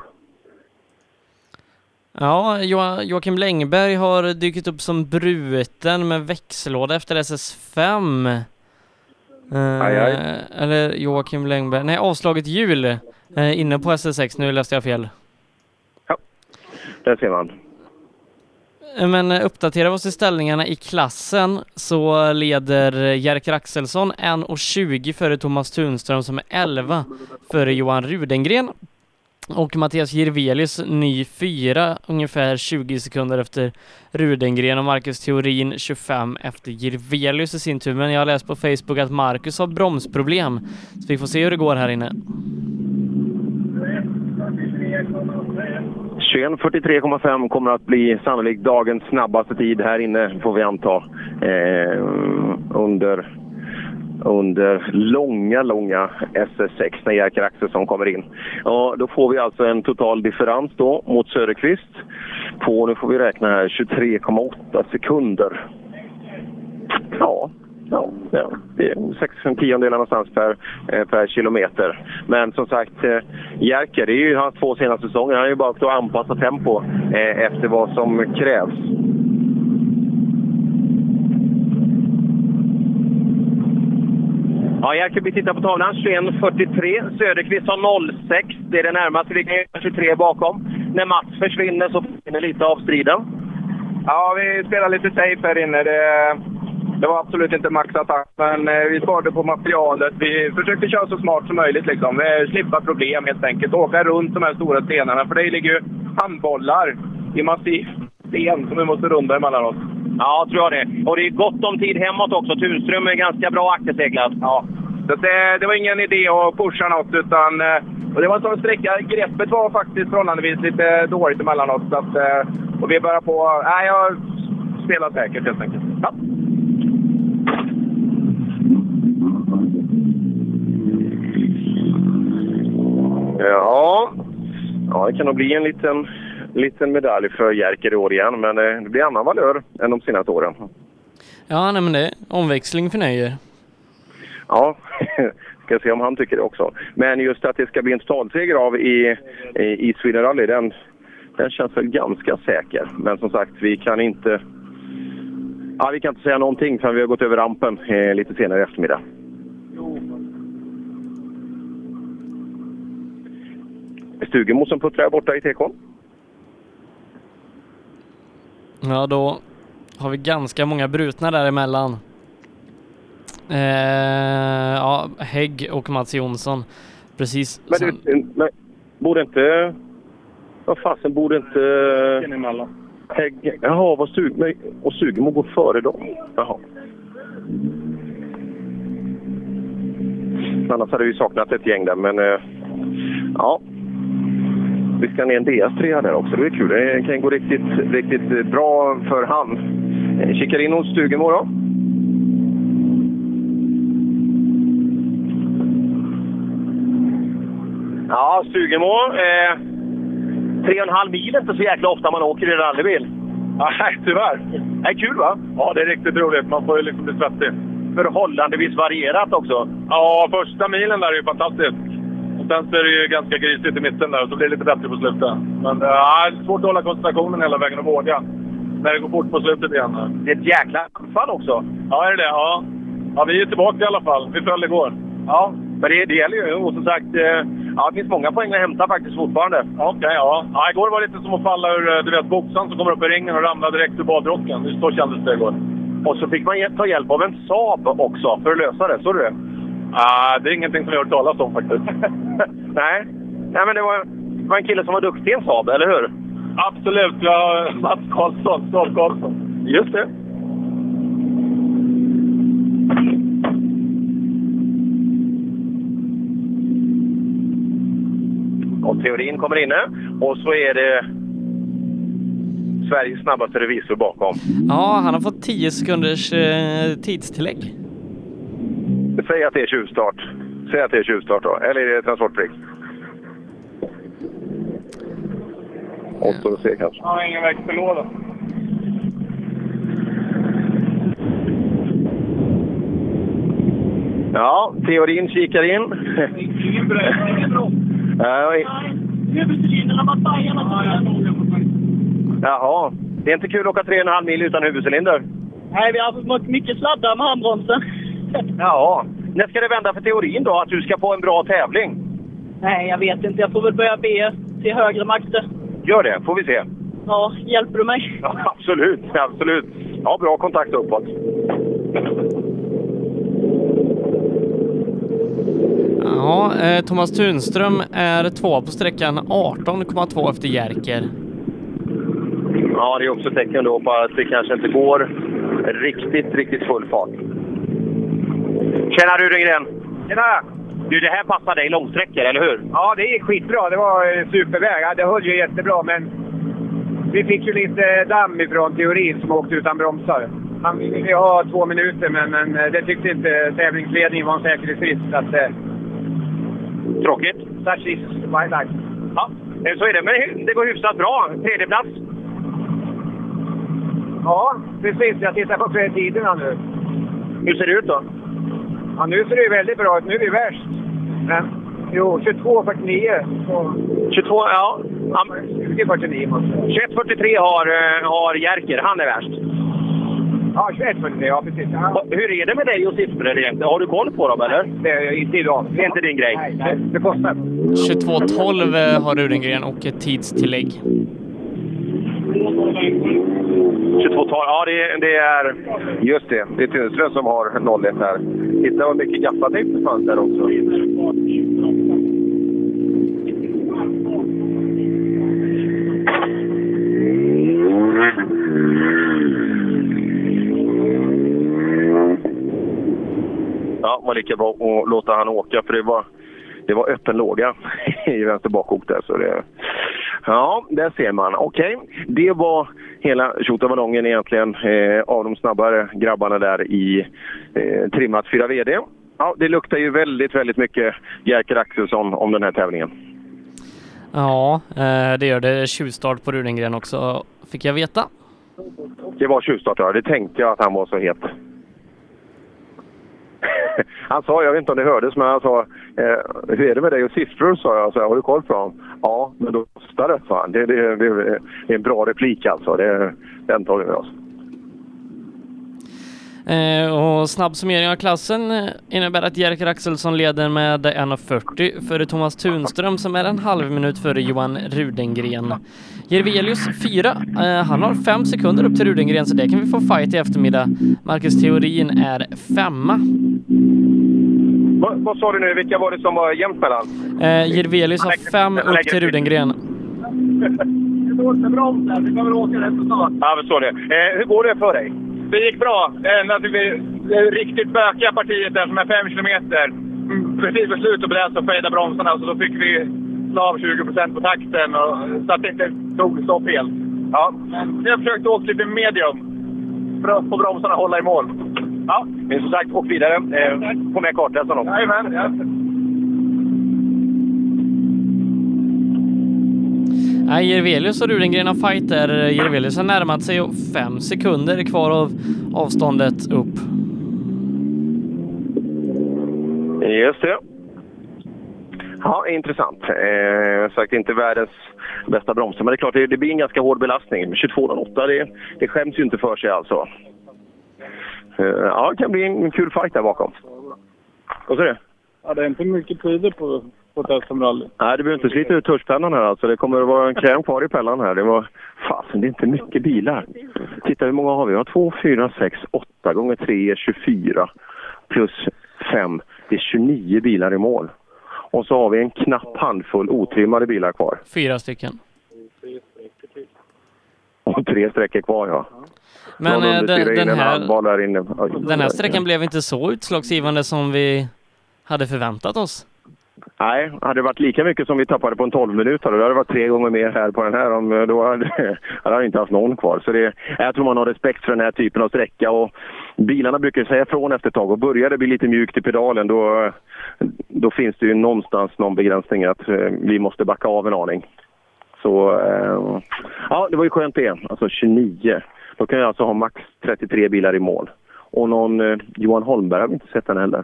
Ja, jo- Joakim Längberg har dykt upp som bruten med växellåda efter SS5. Eh, Aj, aj. Eller Joakim Längberg, nej avslaget hjul eh, inne på SS6, nu läste jag fel. Där ser man. Eh, Men eh, uppdaterar vi oss i ställningarna i klassen så leder Jerker Axelsson 1.20 före Thomas Tunström som är 11 före Johan Rudengren. Och Mattias Jirvelius ny fyra, ungefär 20 sekunder efter Rudengren och Marcus Theorin 25 efter Jirvelius i sin tur. Men jag har läst på Facebook att Marcus har bromsproblem. Så vi får se hur det går här inne. 21.43,5 kommer att bli sannolikt dagens snabbaste tid här inne får vi anta. Eh, under, under långa, långa SS6 när Jerker Axelsson kommer in. Ja, då får vi alltså en total differens då mot Söderqvist. på, nu får vi räkna här, 23,8 sekunder. Ja, ja, ja det är 16 tiondelar någonstans per, eh, per kilometer. Men som sagt, eh, Jerker, det är ju hans två senaste säsonger. Han har ju bara att anpassa tempo eh, efter vad som krävs. Ja, Jerkeby tittar på tavlan. 21.43. Söderqvist har 06. Det är det närmaste. Vi kan göra 23 bakom. När Mats försvinner så försvinner lite av striden. Ja, vi spelar lite safe här inne. Det, det var absolut inte maxattack, men eh, vi sparade på materialet. Vi försökte köra så smart som möjligt. Liksom. Vi slippa problem helt enkelt. Åka runt de här stora stenarna, för det ligger ju handbollar i massivt sten som vi måste runda emellanåt. Ja, tror jag det. Och det är gott om tid hemåt också. Tunström är ganska bra akterseglat. Ja, så det, det var ingen idé att pusha något, utan eh, och det var en sån sträcka. Greppet var faktiskt förhållandevis lite dåligt emellanåt. Så att, eh, och vi började på... Nej, jag spelar säkert helt enkelt. Ja. Ja, ja det kan nog bli en liten, liten medalj för Jerker i år igen, men eh, det blir annan valör än de senaste åren. Ja, nej men det är omväxling förnöjer. Ja, ska se om han tycker det också. Men just att det ska bli en totalseger av i, i, Sweden Rally, den, den känns väl ganska säker. Men som sagt, vi kan inte... Ja, vi kan inte säga någonting förrän vi har gått över rampen eh, lite senare i eftermiddag. Stugemo som puttrar borta i TK. Ja, då har vi ganska många brutna däremellan. Eh, ja, Hägg och Mats Jonsson. Precis. Men du, men, borde inte... Vad fasen, borde inte... Hägg... Jaha, vad Stug, men, och Sugemo går före dem? Jaha. Annars hade vi saknat ett gäng där, men... Eh, ja. Vi ska ner en DS3 där också. Det är kul. Det kan gå riktigt, riktigt bra för han. Eh, Kikar in hos Stugemo då. Ja, Stugemo. Eh, tre och en halv mil är inte så jäkla ofta man åker i rallybil. Nej, tyvärr. Det är kul va? Ja, det är riktigt roligt. Man får ju liksom bli svettig. Förhållandevis varierat också. Ja, första milen där är ju fantastisk. Sen så är det ju ganska grisigt i mitten där och så blir det lite bättre på slutet. Men äh, det är svårt att hålla koncentrationen hela vägen och våga. När det går fort på slutet igen. Det är ett jäkla anfall också. Ja, är det det? Ja. ja. Vi är tillbaka i alla fall. Vi föll igår. Ja, men det, det gäller ju. Och som sagt, eh, ja, det finns många poäng att hämta faktiskt fortfarande. Okej, okay, ja. ja. Igår var det lite som att falla ur eh, du vet, boxaren som kommer upp i ringen och ramlar direkt ur badrocken. Så kändes det igår. Och så fick man ta hjälp av en Saab också för att lösa det. Såg du det? Ah, det är ingenting som jag har hört talas om faktiskt. Nej. Nej, men det var, det var en kille som var duktig i en Saab, eller hur? Absolut. Ja, Mats Karlsson. Saab Karlsson. Just det. Och teorin kommer inne. Och så är det Sveriges snabbaste revisor bakom. Ja, han har fått 10 sekunders eh, tidstillägg. Säg att det är tjuvstart. Säg att det är tjuvstart då. Eller är det transportplikt? Åttor och C kanske. Han har ingen växellåda. Ja, teorin kikar in. Ingen bröt, ingen broms. Nej. Huvudcylindrarna var pajarna. Jaha. Det är inte kul att åka 3,5 mil utan huvudcylinder. Nej, vi har fått mycket sladdar med handbromsen. Ja. När ska det vända för teorin då, att du ska få en bra tävling? Nej, jag vet inte. Jag får väl börja be till högre makter. Gör det, får vi se. Ja, hjälper du mig? Ja, absolut, absolut. Ja, bra kontakt uppåt. Ja, eh, Thomas Tunström är två på sträckan 18,2 efter Jerker. Ja, det är också tecken då på att det kanske inte går riktigt, riktigt full fart. Tjena du Rydgren! Tjena! Du, det här passar dig långsträckor, eller hur? Ja, det gick skitbra. Det var en superväg. Det höll ju jättebra, men vi fick ju lite damm ifrån teorin som åkte utan bromsar. Han ville ha två minuter, men, men det tyckte inte tävlingsledningen var en säkerhetsrisk. Så att, eh, Tråkigt. Such is my life. Ja, så är det. Men det går hyfsat bra. Tredje plats. Ja, precis. Jag tittar på tiderna nu. Hur ser det ut då? Ja, nu ser det väldigt bra ut. Nu är vi värst. Men jo, 22.49. 22, ja. 20.49 måste jag 21.43 har, eh, har Jerker. Han är värst. Ja, 21.49. Ja, precis. Ja. Hur är det med dig och siffror egentligen? Har du koll på dem eller? Det är inte idag. Det är inte din grej? Nej, nej. Det kostar. 22.12 eh, har Rudengren och ett tidstillägg. 22 tar. Ja, det, det är... Just det, det är Tunström som har 01 här. Titta vad mycket gaffatejp det fanns där också. Ja, var lika bra att låta han åka för det var, det var öppen låga i vänster bakok där. Så det, ja, där ser man. Okej, det var hela tjottaballongen egentligen eh, av de snabbare grabbarna där i eh, trimmat 4 VD. Ja, det luktar ju väldigt, väldigt mycket Jerker Axelsson om den här tävlingen. Ja, eh, det gör det. Tjuvstart på Rudengren också, fick jag veta. Det var tjuvstart, ja. Det tänkte jag att han var så het. Han sa, jag vet inte om det hördes, men han sa eh, Hur är det med dig och siffror? sa jag. Så jag har du koll på dem? Ja, men då kostar det, sa han. Det, det, det, det är en bra replik alltså. Det, den tar vi med oss. Eh, och snabb summering av klassen eh, innebär att Jerker Axelsson leder med 1.40 före Thomas Tunström som är en halv minut före Johan Rudengren. Jervelius 4, eh, han har fem sekunder upp till Rudengren så det kan vi få fight i eftermiddag. Marcus Theorin är femma. Vad, vad sa du nu? Vilka var det som var jämnt mellan? Eh, Jervelius har fem upp till Rudengren. Det går inte bra där. Vi kommer åka rätt snart. Ja, vi såg det. Eh, hur går det för dig? Det gick bra. Ända till vi, det riktigt bökiga partiet där som är fem kilometer. Mm, Precis vid slutet på det så fejdade bromsarna så då fick vi slå av 20 på takten och, så att det inte tog så fel. Ja, men jag försökte åka lite medium för att få bromsarna att hålla i mål. Ja, men som sagt, åk vidare. Eh, få med kartläsaren också. Jajamän. Ja. Nej, Jervelius och Rudengren har fight där. Jervelius har närmat sig och fem sekunder kvar av avståndet upp. Just det. Ja, intressant. Eh, sagt inte världens bästa bromsar, men det är klart det, det blir en ganska hård belastning. 22,08 det, det skäms ju inte för sig alltså. Eh, ja, det kan bli en kul fight där bakom. Vad säger du? Ja, det är inte mycket tider på, på ett SM-rally. Nej, du behöver inte slita ut tuschpennan här alltså. Det kommer att vara en kräm kvar i pellan här. Det var... Fasen, det är inte mycket bilar. Titta hur många har vi? Vi har 2, 4, 6, 8 gånger 3 är 24. Plus 5. Det är 29 bilar i mål. Och så har vi en knapp handfull otrimmade bilar kvar. Fyra stycken. Och tre sträckor kvar ja. Men eh, den, den, en här, den här sträckan blev inte så utslagsgivande som vi hade förväntat oss. Nej, hade det varit lika mycket som vi tappade på en 12 minuter då hade det varit tre gånger mer här på den här. Om, eh, då hade, hade jag inte haft någon kvar. Så det, jag tror man har respekt för den här typen av sträcka. Och bilarna brukar säga ifrån efter ett tag. Och börjar det bli lite mjukt i pedalen då, eh, då finns det ju någonstans någon begränsning att eh, vi måste backa av en aning. Så eh, ja, det var ju skönt det. Alltså 29. Då kan jag alltså ha max 33 bilar i mål. Och någon eh, Johan Holmberg har vi inte sett än heller.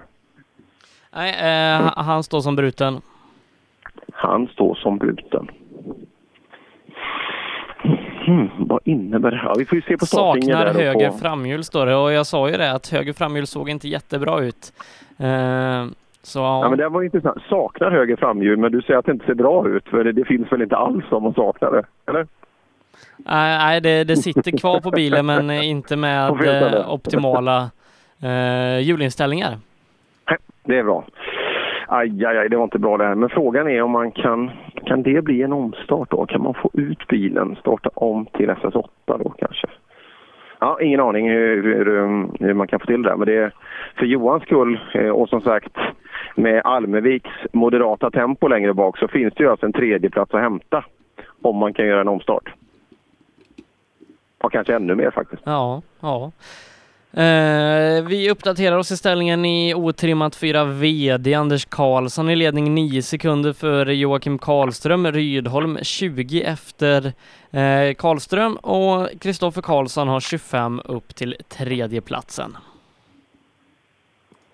Nej, eh, han- står som bruten. Han står som bruten. Hmm, vad innebär det här? Vi får ju se på startlinjen Saknar där höger på... framhjul står det och jag sa ju det att höger framhjul såg inte jättebra ut. Eh, så ja, Ja, men det var intressant. Saknar höger framhjul, men du säger att det inte ser bra ut. För det, det finns väl inte alls om man saknar det? Eller? nej, det, det sitter kvar på bilen men inte med eh, optimala eh, hjulinställningar. Det är bra. Aj, aj, aj, det var inte bra det här. Men frågan är om man kan... Kan det bli en omstart då? Kan man få ut bilen, starta om till SS8 då kanske? Ja, ingen aning hur, hur, um, hur man kan få till det. där. Men det är för Johans skull eh, och som sagt med Almeviks moderata tempo längre bak så finns det ju alltså en tredje plats att hämta om man kan göra en omstart. Och kanske ännu mer faktiskt. Ja, ja. Eh, vi uppdaterar oss i ställningen i otrimmat 4 VD Anders Karlsson i ledning 9 sekunder före Joakim Karlström, Rydholm 20 efter eh, Karlström och Kristoffer Karlsson har 25 upp till tredjeplatsen.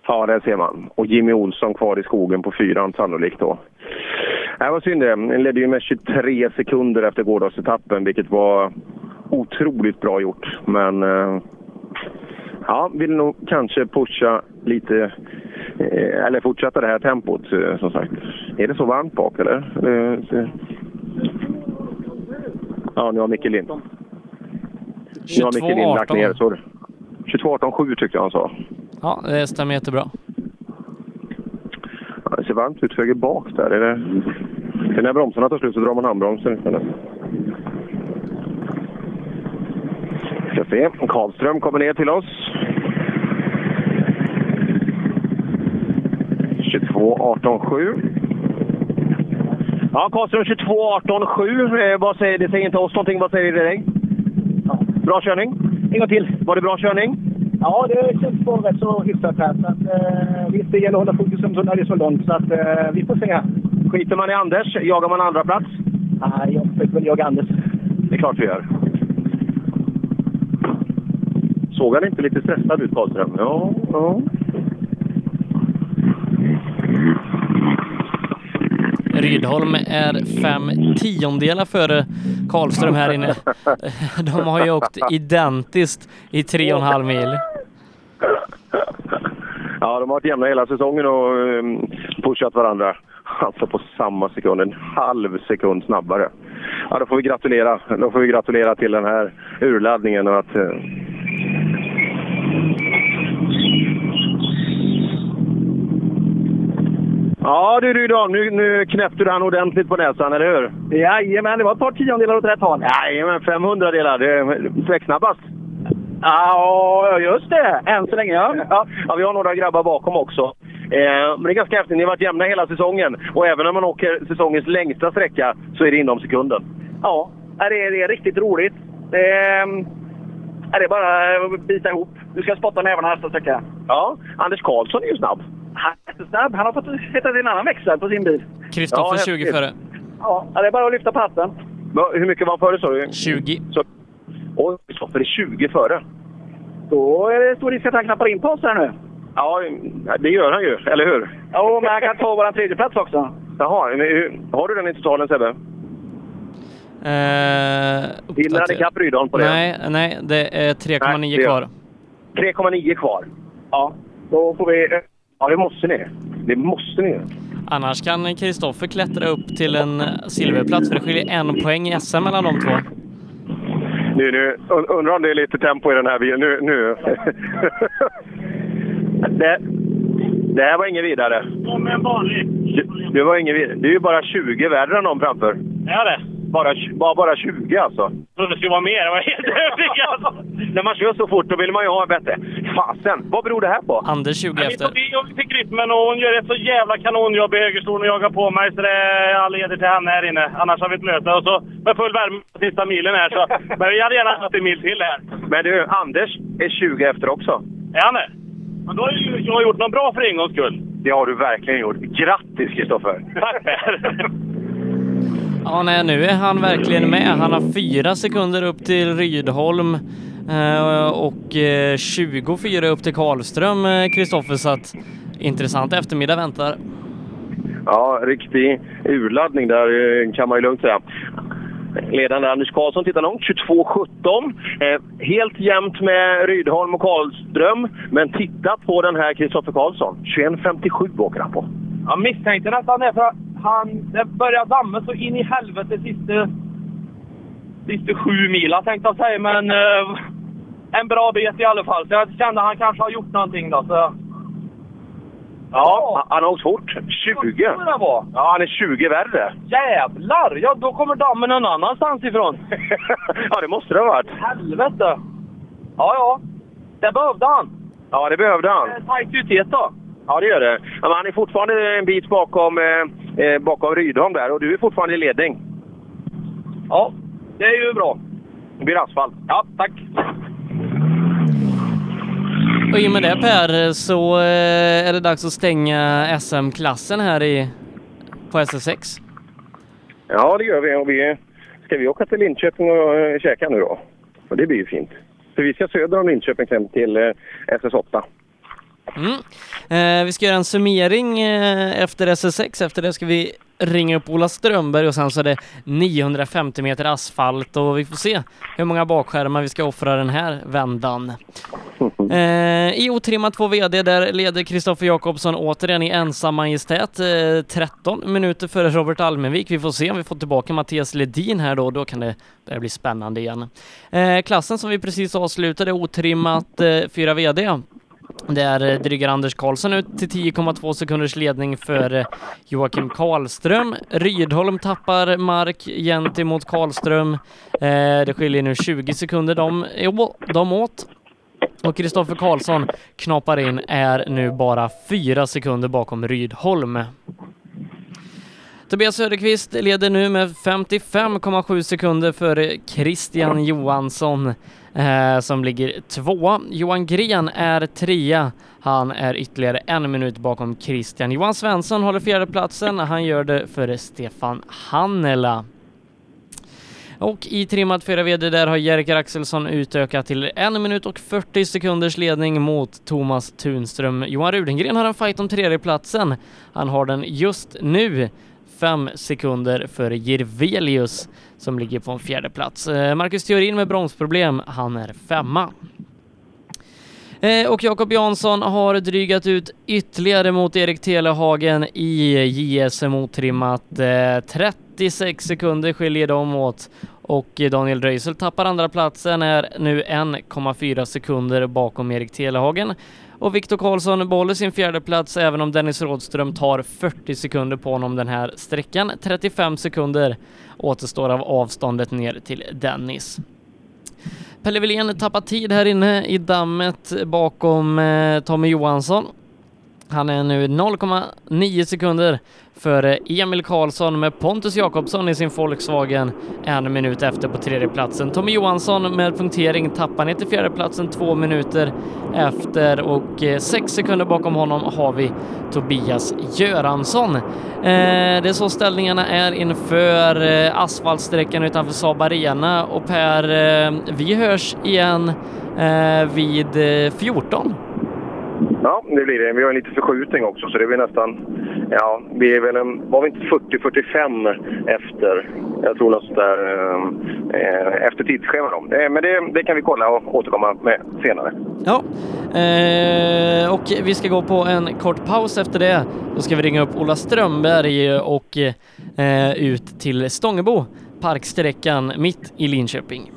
Ja, där ser man. Och Jimmy Olsson kvar i skogen på fyran sannolikt då. Äh, det var synd det. Den ledde ju med 23 sekunder efter gårdagsetappen, vilket var otroligt bra gjort. Men eh, ja, vill nog kanske pusha lite, eh, eller fortsätta det här tempot eh, som sagt. Är det så varmt bak eller? Eh, Ja, nu har Micke Lind. Nu har Micke Lind lagt 22-18. ner, så 22-18-7 tyckte jag han sa. Ja, det stämmer jättebra. Ja, det ser varmt ut höger bak där. Är det... det är när bromsarna tar slut så drar man handbromsen istället. Ska se. Karlström kommer ner till oss. 22 18 7. Ja, Karlström 22 18 7. Eh, vad säger, det säger inte oss någonting. Vad säger det dig? Bra körning? En gång till. Var det bra körning? Ja, det känns på rätt så hyfsat här. Så att, eh, visst, det gäller att hålla fokus när det är så långt. Så att, eh, vi får se. Skiter man i Anders? Jagar man andra plats? Nej, jag försöker väl jaga Anders. Det är klart vi gör. Såg han inte lite stressad ut, Karlström? Ja, ja. Rydholm är fem tiondelar före Karlström här inne. De har ju åkt identiskt i tre och en halv mil. Ja, de har varit jämna hela säsongen och um, pushat varandra. Alltså på samma sekund, en halv sekund snabbare. Ja, då får vi gratulera. Då får vi gratulera till den här urladdningen och att... eh, Ja du Rydholm, nu, nu knäppte du han ordentligt på näsan, eller hur? Jajamän, det var ett par tiondelar åt rätt håll. Jajamän, 500 delar. Sväcksnabbast. Ja, just det. Än så länge, ja. Ja, ja, vi har några grabbar bakom också. Eh, men det är ganska häftigt. Ni har varit jämna hela säsongen. Och även när man åker säsongens längsta sträcka så är det inom sekunden. Ja, det är, det är riktigt roligt. Det är, det är bara att bita ihop. Du ska spotta nävarna nästa sträcka. Ja, Anders Karlsson är ju snabb. Han är jättesnabb. Han har fått hitta en annan växel på sin bil. Kristoffer 20 före. Ja, det är bara att lyfta på hatten. Hur mycket var han före sa du? 20. Så, och Kristoffer är 20 före. Då är det stor risk att han knappar in på oss här nu. Ja, det gör han ju. Eller hur? Jo, men han kan ta vår tredje plats också. Jaha, har du den i totalen Sebbe? Eh, Hinner han ikapp Rydholm på det? Nej, nej, det är 3,9 Nej, det gör- kvar. 3,9 kvar. Ja, då får vi... Ja, det måste ni. Det måste ni. Annars kan Kristoffer klättra upp till en silverplats för det skiljer en poäng i SM mellan de två. Nu, nu, und- undrar om det är lite tempo i den här bilen. Nu, nu. det, det här var inget vidare. Som en vanlig. Du, det var inget vidare. Det är ju bara 20 värre än de framför. Ja, det. Bara, bara, bara 20 alltså. Jag trodde det skulle vara mer. Jag var helt övertygad. När man kör så fort då vill man ju ha bättre. Fasen, vad beror det här på? Anders 20 efter. Jag fick rytmen och hon gör ett så jävla kanonjobb i högerstolen och jagar på mig så det är all heder till henne här inne. Annars har vi löst det. Och så med full värme på sista milen här så. Men vi hade gärna haft en mil till här. Men du, Anders är 20 efter också. Är han det? Men då har ju jag gjort något bra för en gångs skull. Det har du verkligen gjort. Grattis Kristoffer! Tack Per! Ja, nej, nu är han verkligen med. Han har fyra sekunder upp till Rydholm eh, och eh, 24 upp till Karlström, eh, Kristoffer, så att intressant eftermiddag väntar. Ja, riktig urladdning där eh, kan man ju lugnt säga. Ledande Anders Karlsson tittar långt, 22-17. Eh, helt jämnt med Rydholm och Karlström. Men titta på den här Kristoffer Karlsson. 21.57 åker han på. Jag misstänkte nästan det, för han, det började damma så in i helvete sista, sista sju milen tänkte jag säga, men eh, en bra bit i alla fall. Så jag kände att han kanske har gjort någonting då. Så. Ja, han har åkt fort. 20. Vad det var. Ja, han är 20 värre. Jävlar! Ja, då kommer dammen någon annanstans ifrån. ja, det måste det ha varit. Helvete! Ja, ja. Det behövde han. Ja, det behövde han. Tajtitet då. Ja, det gör det. Ja, men han är fortfarande en bit bakom, eh, eh, bakom Rydholm där och du är fortfarande i ledning. Ja, det är ju bra. Det blir asfalt. Ja, tack. Och i och med det Per så eh, är det dags att stänga SM-klassen här i, på SS6. Ja, det gör vi. Och vi ska vi åka till Linköping och eh, käka nu då? Och det blir ju fint. För vi ska söder om Linköping sen till eh, SS8. Mm. Eh, vi ska göra en summering eh, efter SS6. Efter det ska vi ringa upp Ola Strömberg och sen så är det 950 meter asfalt och vi får se hur många bakskärmar vi ska offra den här vändan. Eh, I otrimmat 2 VD där leder Kristoffer Jakobsson återigen i ensam majestät eh, 13 minuter före Robert Almenvik. Vi får se om vi får tillbaka Mattias Ledin här då, då kan det börja bli spännande igen. Eh, klassen som vi precis avslutade, otrimmat eh, 4 VD. Där eh, drygar Anders Karlsson ut till 10,2 sekunders ledning för eh, Joakim Karlström. Rydholm tappar mark gentemot Karlström. Eh, det skiljer nu 20 sekunder de, de åt. Och Kristoffer Karlsson knappar in är nu bara 4 sekunder bakom Rydholm. Tobias Söderqvist leder nu med 55,7 sekunder före Christian Johansson eh, som ligger tvåa. Johan Gren är trea. Han är ytterligare en minut bakom Christian. Johan Svensson håller fjärdeplatsen. Han gör det före Stefan Hannela. Och i trimmad 4 VD där har Jerker Axelsson utökat till en minut och 40 sekunders ledning mot Thomas Tunström. Johan Rudengren har en fight om tredjeplatsen. Han har den just nu fem sekunder före Jirvelius som ligger på en fjärde plats. Eh, Marcus Theorin med bromsproblem, han är femma. Eh, och Jakob Jansson har drygat ut ytterligare mot Erik Telehagen i JSM otrimmat. 36 eh, sekunder skiljer dem åt och Daniel Röisel tappar andra platsen är nu 1,4 sekunder bakom Erik Telehagen och Viktor Karlsson behåller sin fjärde plats även om Dennis Rådström tar 40 sekunder på honom den här sträckan. 35 sekunder återstår av avståndet ner till Dennis. Pelle Wilén tappar tid här inne i dammet bakom eh, Tommy Johansson. Han är nu 0,9 sekunder före Emil Karlsson med Pontus Jakobsson i sin Volkswagen en minut efter på tredjeplatsen. Tommy Johansson med punktering tappar ner till fjärdeplatsen två minuter efter och eh, sex sekunder bakom honom har vi Tobias Göransson. Eh, det är så ställningarna är inför eh, asfaltsträckan utanför Saab Arena och Per, vi hörs igen vid 14. Ja, det blir det. Vi har en liten förskjutning också, så det blir nästan... Ja, vi är väl en... Var vi inte 40-45 efter? Jag tror något där... Eh, efter tidsschema då. Eh, men det, det, kan vi kolla och återkomma med senare. Ja, eh, och vi ska gå på en kort paus efter det. Då ska vi ringa upp Ola Strömberg och eh, ut till Stångebo, parksträckan mitt i Linköping.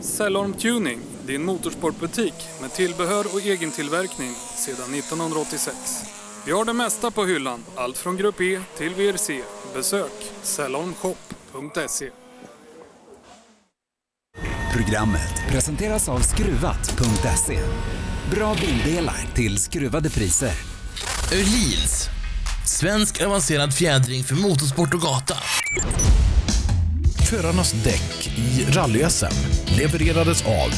Cellorm Tuning din motorsportbutik med tillbehör och egen tillverkning sedan 1986. Vi har det mesta på hyllan, allt från Grupp E till VRC. Besök salonshop.se. Programmet presenteras av Skruvat.se. Bra bildelar till skruvade priser. Öhlins. Svensk avancerad fjädring för motorsport och gata. Förarnas däck i rally-SM levererades av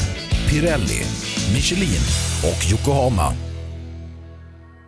Pirelli, Michelin och Yokohama.